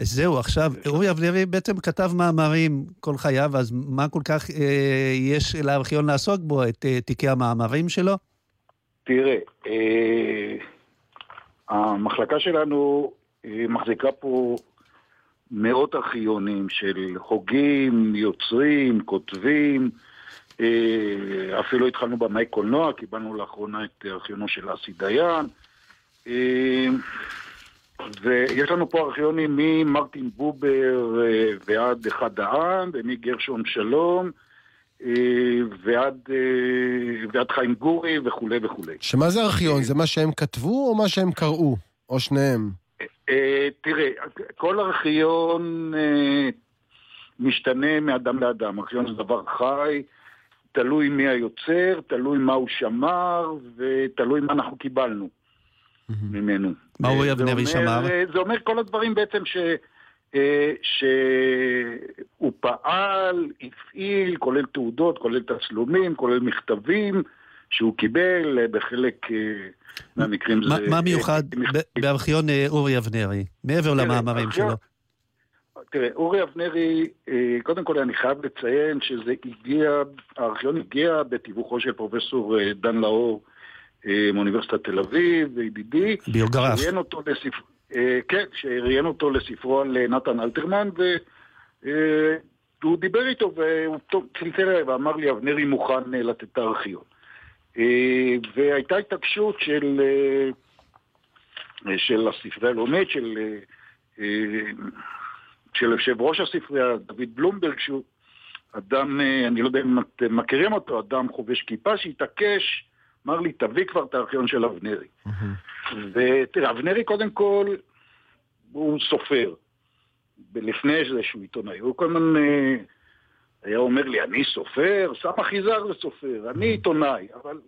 זהו, עכשיו, אורי אבנרי בעצם כתב מאמרים כל חייו, אז מה כל כך אה, יש לארכיון לעסוק בו, את אה, תיקי המאמרים שלו? תראה, אה, המחלקה שלנו אה, מחזיקה פה מאות ארכיונים של חוגים, יוצרים, כותבים, אה, אפילו התחלנו במאי קולנוע, קיבלנו לאחרונה את ארכיונו של אסי דיין. אה, ויש לנו פה ארכיונים ממרטין בובר אה, ועד אחד העם, ומגרשון שלום. אה, ועד, אה, ועד חיים גורי וכולי וכולי. שמה זה ארכיון? זה מה שהם כתבו או מה שהם קראו? או שניהם? תראה, כל ארכיון משתנה מאדם לאדם. ארכיון זה דבר חי, תלוי מי היוצר, תלוי מה הוא שמר, ותלוי מה אנחנו קיבלנו. ממנו. מה הוא אבנרי שמר? זה אומר כל הדברים בעצם ש... שהוא פעל, הפעיל, כולל תעודות, כולל תצלומים, כולל מכתבים שהוא קיבל, בחלק מהמקרים זה... מה מיוחד בארכיון אורי אבנרי, מעבר למאמרים שלו? תראה, אורי אבנרי, קודם כל אני חייב לציין שזה הגיע, הארכיון הגיע בתיווכו של פרופסור דן לאור מאוניברסיטת תל אביב, וידידי. ביוגרף. ראיין אותו לספר... כן, שראיין אותו לספרו על נתן אלתרמן, והוא דיבר איתו והוא צלצל אליי ואמר לי, אבנרי מוכן לתת את הארכיון. והייתה התעקשות של, של הספרייה הלאומית, של, של יושב ראש הספרייה, דוד בלומברג, שהוא אדם, אני לא יודע אם אתם מכירים אותו, אדם חובש כיפה, שהתעקש, אמר לי, תביא כבר את הארכיון של אבנרי. ותראה, אבנרי קודם כל, הוא סופר. לפני זה שהוא עיתונאי. הוא כל הזמן היה אומר לי, אני סופר? סמא חיזר זה סופר, אני עיתונאי, אבל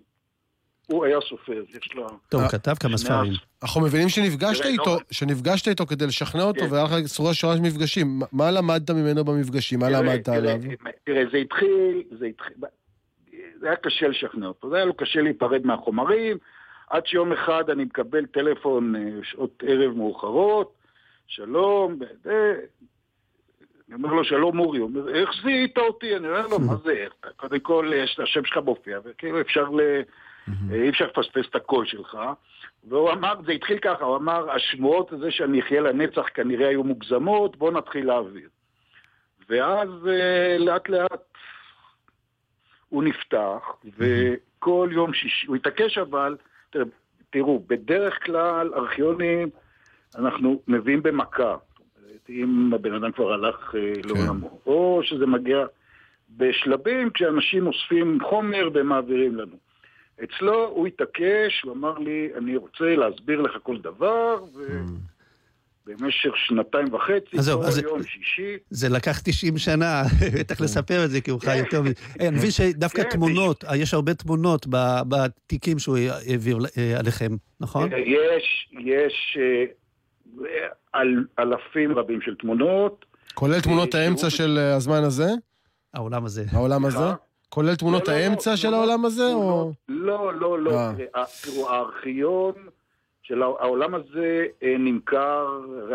הוא היה סופר, יש לו... טוב, הוא כתב כמה ספרים. אנחנו מבינים שנפגשת איתו, שנפגשת איתו כדי לשכנע אותו, והיה לך צורה שורה של מפגשים. מה למדת ממנו במפגשים? מה למדת עליו? תראה, זה התחיל, זה היה קשה לשכנע אותו, זה היה לו קשה להיפרד מהחומרים, עד שיום אחד אני מקבל טלפון שעות ערב מאוחרות, שלום, אני אומר לו, שלום אורי, הוא אומר, איך זיהית אותי? אני אומר לו, מה זה איך? קודם כל, יש השם שלך מופיע, וכאילו אפשר ל... אי אפשר לפספס את הקול שלך. והוא אמר, זה התחיל ככה, הוא אמר, השמועות הזה שאני אחיה לנצח כנראה היו מוגזמות, בוא נתחיל להעביר. ואז לאט לאט הוא נפתח, וכל יום שישי, הוא התעקש אבל, תראו, בדרך כלל ארכיונים אנחנו מביאים במכה. אם הבן אדם כבר הלך לעולמו, או שזה מגיע בשלבים כשאנשים אוספים חומר ומעבירים לנו. אצלו הוא התעקש, הוא אמר לי, אני רוצה להסביר לך כל דבר, ובמשך שנתיים וחצי, כל יום שישי. זה לקח 90 שנה, (laughs) בטח לספר את זה, כי הוא חי יותר מזה. (laughs) אני מבין שדווקא תמונות, יש הרבה תמונות בתיקים שהוא העביר עליכם, נכון? יש, יש אלפים רבים של תמונות. כולל תמונות האמצע של הזמן הזה? העולם הזה. העולם הזה? כולל תמונות האמצע של העולם הזה, או...? לא, לא, לא. תראו, הארכיון של העולם הזה נמכר,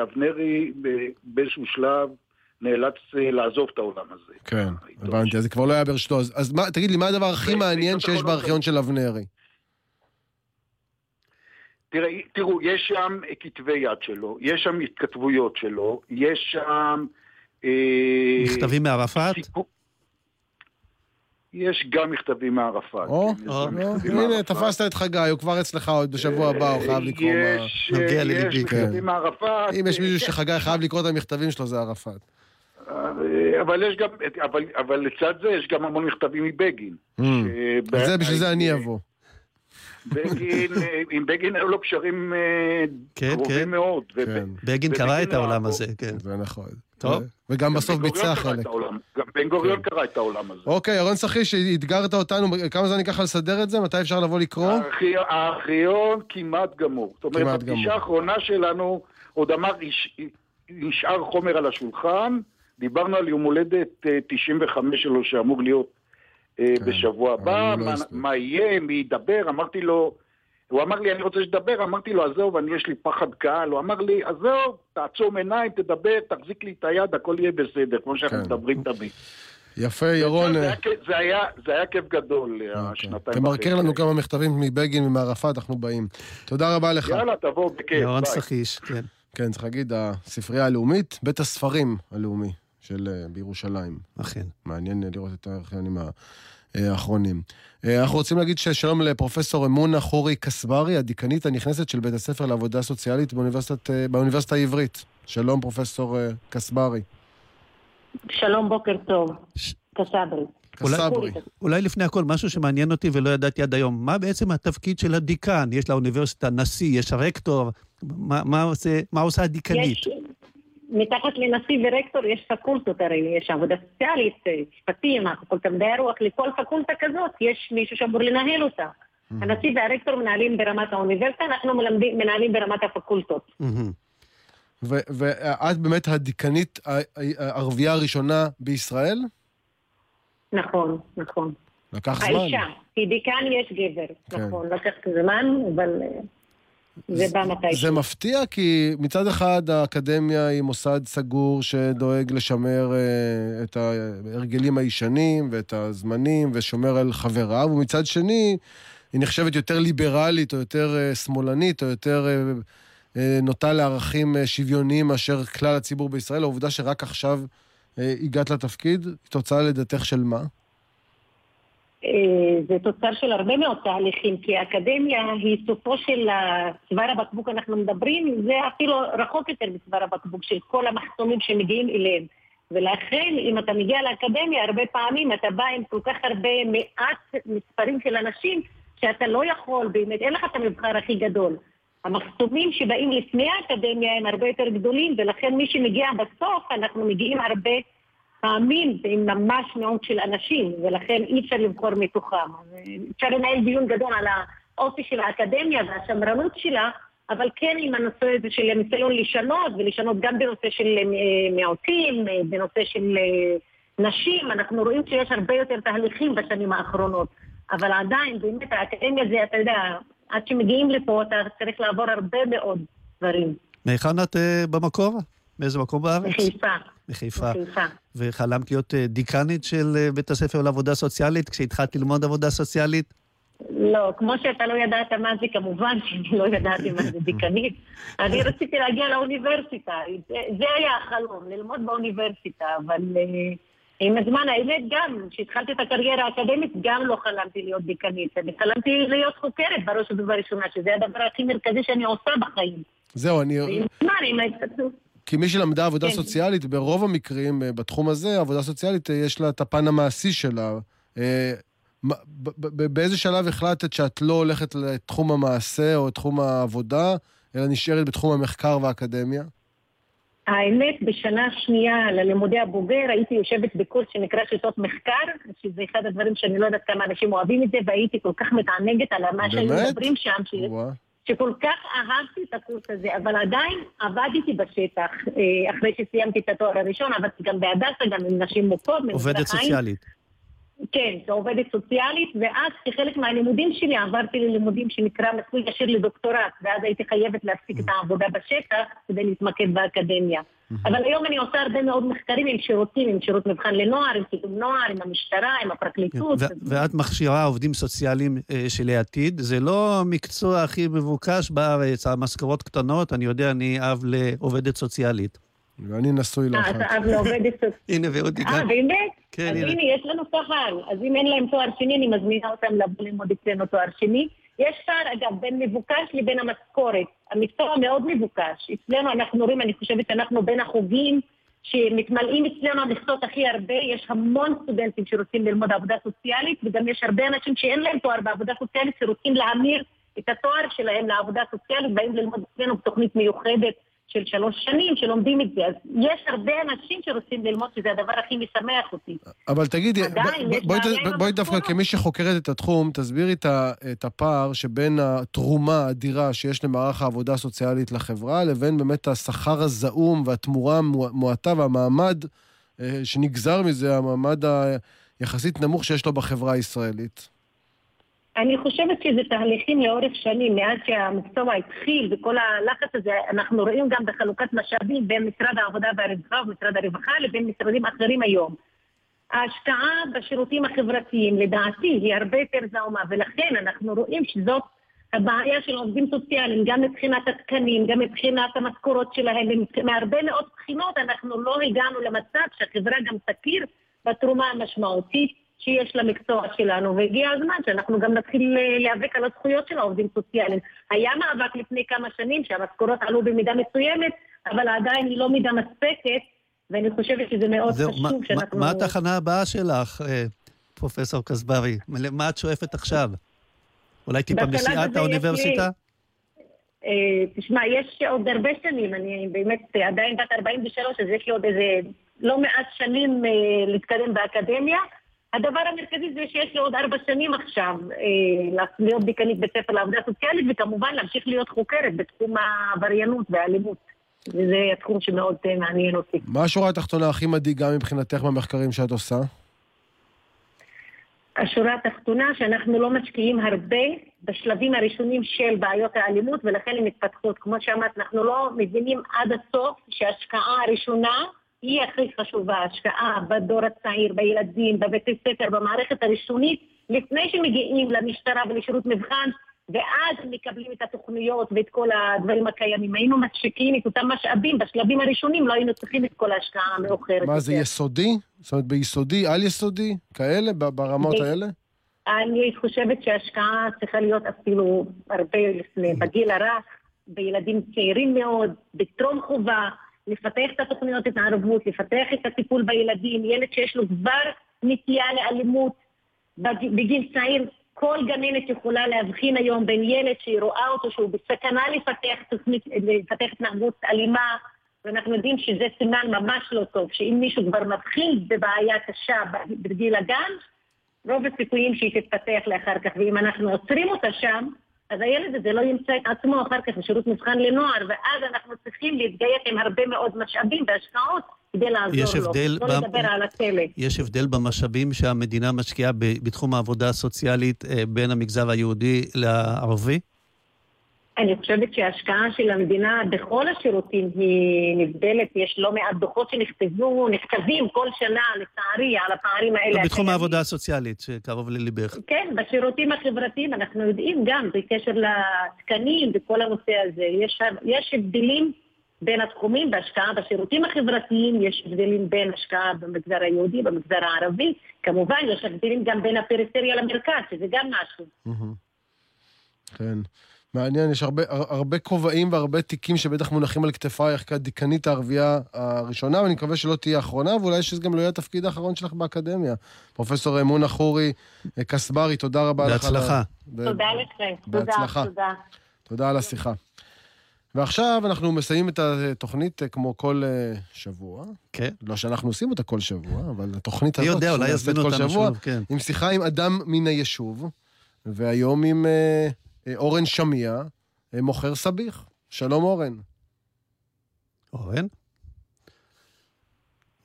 אבנרי באיזשהו שלב נאלץ לעזוב את העולם הזה. כן, הבנתי, אז זה כבר לא היה ברשתו. אז תגיד לי, מה הדבר הכי מעניין שיש בארכיון של אבנרי? תראה, תראו, יש שם כתבי יד שלו, יש שם התכתבויות שלו, יש שם... מכתבים מערפאת? יש גם מכתבים מערפאת. או, הנה, תפסת את חגי, הוא כבר אצלך עוד בשבוע הבא, הוא חייב לקרוא מה... נוגע לליבי. יש מכתבים מערפאת. אם יש מישהו שחגי חייב לקרוא את המכתבים שלו, זה ערפאת. אבל יש גם, אבל לצד זה יש גם המון מכתבים מבגין. זה, בשביל זה אני אבוא. בגין, עם בגין היו לו קשרים קרובים מאוד. בגין קרא את העולם הזה, כן. זה נכון. טוב. וגם בסוף ביצע חלק. גם בן גוריון קרא את העולם הזה. אוקיי, ירון סחיש, אתגרת אותנו, כמה זמן ייקח לסדר את זה? מתי אפשר לבוא לקרוא? הארכיון כמעט גמור. זאת אומרת, הפגישה האחרונה שלנו, עוד אמר, נשאר חומר על השולחן, דיברנו על יום הולדת 95 שלו שאמור להיות בשבוע הבא, מה יהיה, מי ידבר, אמרתי לו, הוא אמר לי, אני רוצה שתדבר, אמרתי לו, עזוב, אני יש לי פחד קהל, הוא אמר לי, עזוב, תעצום עיניים, תדבר, תחזיק לי את היד, הכל יהיה בסדר, כמו שאנחנו מדברים תמיד. יפה, ירון. זה היה כיף גדול, השנתיים. תמרקר לנו כמה מכתבים מבגין ומערפאת, אנחנו באים. תודה רבה לך. יאללה, תבוא, בכיף. ירון סחיש, כן. כן, צריך להגיד, הספרייה הלאומית, בית הספרים הלאומי של בירושלים. אכן. מעניין לראות את הארכיונים האחרונים. אנחנו רוצים להגיד שלום לפרופסור אמונה חורי קסברי, הדיקנית הנכנסת של בית הספר לעבודה סוציאלית באוניברסיטה העברית. שלום, פרופסור קסברי. שלום, בוקר טוב. קסברי. קסברי. אולי לפני הכל, משהו שמעניין אותי ולא ידעתי עד היום, מה בעצם התפקיד של הדיקן? יש לאוניברסיטה נשיא, יש הרקטור, מה, מה, עושה, מה עושה הדיקנית? יש, מתחת לנשיא ורקטור יש פקולטות, הרי יש עבודה סוציאלית, משפטים, הפקולטה מדעי הרוח, לכל פקולטה כזאת יש מישהו שאמור לנהל אותה. הנשיא והרקטור מנהלים ברמת האוניברסיטה, אנחנו מלמדים, מנהלים ברמת הפקולטות. ואת באמת הדיקנית הערבייה הראשונה בישראל? נכון, נכון. לקח זמן. האישה, כי דיקן יש גבר, כן. נכון, לקח זמן, אבל אה, זה בא מתישהו. זה מפתיע כי מצד אחד האקדמיה היא מוסד סגור שדואג לשמר uh, את ההרגלים הישנים ואת הזמנים ושומר על חבריו, ומצד שני היא נחשבת יותר ליברלית או יותר uh, שמאלנית או יותר uh, uh, נוטה לערכים uh, שוויוניים מאשר כלל הציבור בישראל. העובדה שרק עכשיו uh, הגעת לתפקיד, היא תוצאה לדעתך של מה? אה, זה תוצר של הרבה מאוד תהליכים, כי האקדמיה היא סופו של צוואר הבקבוק אנחנו מדברים, זה אפילו רחוק יותר מצוואר הבקבוק של כל המחסומים שמגיעים אליהם. ולכן, אם אתה מגיע לאקדמיה, הרבה פעמים אתה בא עם כל כך הרבה מעט מספרים של אנשים, שאתה לא יכול, באמת, אין לך את המבחר הכי גדול. המחסומים שבאים לפני האקדמיה הם הרבה יותר גדולים, ולכן מי שמגיע בסוף, אנחנו מגיעים הרבה פעמים עם ממש מיעוט של אנשים, ולכן אי אפשר לבחור מתוכם. אפשר לנהל דיון גדול על האופי של האקדמיה והשמרנות שלה, אבל כן עם הנושא הזה של הניסיון לשנות, ולשנות גם בנושא של אה, מיעוטים, אה, בנושא של אה, נשים, אנחנו רואים שיש הרבה יותר תהליכים בשנים האחרונות. אבל עדיין, באמת, האקדמיה זה, אתה יודע, עד שמגיעים לפה אתה צריך לעבור הרבה מאוד דברים. מהיכן את במקור? מאיזה מקום בארץ? מחיפה. מחיפה. מחיפה. וחלמת להיות אה, דיקנית של אה, בית הספר לעבודה סוציאלית כשהתחלת ללמוד עבודה סוציאלית? לא, כמו שאתה לא ידעת מה זה, כמובן שאני לא ידעתי מה זה דיקנית. (laughs) אני רציתי להגיע לאוניברסיטה, זה, זה היה החלום, ללמוד באוניברסיטה, אבל uh, עם הזמן, האמת גם, כשהתחלתי את הקריירה האקדמית, גם לא חלמתי להיות דיקנית. אני חלמתי להיות חוקרת בראש ובראשונה, שזה הדבר הכי מרכזי שאני עושה בחיים. זהו, אני... ועם זמן, עם ההתפתחות. כי מי שלמדה עבודה כן. סוציאלית, ברוב המקרים, אה, בתחום הזה, עבודה סוציאלית, אה, יש לה את הפן המעשי שלה. אה, באיזה שלב החלטת שאת לא הולכת לתחום המעשה או לתחום העבודה, אלא נשארת בתחום המחקר והאקדמיה? האמת, בשנה שנייה ללימודי הבוגר הייתי יושבת בקורס שנקרא שיטות מחקר, שזה אחד הדברים שאני לא יודעת כמה אנשים אוהבים את זה, והייתי כל כך מתענגת על מה שהיו מדברים שם. שכל כך אהבתי את הקורס הזה, אבל עדיין עבדתי בשטח. אה, אחרי שסיימתי את התואר הראשון, עבדתי גם בהדסה, גם עם נשים מוכות. עובדת סוציאלית. כן, כעובדת סוציאלית, ואז כחלק מהלימודים שלי עברתי ללימודים שנקרא מסלול ישיר לדוקטורט, ואז הייתי חייבת להפסיק את העבודה בשטח כדי להתמקד באקדמיה. אבל היום אני עושה הרבה מאוד מחקרים עם שירותים, עם שירות מבחן לנוער, עם קידום נוער, עם המשטרה, עם הפרקליטות. ואת מכשירה עובדים סוציאליים אה, של העתיד. זה לא המקצוע הכי מבוקש בארץ, המשכורות קטנות, אני יודע, אני אב לעובדת סוציאלית. ואני נשוי לאחת. אה, אתה אב לעובדת סוציאלית. (laughs) הנה, ואודי גם. אה, באמת? כן, אז הנה, יש לנו קהל. אז אם אין להם תואר שני, אני מזמינה אותם לבוא ללמוד אצלנו תואר שני. יש פער, אגב, בין מבוקש לבין המשכורת. המקצוע מאוד מבוקש. אצלנו אנחנו רואים, אני חושבת שאנחנו בין החוגים שמתמלאים אצלנו המכסות הכי הרבה. יש המון סטודנטים שרוצים ללמוד עבודה סוציאלית, וגם יש הרבה אנשים שאין להם תואר בעבודה סוציאלית שרוצים להמיר את התואר שלהם לעבודה סוציאלית, באים ללמוד אצלנו בתוכנית מיוחדת של שלוש שנים שלומדים את זה. אז יש הרבה אנשים שרוצים ללמוד שזה הדבר הכי משמח אותי. אבל תגידי, בואי, דווקא כמי שחוקרת את התחום, תסבירי את הפער שבין התרומה האדירה שיש למערך העבודה הסוציאלית לחברה, לבין באמת השכר הזעום והתמורה המועטה והמעמד אה, שנגזר מזה, המעמד היחסית נמוך שיש לו בחברה הישראלית. אני חושבת שזה תהליכים לאורך שנים, מאז שהמקצוע התחיל וכל הלחץ הזה, אנחנו רואים גם בחלוקת משאבים בין משרד העבודה והרווחה ומשרד הרווחה לבין משרדים אחרים היום. ההשקעה בשירותים החברתיים, לדעתי, היא הרבה יותר זעומה, ולכן אנחנו רואים שזאת הבעיה של עובדים סוציאליים, גם מבחינת התקנים, גם מבחינת המשכורות שלהם, מהרבה מאוד בחינות אנחנו לא הגענו למצב שהחברה גם תכיר בתרומה המשמעותית שיש למקצוע שלנו, והגיע הזמן שאנחנו גם נתחיל אה, להיאבק על הזכויות של העובדים הסוציאליים. היה מאבק לפני כמה שנים שהמשכורות עלו במידה מסוימת, אבל עדיין היא לא מידה מספקת, ואני חושבת שזה מאוד זה, חשוב מה, שאנחנו... מה התחנה הבאה שלך, אה, פרופסור קסברי? מה את שואפת עכשיו? אולי טיפה מסיעת האוניברסיטה? אה, תשמע, יש עוד הרבה שנים, אני באמת עדיין בת 43, אז יש לי עוד איזה לא מעט שנים להתקדם באקדמיה. הדבר המרכזי זה שיש לי עוד ארבע שנים עכשיו אה, להיות דיקנית בית ספר לעבודה סוציאלית וכמובן להמשיך להיות חוקרת בתחום העבריינות והאלימות. וזה התחום שמאוד מעניין אותי. מה השורה התחתונה הכי מדאיגה מבחינתך במחקרים שאת עושה? השורה התחתונה שאנחנו לא משקיעים הרבה בשלבים הראשונים של בעיות האלימות ולכן הן מתפתחות. כמו שאמרת, אנחנו לא מבינים עד הסוף שההשקעה הראשונה היא הכי חשובה, השקעה בדור הצעיר, בילדים, בבתי ספר, במערכת הראשונית, לפני שמגיעים למשטרה ולשירות מבחן, ואז מקבלים את התוכניות ואת כל הדברים הקיימים. היינו משקיעים את אותם משאבים בשלבים הראשונים, לא היינו צריכים את כל ההשקעה המאוחרת. מה, זה יסודי? זאת אומרת, ביסודי, על-יסודי? כאלה? ברמות האלה? אני חושבת שההשקעה צריכה להיות אפילו הרבה לפני, בגיל הרך, בילדים צעירים מאוד, בטרום חובה, לפתח את התוכניות התערבות, לפתח את הטיפול בילדים, ילד שיש לו כבר נטייה לאלימות בגיל צעיר, כל גננת יכולה להבחין היום בין ילד שהיא רואה אותו שהוא בסכנה לפתח, תוכנית, לפתח התנהגות אלימה, ואנחנו יודעים שזה סימן ממש לא טוב, שאם מישהו כבר מתחיל בבעיה קשה בגיל הגן, רוב הסיכויים שהיא תתפתח לאחר כך, ואם אנחנו עוצרים אותה שם, אז הילד הזה לא ימצא את עצמו אחר כך בשירות מבחן לנוער, ואז אנחנו צריכים להתגייס עם הרבה מאוד משאבים והשקעות כדי לעזור לו. הבדל לא ב... לדבר על התלם. יש הבדל במשאבים שהמדינה משקיעה בתחום העבודה הסוציאלית אה, בין המגזר היהודי לערבי? אני חושבת שההשקעה של המדינה בכל השירותים היא נבדלת, יש לא מעט דוחות שנכתבו, נכתבים כל שנה, לצערי, על הפערים האלה. לא, בתחום העבודה הסוציאלית, שקרוב לליבך. כן, בשירותים החברתיים אנחנו יודעים גם, בקשר לתקנים וכל הנושא הזה. יש, יש הבדלים בין התחומים בהשקעה בשירותים החברתיים, יש הבדלים בין השקעה במגזר היהודי, במגזר הערבי. כמובן, יש הבדלים גם בין הפריפריה למרכז, שזה גם משהו. כן. מעניין, יש הרבה, הרבה כובעים והרבה תיקים שבטח מונחים על כתפייך כדיקנית הערבייה הראשונה, ואני מקווה שלא תהיה האחרונה, ואולי שזה גם לא יהיה התפקיד האחרון שלך באקדמיה. פרופסור אמונה חורי קסברי, תודה רבה לך. בהצלחה. תודה לכם. בהצלחה. תודה. תודה על השיחה. ועכשיו אנחנו מסיימים את התוכנית אה, כמו כל אה, שבוע. כן. לא שאנחנו עושים אותה כל שבוע, אבל התוכנית הזאת... אני יודע, אולי יזמינו אותנו שוב, כן. עם שיחה עם אדם מן היישוב, והיום עם... אה, אורן שמיה, אה, מוכר סביח. שלום אורן. אורן?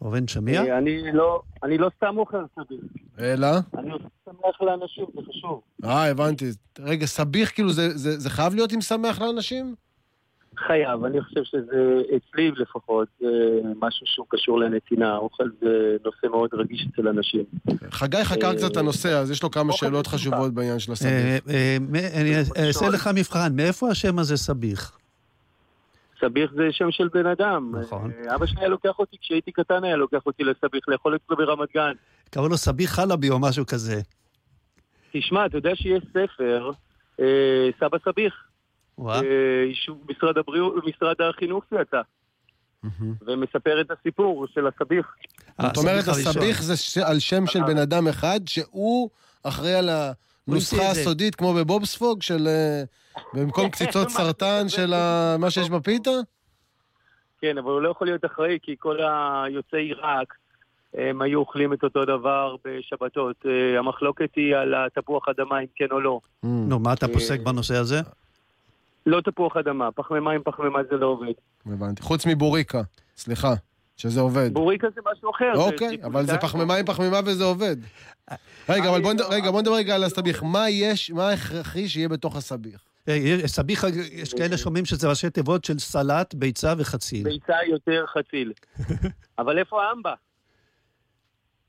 אורן שמיה? אה, אני לא, אני לא סתם מוכר סביח. אלא? אני עושה שמח לאנשים, זה חשוב. אה, הבנתי. רגע, סביח, כאילו, זה, זה, זה חייב להיות עם שמח לאנשים? חייב, אני חושב שזה, אצלי לפחות, זה משהו שהוא קשור לנתינה. אוכל זה נושא מאוד רגיש אצל אנשים. חגי חקר קצת את הנושא, אז יש לו כמה שאלות חשובות בעניין של הסביח. אה, אה, אני אעשה לך מבחן, מאיפה השם הזה סביח? סביח זה שם של בן אדם. נכון. אה, אבא שלי היה לוקח אותי, כשהייתי קטן היה לוקח אותי לסביח, לאכול אצלו ברמת גן. קראו לו סביח חלבי או משהו כזה. תשמע, אתה יודע שיש ספר, סבא סביח. אישור משרד הבריאות, משרד החינוך שיצא. ומספר את הסיפור של הסביח. זאת אומרת, הסביח זה על שם של בן אדם אחד, שהוא אחראי על הנוסחה הסודית, כמו בבובספוג, של במקום (laughs) קציצות סרטן של מה שיש בפיתה? כן, אבל הוא לא יכול להיות אחראי, כי כל היוצאי עיראק, הם היו אוכלים את אותו דבר בשבתות. המחלוקת היא על התפוח אדמה, אם כן או לא. נו, מה אתה פוסק בנושא הזה? לא תפוח אדמה, פחמימה עם פחמימה זה לא עובד. הבנתי. חוץ מבוריקה, סליחה, שזה עובד. בוריקה זה משהו אחר. אוקיי, זה אבל זה פחמימה עם פחמימה וזה עובד. רגע, אבל בוא לא- נדבר רגע על הסביח. מה יש, מה הכרחי שיהיה בתוך הסביח? אה, סביח, יש כאלה שאומרים שזה ראשי תיבות של סלט, ביצה וחציל. ביצה יותר חציל. (laughs) אבל איפה האמבה?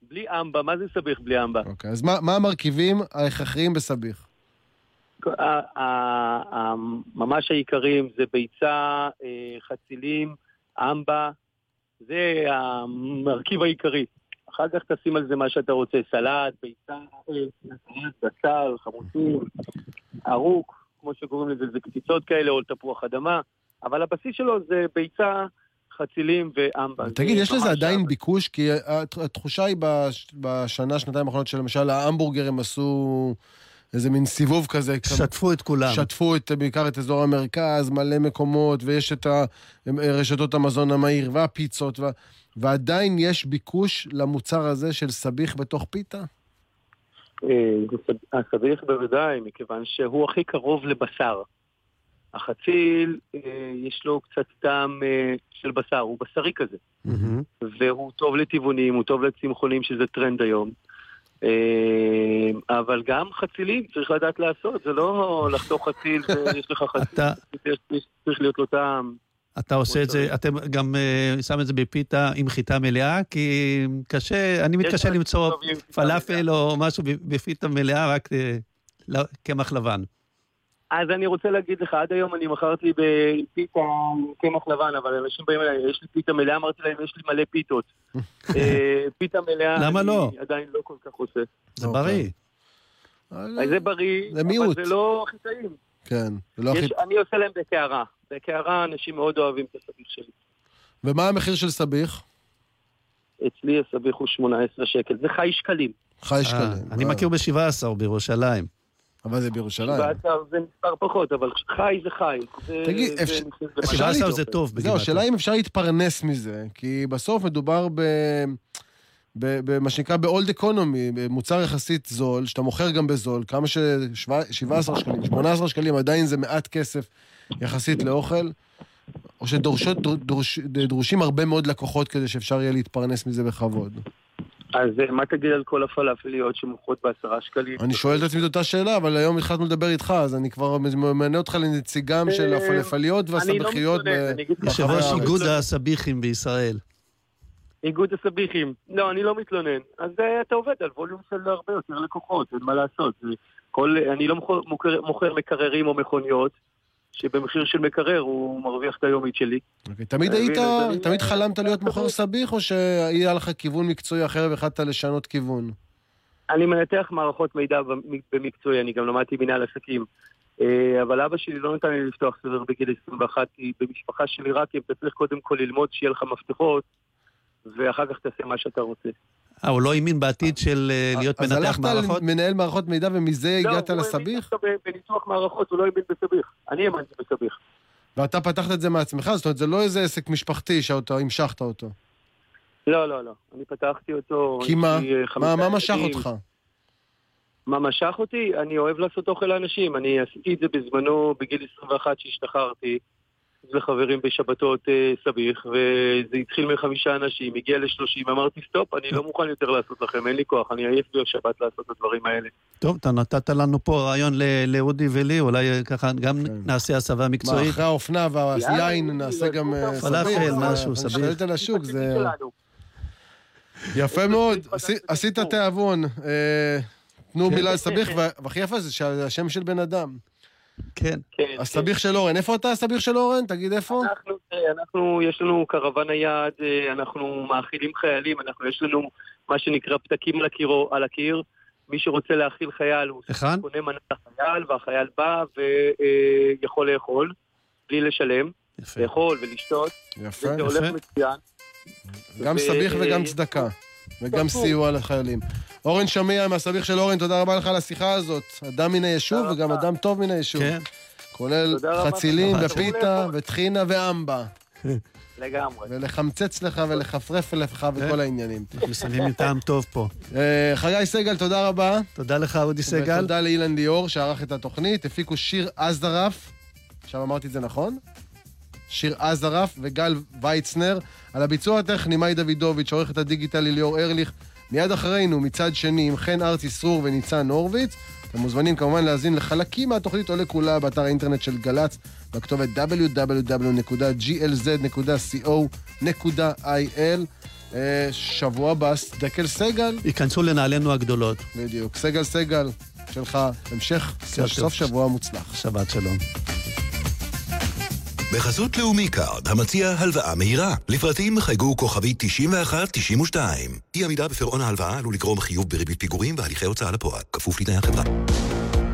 בלי אמבה, מה זה סביח בלי אמבה? אוקיי, אז מה המרכיבים ההכרחיים בסביח? ממש העיקרים זה ביצה, אה, חצילים, אמבה, זה המרכיב העיקרי. אחר כך תשים על זה מה שאתה רוצה, סלט, ביצה, בשר, חמוצים, ארוק, כמו שקוראים לזה, זה קציצות כאלה, או תפוח אדמה, אבל הבסיס שלו זה ביצה, חצילים ואמבה. תגיד, יש לזה עדיין ביקוש? כי התחושה היא בשנה, שנתיים האחרונות שלמשל ההמבורגר הם עשו... איזה מין סיבוב כזה. שטפו את כולם. שטפו את, בעיקר את אזור המרכז, מלא מקומות, ויש את רשתות המזון המהיר והפיצות, ו... ועדיין יש ביקוש למוצר הזה של סביח בתוך פיתה? אה, הסביח בוודאי, מכיוון שהוא הכי קרוב לבשר. החציל, אה, יש לו קצת טעם אה, של בשר, הוא בשרי כזה. והוא טוב לטבעונים, הוא טוב לצמחונים, שזה טרנד היום. אה, אבל גם חצילים צריך לדעת לעשות, זה לא לחתוך חציל ויש לך חציל, צריך להיות לו טעם. אתה עושה את זה, אתם גם uh, שם את זה בפיתה עם חיטה מלאה? כי קשה, אני מתקשה למצוא פלאפל או משהו בפיתה מלאה, רק uh, קמח לבן. אז אני רוצה להגיד לך, עד היום אני מכרתי בפיתה קמח לבן, אבל אנשים באים אליי, יש לי פיתה מלאה, אמרתי להם, יש לי מלא פיתות. (laughs) אה, פיתה מלאה, למה לא? אני עדיין לא כל כך עושה. זה בריא. זה בריא, אבל זה לא הכי טעים. כן, זה לא הכי... אני עושה להם בקערה. בקערה אנשים מאוד אוהבים את הסביך שלי. ומה המחיר של סביך? אצלי הסביך הוא 18 שקל, זה חי שקלים. חי שקלים. אני מכיר ב-17 בירושלים. אבל זה בירושלים. 17 זה מספר פחות, אבל חי זה חי. תגיד, 17 זה טוב. זהו, השאלה אם אפשר להתפרנס מזה, כי בסוף מדובר ב... במה שנקרא ב-old economy, במוצר יחסית זול, שאתה מוכר גם בזול, כמה ש... 17 שקלים, 18 שקלים, עדיין זה מעט כסף יחסית לאוכל, או שדרושים הרבה מאוד לקוחות כדי שאפשר יהיה להתפרנס מזה בכבוד. אז אה, מה תגיד על כל הפלאפליות שמוכרות בעשרה שקלים? אני שואל את עצמי את אותה שאלה, אבל היום החלטנו לדבר איתך, אז אני כבר ממנה אותך לנציגם אה, של הפלאפליות והסבכיות. יושב ראש איגוד הסביחים בישראל. איגוד הסביחים. לא, אני לא מתלונן. אז אה, אתה עובד על ווליום של הרבה יותר לקוחות, אין מה לעשות. אני לא מוכר מקררים או מכוניות. שבמחיר של מקרר הוא מרוויח את היומית שלי. Okay, אוקיי, תמיד היית, תמיד חלמת להיות מוכר סביח, או שהיה לך כיוון מקצועי אחר והחלטת לשנות כיוון? אני מנתח מערכות מידע במקצועי, אני גם למדתי מנהל עסקים. אה, אבל אבא שלי לא נתן לי לפתוח סדר בגיל 21, כי במשפחה שלי רק אם אתה צריך קודם כל ללמוד שיהיה לך מפתחות, ואחר כך תעשה מה שאתה רוצה. אה, הוא לא האמין בעתיד של אה, להיות מנתח מערכות? אז הלכת למנהל מערכות מידע ומזה הגעת לסביח? לא, הוא האמין בניתוח מערכות, הוא לא האמין בסביח. אני האמנתי בסביח. ואתה פתחת את זה מעצמך? זאת אומרת, זה לא איזה עסק משפחתי שאתה המשכת אותו. לא, לא, לא. אני פתחתי אותו... כי מה? מה, מה משך אותך? מה משך אותי? אני אוהב לעשות אוכל לאנשים. אני עשיתי את זה בזמנו, בגיל 21 שהשתחררתי. וחברים בשבתות אה, סביח, וזה התחיל מחמישה אנשים, הגיע לשלושים, אמרתי סטופ, אני לא מוכן יותר לעשות לכם, אין לי כוח, אני עייף בשבת לעשות את הדברים האלה. טוב, אתה נתת לנו פה רעיון לאודי ולי, אולי ככה גם כן. נעשה הסבה מקצועית. אחרי האופנה והיין נעשה גם אה, סביח? פלאפל, משהו, סביח. משתלט על השוק, זה... יפה מאוד, עשית תיאבון. אה, תנו כן. מילה לסביח, והכי יפה זה שהשם של בן אדם. כן. כן הסביח כן. של אורן. איפה אתה הסביח של אורן? תגיד איפה? אנחנו, אנחנו, יש לנו קרוון היעד, אה, אנחנו מאכילים חיילים, אנחנו, יש לנו מה שנקרא פתקים על, הקירו, על הקיר. מי שרוצה להאכיל חייל, הוא קונה מנה לחייל, והחייל בא ויכול לאכול, בלי לשלם. יפה. לאכול ולשתות. יפה, וזה הולך מצוין. גם סביח וגם צדקה. וגם סיוע לחיילים. אורן שמיע מהסביך של אורן, תודה רבה לך על השיחה הזאת. אדם מן היישוב וגם אדם טוב מן היישוב. כן. כולל חצילים ופיתה וטחינה ואמבה. לגמרי. ולחמצץ לך ולחפרף לך וכל כן. העניינים. מסיימים עם טעם טוב פה. אה, חגי סגל, תודה רבה. תודה לך, אודי סגל. ותודה לאילן ליאור שערך את התוכנית. הפיקו שיר אזדרף, עכשיו אמרתי את זה נכון? שיר אזרף וגל ויצנר. על הביצוע הטכני מאי דוידוביץ', עורכת הדיגיטלי ליאור ארליך. מיד אחרינו, מצד שני, עם חן ארצי סרור וניצן הורוביץ. אתם מוזמנים כמובן להאזין לחלקים מהתוכנית או לכולה באתר האינטרנט של גל"צ, בכתובת www.glz.co.il. אה, שבוע הבא, דקל סגל. ייכנסו לנעלינו הגדולות. בדיוק. סגל סגל, שלך, המשך סוף שבוע מוצלח. שבת שלום. בחסות לאומי קארד, המציע הלוואה מהירה. לפרטים חייגו כוכבי 91-92. אי עמידה בפירעון ההלוואה עלול לגרום חיוב בריבית פיגורים והליכי הוצאה לפועל, כפוף לתנאי החברה.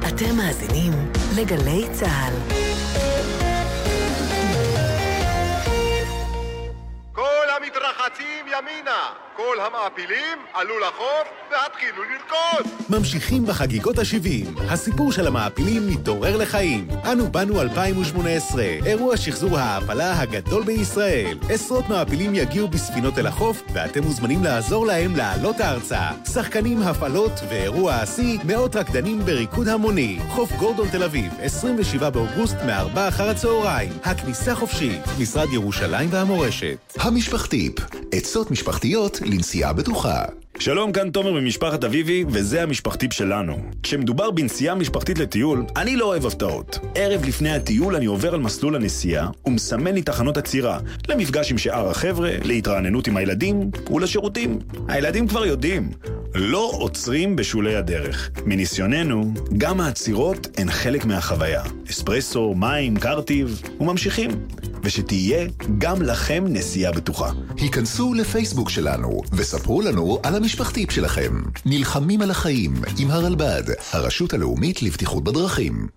אתם מאזינים לגלי צה"ל. כל המדריכים רצים ימינה. כל המעפילים עלו לחוף והתחילו לרקוד. ממשיכים בחגיגות ה-70. הסיפור של המעפילים מתעורר לחיים. אנו באנו 2018, אירוע שחזור ההעפלה הגדול בישראל. עשרות מעפילים יגיעו בספינות אל החוף, ואתם מוזמנים לעזור להם לעלות ארצה. שחקנים, הפעלות ואירוע השיא, מאות רקדנים בריקוד המוני. חוף גורדון תל אביב, 27 באוגוסט, מ-4 אחר הצהריים. הכניסה חופשית. משרד ירושלים והמורשת. המשפחתיפ, עצות משפחתיות לנסיעה בטוחה. שלום, כאן תומר ממשפחת אביבי, וזה המשפחתיפ שלנו. כשמדובר בנסיעה משפחתית לטיול, אני לא אוהב הפתעות. ערב לפני הטיול אני עובר על מסלול הנסיעה, ומסמן לי תחנות עצירה, למפגש עם שאר החבר'ה, להתרעננות עם הילדים, ולשירותים. הילדים כבר יודעים, לא עוצרים בשולי הדרך. מניסיוננו, גם העצירות הן חלק מהחוויה. אספרסו, מים, קרטיב, וממשיכים. ושתהיה גם לכם נסיעה בטוחה. היכנסו לפייסבוק שלנו וספרו לנו על המשפחתיפ שלכם. נלחמים על החיים עם הרלב"ד, הרשות הלאומית לבטיחות בדרכים.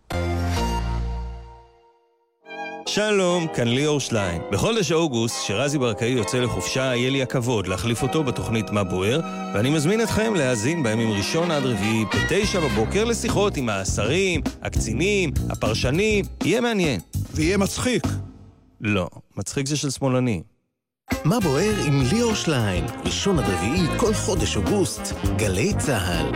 שלום, כאן ליאור שליין. בחודש אוגוסט, שרזי ברקאי יוצא לחופשה, יהיה לי הכבוד להחליף אותו בתוכנית מה בוער, ואני מזמין אתכם להאזין בימים ראשון עד רביעי, בתשע בבוקר, לשיחות עם השרים, הקצינים, הפרשנים. יהיה מעניין. ויהיה מצחיק. לא, מצחיק זה של שמאלני. מה בוער עם ליאור שליין? ראשון עד רביעי כל חודש אוגוסט, גלי צה"ל.